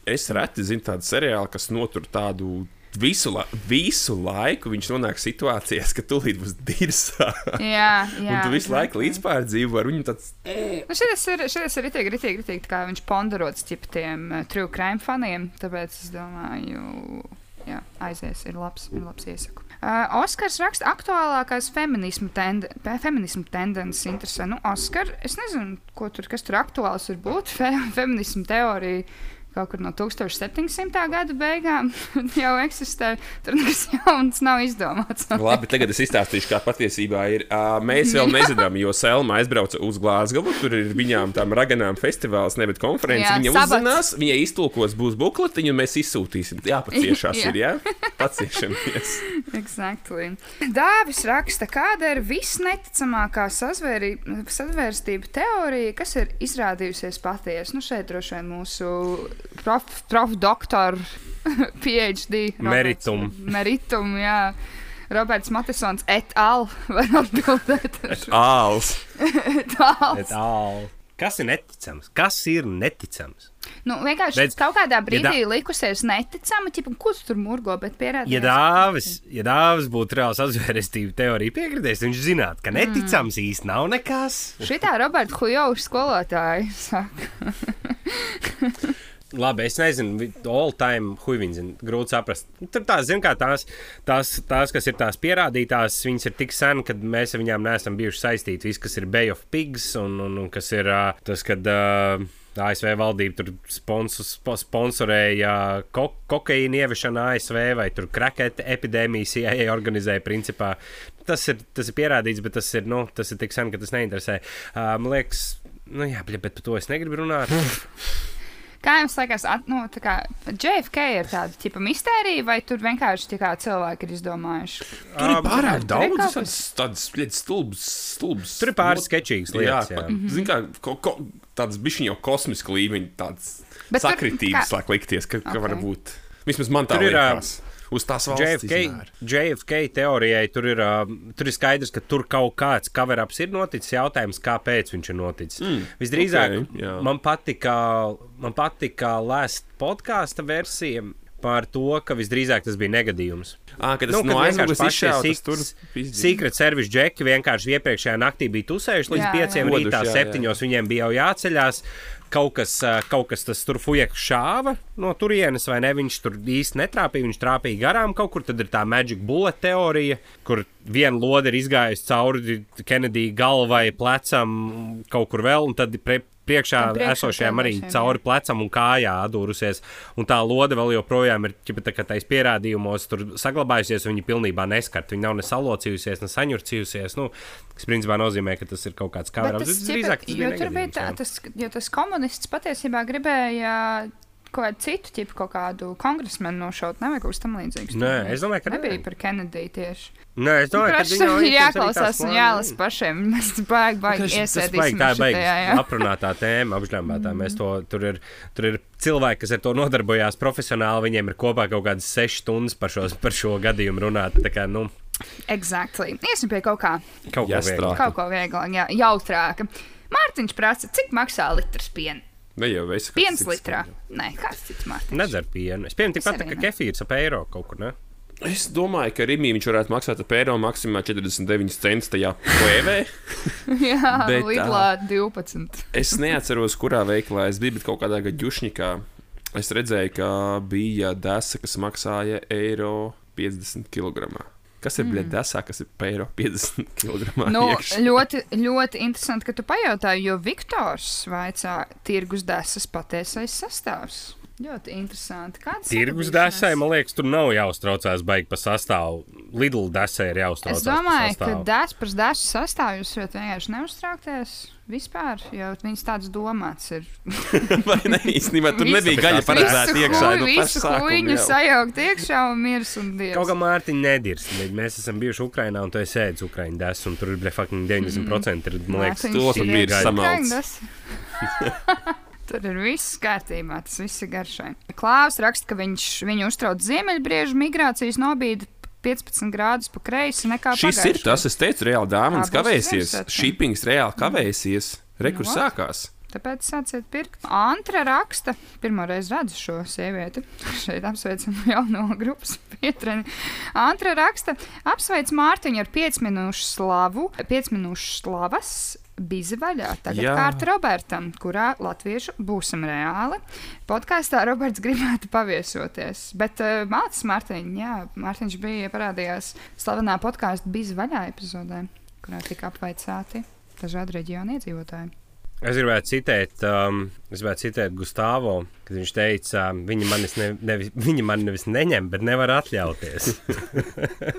B: Es reti zinu tādu seriālu, kas notur tādu visu, la visu laiku viņš nonāk situācijās, ka tūlīt būs dirzā.
A: jā, jā.
B: Un tu visu laiku līdzpārdzīvo ar viņu tāds.
A: Nu, šis ir, šis ir ritīgi, ritīgi, ritīgi, kā viņš ponderots tip tiem uh, true crime faniem, tāpēc es domāju, jā, aizies, ir labs, ir labs iesaku. Uh, Oskars raksta aktuālākās feminismu, tende, feminismu tendences interesē. Nu, Oskar, es nezinu, tur, kas tur aktuāls var būt, Fe, feminismu teorija kaut kur no 1700. gada beigām jau eksistē. Tur nekas jauns nav izdomāts.
B: Labi, tagad es izstāstīšu, kā patiesībā ir. Uh, mēs vēl nezinām, jo Selma aizbrauca uz Glāzgavu. Tur ir viņām tām raganām festivāls, nevis konferences. Jā, viņa sabats. uzzinās, viņa iztulkos būs bukletiņu, un mēs izsūtīsim. Jā, paciešās jā. ir, jā? Paciešamies.
A: exactly. Dāvis raksta, kāda ir visneticamākā sazvērstība teorija, kas ir izrādījusies patiesa. Nu, šeit droši vien mūsu prof, prof doktora PhD.
C: Meritum.
A: Meritum, jā. Roberts Matisons et al. var atbildēt.
B: Et als.
A: et als.
C: Et al. Kas ir neticams? Kas ir neticams?
A: Nu, vienkārši Redz, kaut kādā brīdī ja da... likusies neticama, ķipa, ko tu tur murgo, bet pierādījās.
C: Ja dāvis, ja dāvis būtu reāls atzvērestību teorija piekritējis, viņš zinātu, ka neticams mm. īsti nav nekas.
A: Šitā Roberta Hujoviča skolotāja saka.
C: Labi, es nezinu, all time huīviņas, grūti saprast. Tur tās, zin, kā tās, tās, tās, kas ir tās pierādītās, viņas ir tik sen, kad mēs ar viņām neesam bijuši saistīti. Viss, kas ir Bay of Pigs un, un, un kas ir tas, kad. Uh, ASV valdība tur sponsors, sponsorēja ko, kokaīna ieviešanu ASV vai tur kraketa epidēmijas, CIA organizēja principā. Tas ir, tas ir pierādīts, bet tas ir, nu, tas ir tik sen, ka tas neinteresē. Uh, man liekas, nu jā, bet par to es negribu runāt.
A: Kā jums liekas, at, nu, kā, JFK ir tāda tipa mistērija, vai tur vienkārši kā, cilvēki ir izdomājuši?
B: Tur ir pārāk daudz tādas, lietas, stulbas, stulbas.
C: Tur ir pāris sketčīgas lietas. Jā, jā.
B: Mm -hmm. Zin, kā, ko, ko, tādas bišķiņa jau kosmiska līmeņa, sakritības, kā... likties, ka, ka okay. var būt. Vismaz man tā ir. Liekas uz tās valsts.
C: JFK, JFK teorijai tur ir, tur ir skaidrs, ka tur kaut kāds cover-ups ir noticis. Jautājums, kāpēc viņš ir noticis. Mm, Visdrīzāk okay, jā. man patika, man patika lēst podkāstu versija par to, ka visdrīzāk tas bija negadījums.
B: À, tas nu, no aizmugures izšķēlts, tur
C: Secret Service džeki vienkārši iepriekšējā naktī bija tusējuši līdz jā, pieciem jā. rītā, jā, septiņos jā. viņiem bija jau jāceļās kaut kas, kaut kas tas tur fujek šāva no turienes, vai ne? Viņš tur īsti netrāpīja, viņš trāpīja garām kaut kur. Tad ir tā Magic Bullet teorija, kur viena lode ir izgājusi cauri Kenedija galvai, plecam, kaut kur vēl, un tad pre, priekšā
A: priekšā
C: esošajām arī cauri plecam un kājā atdūrusies. Un tā lode vēl joprojām ir ķipa, tā, tais pierādījumos tur saglabājusies, un viņa pilnībā neskart. Viņa nav ne salocījusies, ne saņurcījusies. Nu, kas principā nozīmē, ka tas ir kaut kāds kamerā.
A: tas, jo tur bija tā, tas, jo tas komunists patiesībā gribēja kaut kādu citu tipu, kaut kādu kongresmenu nošaut, nevajag kaut kas tam līdzīgs.
C: Nē, es domāju, ka
A: nebija
C: nē.
A: par Kennedy tieši.
C: Nē, es domāju, ka
A: Protams,
C: viņa
A: ir jāklausās un jālasa pašiem. Mēs baigi, baigi
C: Tas
A: iesēdīsim
C: tā ir baigi aprunātā tēma, apžņāmātā. Mēs to, tur, ir, tur ir cilvēki, kas ar to nodarbojās profesionāli, viņiem ir kopā kaut kādas sešas stundas par šo, par šo gadījumu runāt. Tā kā, nu,
A: Exactly. Iesim pie kaut kā,
C: kaut ko vieglāk.
A: kaut ko vieglāk, jā, jautrāka. Mārtiņš prasa, cik maksā litrs piena?
B: Ne jau es.
A: Piens litrā. Nē, kāds cits Mārtiņš?
C: Nedzer pienu. Es pieņemu tikpat, ka
A: ne.
C: kefīrs ap eiro kaut kur, ne?
B: Es domāju, ka Rīgā viņš varētu maksāt par eiro maksimumā 49 centus tajā plēvē.
A: jā,
B: Bet,
A: Lidlā 12.
B: Es neatceros, kurā veikalā es biju, bet kaut kādā gaļušņikā es redzēju, ka bija desa, kas maksāja eiro 50 kg. Kas ir mm. desa, kas ir par eiro 50 kg?
A: Nu, ļoti, ļoti interesanti, ka tu pajautāji, jo Viktors vaicā tirgus desas patiesais sastāvs. Ļoti interesanti. Kāds
C: Tirgus desai, man liekas, tur nav jāuztraucās baigi pa sastāvu. Lidl desai ir jāuztraucās.
A: Es domāju,
C: par
A: ka
C: sastāvu.
A: dēls par dēlu sastāvju jūs varat vienkārši neuztraukties vispār, jo viņas tāds domāts ir.
B: Vai ne? Īstenībā tur
A: Visu-
B: nebija gaļa paredzēta iekšā. Nu,
A: Visu
B: jau.
A: sajaukt iekšā un mirs un
C: Kaut
A: dievs.
C: kā Mārtiņa nedirs. bet Mēs esam bijuši Ukrajinā, un tu esi ēdis Ukraiņu desu, un tur ir ble, fucking 90%. Ir, man liekas,
B: to biji
A: iekšā.
B: samalts.
A: Tur ir viss kārtībā, tas viss ir garšai. Klāvs raksta, ka viņš viņu uztrauc ziemeļbriežu migrācijas nobīdi 15 grādus pa kreisi nekā
B: Šis ir tas, es teicu, reāli
A: būs
B: kavēsies. Shippings reāli kavēsies. Rekur
A: Nu,
B: sākās.
A: Tāpēc sāciet pirkt. Antra raksta, pirmo reizi redzu šo sievieti. Šeit apsveicam jauno grupas pietreni. Antra raksta, apsveic Mārtiņu ar 5 minūšu slavu, 5 minūšu slavas. Bizi vaļā. Tagad
B: Jā.
A: kārta Robertam, kurā latviešu būsim reāli. Podkāstā Roberts gribētu paviesoties. Bet uh, Mācis Mārtiņš, jā, Mārtiņš bija parādījās slavenā podkāstu Bizi vaļā epizodē, kurā tika apvaicāti dažādi reģionu iedzīvotāji.
C: Es gribētu citēt, um, es gribētu citēt Gustavo, kad viņš teica, um, viņi, manis ne, nevis, viņi man nevis neņem, bet nevar atļauties.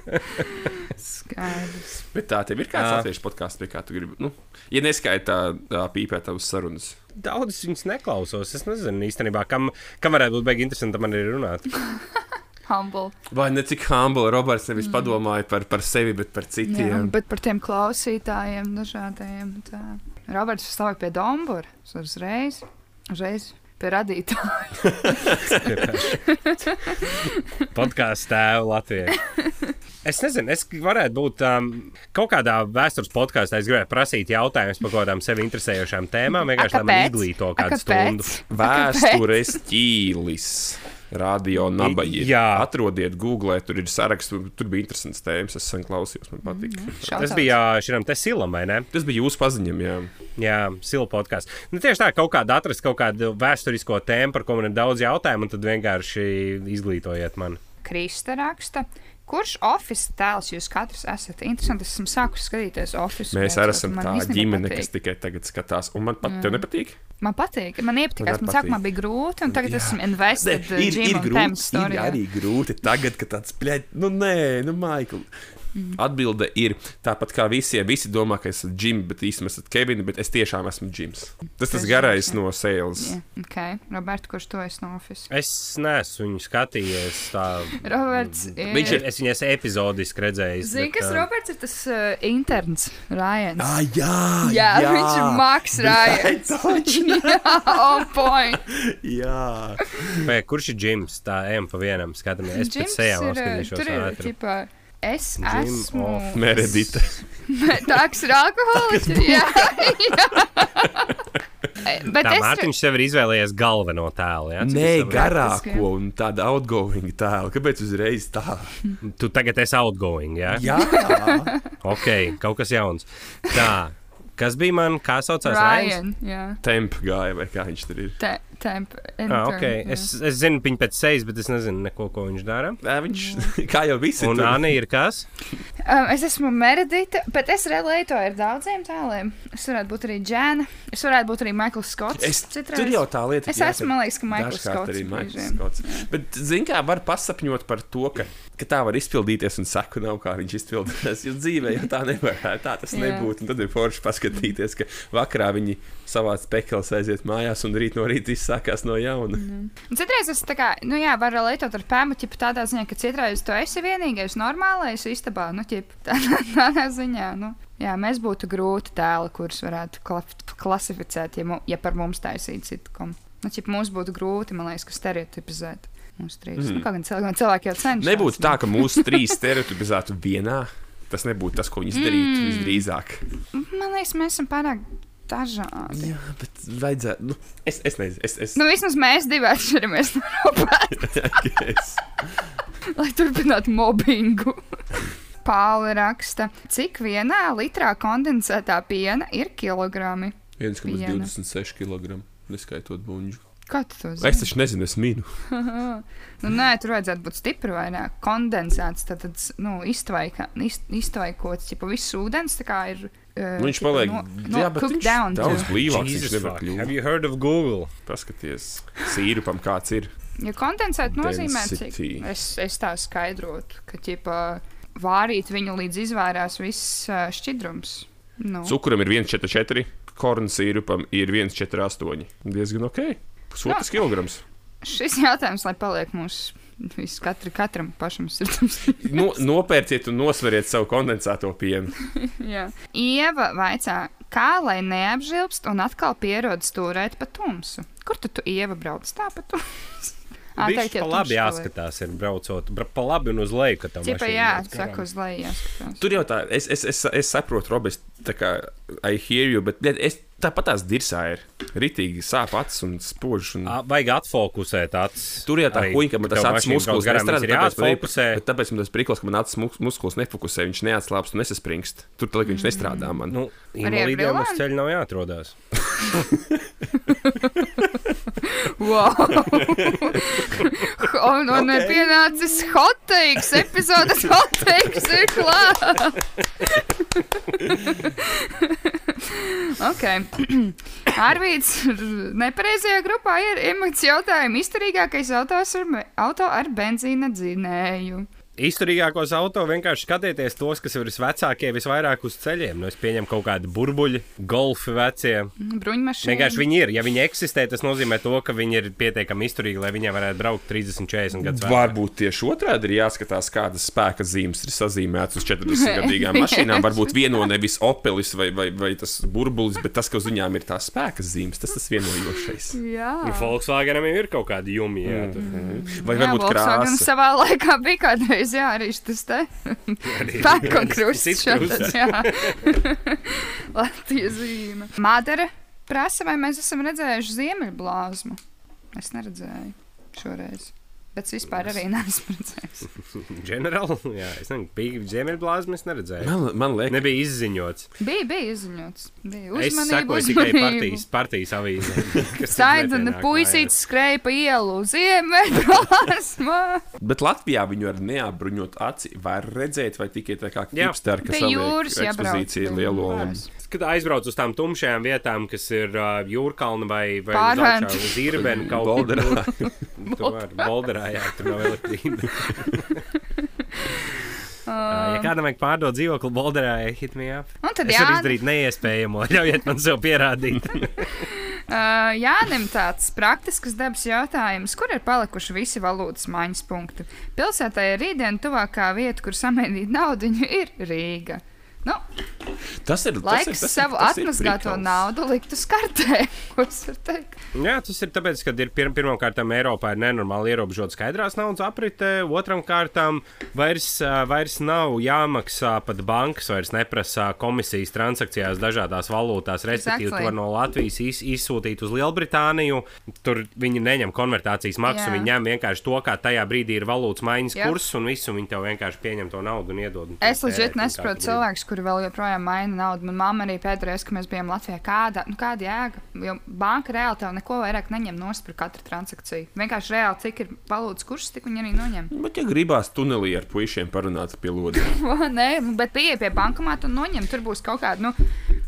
A: Skaidrs.
B: Bet tā tev ir kāds
C: Jā.
B: latviešu podkāsts, pie kā tu gribi. Nu, ja neskaitā tā pīpē tavas sarunas.
C: Daudz viņas neklausos. Es nezinu īstenībā, kam, kam varētu būt beigās interesanti man ir runāt.
A: Humble.
B: Vai ne cik humble Roberts nevis mm. padomāja par, par sevi, bet par
A: Jā,
B: citiem.
A: bet par tiem klausītājiem, dažādiem. Tā. Roberts stāv pie Dombora. Uzreiz, uzreiz pie radītāja.
C: Podkāsts tēva Latvijai. Es nezinu, es varētu būt um, kaut kādā vēstures podkāstā. Es gribētu prasīt jautājumus par kaut kādām sevi interesējošām tēmām. Vienkārši lai man izglīto
A: A,
C: kādu stundu.
B: Vēstures ķīlis. Radio nabaģi.
C: Jā.
B: Atrodiet, googlē, tur ir saraksts, tur bija interesants tēmas. Es sen klausījos, man patīk. Mm.
A: Mhm.
C: Tas bija šim te silam, vai ne?
B: Tas bija jūsu paziņam, jā.
C: Jā, sila podkāsts. Nu, tieši tā, kaut kāda atrast kaut kādu vēsturisko tēmu, par ko man ir daudz jautājumu, un tad vienkārši izglītojiet mani.
A: Krista raksta. Kurš oficiāls tēls jūs katrs esat? Interesanti, es esmu sākusi skatīties oficiālu.
B: Mēs arī esam tā ģimene, kas tikai tagad skatās. Un man pat, tev nepatīk?
A: Man patīk, man iepatikās.
B: Man
A: Man sākumā
B: patīk.
A: bija grūti, un tagad
B: Jā.
A: esmu invested
B: Nē, ir, ir, grūti, ir arī grūti tagad, kad tāds plēķis, nu nē, nu Maikl.
A: Mm.
B: Atbilde ir tāpat kā visiem. Visi domā, ka esat Džims, bet īstenībā esat Kevins, bet es tiešām esmu Džims. Tas tas garais no sales.
A: Jā, ok. Roberts, kurš to es no oficiāla?
C: Es neesmu viņu skatījies. Tā,
A: Roberts ir.
B: Viņš ir-
C: es viņu esmu epizodiski redzējis.
A: Zini,
C: bet,
A: kas
C: ā,
A: Roberts ir tas uh, interns, Rājans.
B: Ah, jā,
A: jā, jā, viņš ir Maks Rājans. jā, on point.
B: jā.
C: Vai, kurš ir Džims? Tā ejam pa vienam, skatāmies. Es pēc sejām
A: ir, uh,
C: skatīšos.
A: Tur ir,
C: ātri.
A: ķipā, es esmu.
C: of
B: Meredita.
A: Tā, kas ir alkoholiķis. Jā, jā. Bet
C: Tā
A: es.
C: Mārtiņš sev ir izvēlējies galveno tēlu. Ja? Cik
B: Nē, garāko un tādu outgoing tēlu. Kāpēc uzreiz tā?
C: Tu tagad esi outgoing. Ja?
B: Jā,
C: Ok, kaut kas jauns. Tā, kas bija man, kā saucās?
A: Ryan, jā.
B: temp gāja vai kā viņš tur ir.
A: Te, temp.
C: Ah, okay. es, es zinu viņu pēc sejas, bet es nezinu, neko, ko viņš dara.
B: Nē, viņš kā jau visi.
C: Un
B: tur-
C: Anna ir kas?
A: Um, es esmu Meredita, bet es relētoju ar daudziem tēliem. Es varētu būt arī Džēna. Es varētu būt arī Maikls Skots.
B: Es,
A: citreiz.
B: tur jau tā lieta
A: Es
B: jā,
A: esmu, man liekas, ka Maikls Skots.
B: arī Maikls. Skots. Bet, zini, kā var pasapņot par to, ka, ka tā var izpildīties un saku nav, kā viņš izpildījās. Jo dzīvē jau tā nevar, tā tas
A: Jā.
B: nebūtu. Un tad ir forši paskatīties, ka vakarā viņi savā spekels aiziet mājās un rīt no rīta viss sākās no jauna.
A: Un Citreiz es tā kā, nu jā, varu relētot ar pēmu, ķip tādā ziņā, ka citreiz tu esi vienīgais normālais istabā, nu, ķip tādā, tādā ziņā, nu. Jā, mēs būtu grūti tēli, kurus varētu kla- klasificēt, ja, mu, ja par mums taisītu sitkom. Nu, ķip mums būtu grūti, man liekas, ka stereotipizēt. Mums trīs. Mm. Nu, kā gan cilvēki, cilvēki jau cenšas.
B: Nebūtu tā, ka mūsu trīs stereotipizētu vienā. Tas nebūtu tas, ko viņi izdarītu mm. visdrīzāk.
A: Man liekas, mēs esam pārāk dažādi.
B: Jā, bet vajadzētu. Nu, es, es nezinu, es. es
A: Nu, vismaz mēs divi atšķiramies no robots, lai turpinātu mobbingu. Pāli raksta, cik vienā litrā kondensētā piena ir kilogrami.
B: 1,26 kg. Neskaitot buļbuļsu.
A: Kā tu to zini?
B: Es taču nezinu, es minu.
A: Nu, nē, tur vajadzētu būt stipri vairāk. Kondensēts, tad, tad nu, iztvaika, iz, iztvaikots, ja viss ūdens tā kā ir. Uh,
B: Nu, viņš paliek
A: no, no,
B: jā, viņš
A: down.
B: daudz blīvāks. Viņš nevar
C: fuck. Have
B: kļūt.
C: you heard of Google?
B: Paskaties, sīrupam kāds ir.
A: Ja kondensēt nozīmē, cik es, es tā skaidrotu, ka ķipa, vārīt viņu līdz izvairās viss šķidrums. Nu.
B: Cukuram ir 1,44, kornu sīrupam ir 1,48. Diezgan ok. Pusotrs kilograms.
A: Šis jautājums, lai paliek mūsu vis- katru, katram pašam sirdams.
B: No, nopērciet un nosveriet savu kondensēto pienu.
A: Jā. Ieva vaicā, kā lai neapžilbst un atkal pierod stūrēt pa tumsu? Kur tu, tu Ieva brauc tā pa tumsu?
C: Viņš pa labi jāskatās, ir braucot bra- pa labi un uz leju,
A: Cipa, jā, saka uz leju jāskatās.
B: Tur jau tā, es, es, es, es saprotu, Robis, tā kā I hear you, bet es tāpat tās dirsā ir. Ritīgi sāp acis un spožs. Un...
C: Vajag atfokusēt acis.
B: Tur jau tā huīka, man tas acis muskulis
C: garām,
B: nestrādā,
C: ir
B: tāpēc man ir-
C: jāatfokusē.
B: bet tāpēc man tas priklis, ka man acis mus- muskulis nefokusē, viņš neatslāpst un nesaspringst. Tur tā, viņš nestrādā man.
C: Nu, invalīdiem uz ceļa nav jāatrodās.
A: Wow! un, un okay. pienācis hoteiks, epizodes hoteiks ir klāts. ok. Arvīts nepareizajā grupā ir emociju jautājumu izturīgākais autos ar, auto ar benzīna dzinēju.
C: Izturīgākos auto vienkārši skatieties tos, kas ir visvecākie, visvairāk uz ceļiem. Nu, es pieņemu kaut kādu burbuļu, golfi vecie.
A: Bruņmašīna.
C: Vienkārši viņi ir. Ja viņi eksistē, tas nozīmē to, ka viņi ir pietiekami izturīgi, lai viņi varētu braukt 30, 40 gadus vecāki.
B: Varbūt tieši otrādi ir jāskatās, kādas spēka zīmes ir sazīmētas uz 40 gadīgām mašīnām. Varbūt vieno nevis opelis vai, vai, vai tas burbulis, bet tas, ka uz viņām ir tās spēka zīmes, tas tas vienojošais.
A: Jā.
C: Nu, Volkswagenam ir kaut kādi jumi. Jā,
B: Mm. Vai
A: Jā,
B: varbūt
A: Volkswagen
B: krāsa?
A: savā laikā bija kādreiz, jā, arī šis te pērk un krusts šāds, jā. Latvijas zīme. Madara prasa, vai mēs esam redzējuši ziemeļblāzmu. Es neredzēju šoreiz. Bet es vispār arī neesmu redzējis.
C: Ģenerāli, jā, es nezinu, bija ziemeļblāzma, es neredzēju.
B: Man, man liekas,
C: Nebija izziņots.
A: Bija, bija izziņots. Bija
C: Es
A: uzmanība,
C: sekoju tikai partijas, partijas avīzē.
A: Saidana puisīts skrēja pa ielu ziemeļblāzmā.
B: Bet Latvijā viņu ar neapbruņot aci var redzēt, vai tikai tā kā
C: Jā.
B: hipster, kas
A: jābrauc.
B: ekspozīcija lielo.
A: jūras.
C: Kad aizbrauc uz tām tumšajām vietām, kas ir uh, jūrkalna vai, vai īrbēnu kaut
B: Bolderā.
C: kur. Tur var Bolderā, jā, tur nav elektrība. Uh, ja kādam vajag pārdot dzīvokli Bolderā, hit me up.
A: Un tad
C: Es
A: jā,
C: izdarīt neiespējamo, ļaujiet man sev pierādīt.
A: Uh, Jānim tāds praktisks dabas jautājums, kur ir palikuši visi valūtas maiņas punkti? Pilsētai ir rītdiena tuvākā vieta, kur samainīt naudu, ir Rīga. Nu,
B: Tas ir
A: laiks
B: tas ir, tas ir,
A: savu
B: tas
A: atmazgāto naudu likt uz kartē.
C: Jā, tas ir tāpēc, ka ir pir pirmkārt, Eiropā ir nenormāli ierobežota skaidrās naudas aprite. Otram kārtām vairs, vairs nav jāmaksā pat bankas, vairs neprasa komisijas transakcijās dažādās valūtās. Respektīvi,
A: Exactly.
C: to no Latvijas iz, izsūtīt uz Lielbritāniju. Tur viņi neņem konvertācijas maksu,
A: Jā.
C: viņi ņem vienkārši to, kā tajā brīdī ir valūtas maiņas
A: Jā.
C: kurs, un visu viņi tev vienkārši pieņem to naudu un iedod.
A: Es leģit nesaprotu cilvēkus, kuri vēl joprojām maina naudu. Manā mamma arī pēdējā reizē, kad mēs bijām Latvijā, kāda, nu, kāda jēga. Jo banka reāli tev neko vairāk neņem nost par katru transakciju. Vienkārši reāli, cik ir valūtas kurs, tik viņi arī noņem.
B: Bet, ja gribās tunelī ar puišiem parunāt pie lodiem,
A: Nē, nu, bet pieeja pie bankomāta un noņem. Tur būs kaut kāda nu,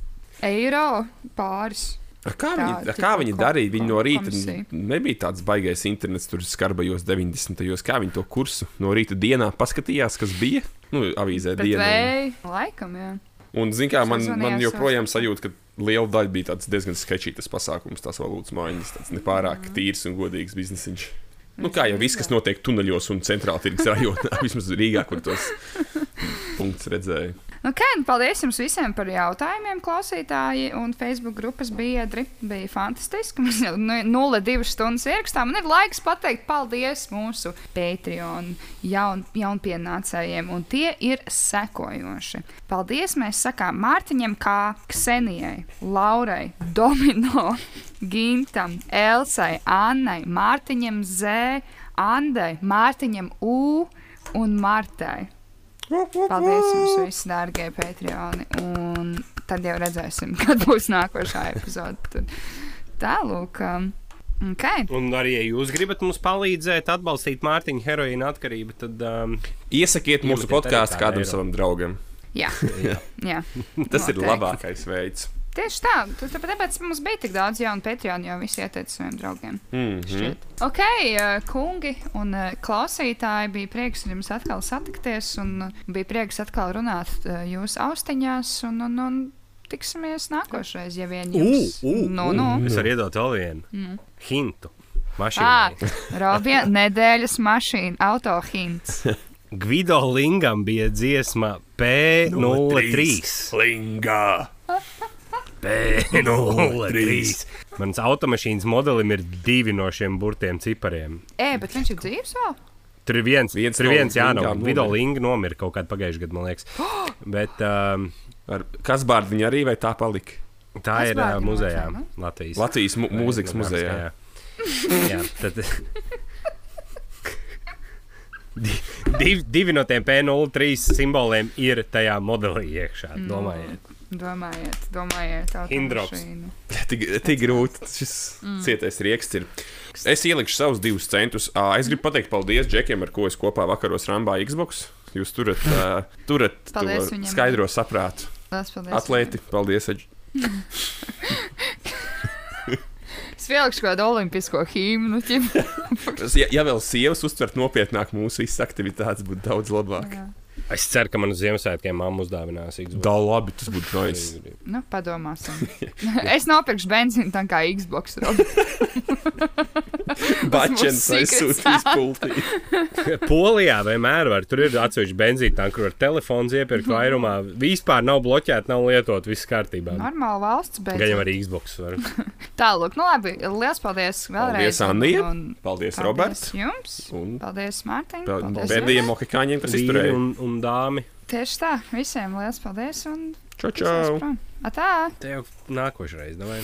A: eiro pāris.
B: A kā
A: Tā,
B: viņi, a
A: tipa
B: kā viņi darīja? Viņi no rīta
A: komisija.
B: nebija tāds baisais internets, tur skarbajos 90. gados. Kā viņi to kursu no rīta dienā paskatījās, kas bija? Nu, avīzē
A: Bet
B: dienā.
A: vēja, laikam, jā.
B: Un, zin kā, man, man joprojām sajūta, ka liela daļa bija tāds diezgan sketčītas pasākums, tās valūtas maiņas, tāds nepārāk tīrs un godīgs biznesiņš. Nu, kā jau viss, kas notiek tuneļos un centrāla tirgus rajonā, vismaz Rīgā, kur tos punktus redzēju.
A: Nu, kā, nu, paldies jums visiem par jautājumiem, klausītāji un Facebook grupas biedri. Bija fantastiski. Mēs jau 0,2 stundas ierakstām. Man ir laiks pateikt paldies mūsu Patreon jaun, jaunpienācējiem, un tie ir sekojoši. Paldies mēs sakām Mārtiņam, kā Ksenijai, Laurai, Domino, Gintam, Elsai, Annai, Mārtiņam Z, Andai, Mārtiņam U un Martai. Paldies jums, visi dārgie Patreoni. Un tad jau redzēsim, kad būs nākošā epizode. Tad Tālāk, um, okay.
C: Un arī, ja jūs gribat mums palīdzēt, atbalstīt Mārtiņa heroīna atkarību, tad um,
B: Iesakiet mūsu podkāstu kādam
C: eiro.
B: savam draugam.
A: jā, jā.
B: Tas ir
A: Noteikti.
B: labākais veids.
A: Tieši tā, tu- tāpēc mums bija tik daudz jaunu Patreon, jo visi ieteica saviem draugiem.
B: Mm -hmm.
A: Ok, uh, kungi un uh, klausītāji, bija prieks ar jums atkal satikties, un uh, bija prieks atkal runāt jūsu austiņās. Un, un, un tiksimies nākošais, ja vien jums.
B: Ū,
A: nu, nu.
C: es varu iedot vēl vienu
A: Mm.
C: hintu.
A: Ah,
C: Mašīnai.
A: Robija, nedēļas mašīna, autohints.
C: Gvido Lingam bija dziesma P03.
B: Lingā!
C: P03. Mans automašīnas modelim ir divi no šiem burtiem cipariem.
A: Ē, bet viņš ir dzīves vēl?
C: Tur ir viens,
B: Viens
C: tur viens, jā, no
B: Lingām
C: Gvido
B: nomira.
C: Linga nomira kaut kādā pagājušajā gadā, man liekas. Bet um,
B: Ar kas bārdiņu arī vai tā palika?
C: tā
A: Kas
C: ir uh, muzejā,
A: vajadzēja,
C: Latvijas.
B: Latvijas mu mūzikas muzejā.
C: Jā, jā tad. Di- Divi, divi no tiem P03 simboliem ir tajā modelī iekšā. Domājiet,
A: Domājiet, domājiet, automašīnu.
B: Tik, tik grūti šis mm. cietais rieksts ir. Es ielikšu savus divus centus. Es gribu pateikt paldies Džekiem, ar ko es kopā vakaros rambāju Xbox. Jūs turat, ā, turat
A: Paldies
B: to
A: viņam.
B: skaidro saprātu.
A: Lielas paldies.
B: Atlēti, paldies! Edž.
A: Es vielikšu kādu olimpisko hīmnu. ķip.
B: Ja, ja vēl sievas uztvert nopietnāk mūsu visas aktivitātes, būtu daudz labāk.
A: Jā.
C: Es ceru, ka man uz Ziemassvētkiem mamma uzdāvinās Xbox.
B: Da labi, tas būtu nice.
A: Nu, padomāsim. es nopirkšu benzīnu tā kā Xbox.
B: Bačens aizsūtīs pultī.
C: Polijā vienmēr var. Tur ir atsevišķi benzīna tanki, kur var telefons iepirkt vairumā. Vispār nav bloķēta, nav lietot, viss kārtībā.
A: Normāla valsts, bet.
C: Gan jau arī Xbox var.
A: Tālāk, nu labi. Lielas paldies vēlreiz.
B: Paldies, Anija.
A: un-
B: Paldies,
A: Paldies
B: Roberts.
A: jums.
B: Un
A: Paldies, Mārtiņ. Paldies
B: pēdējiem
A: jums.
B: mohikāņiem, kas izturēja.
C: un, un dāmi.
A: Tieši tā. Visiem liels paldies. Un
B: Čau, čau!
A: Atā!
C: Te jau nākošais, vai?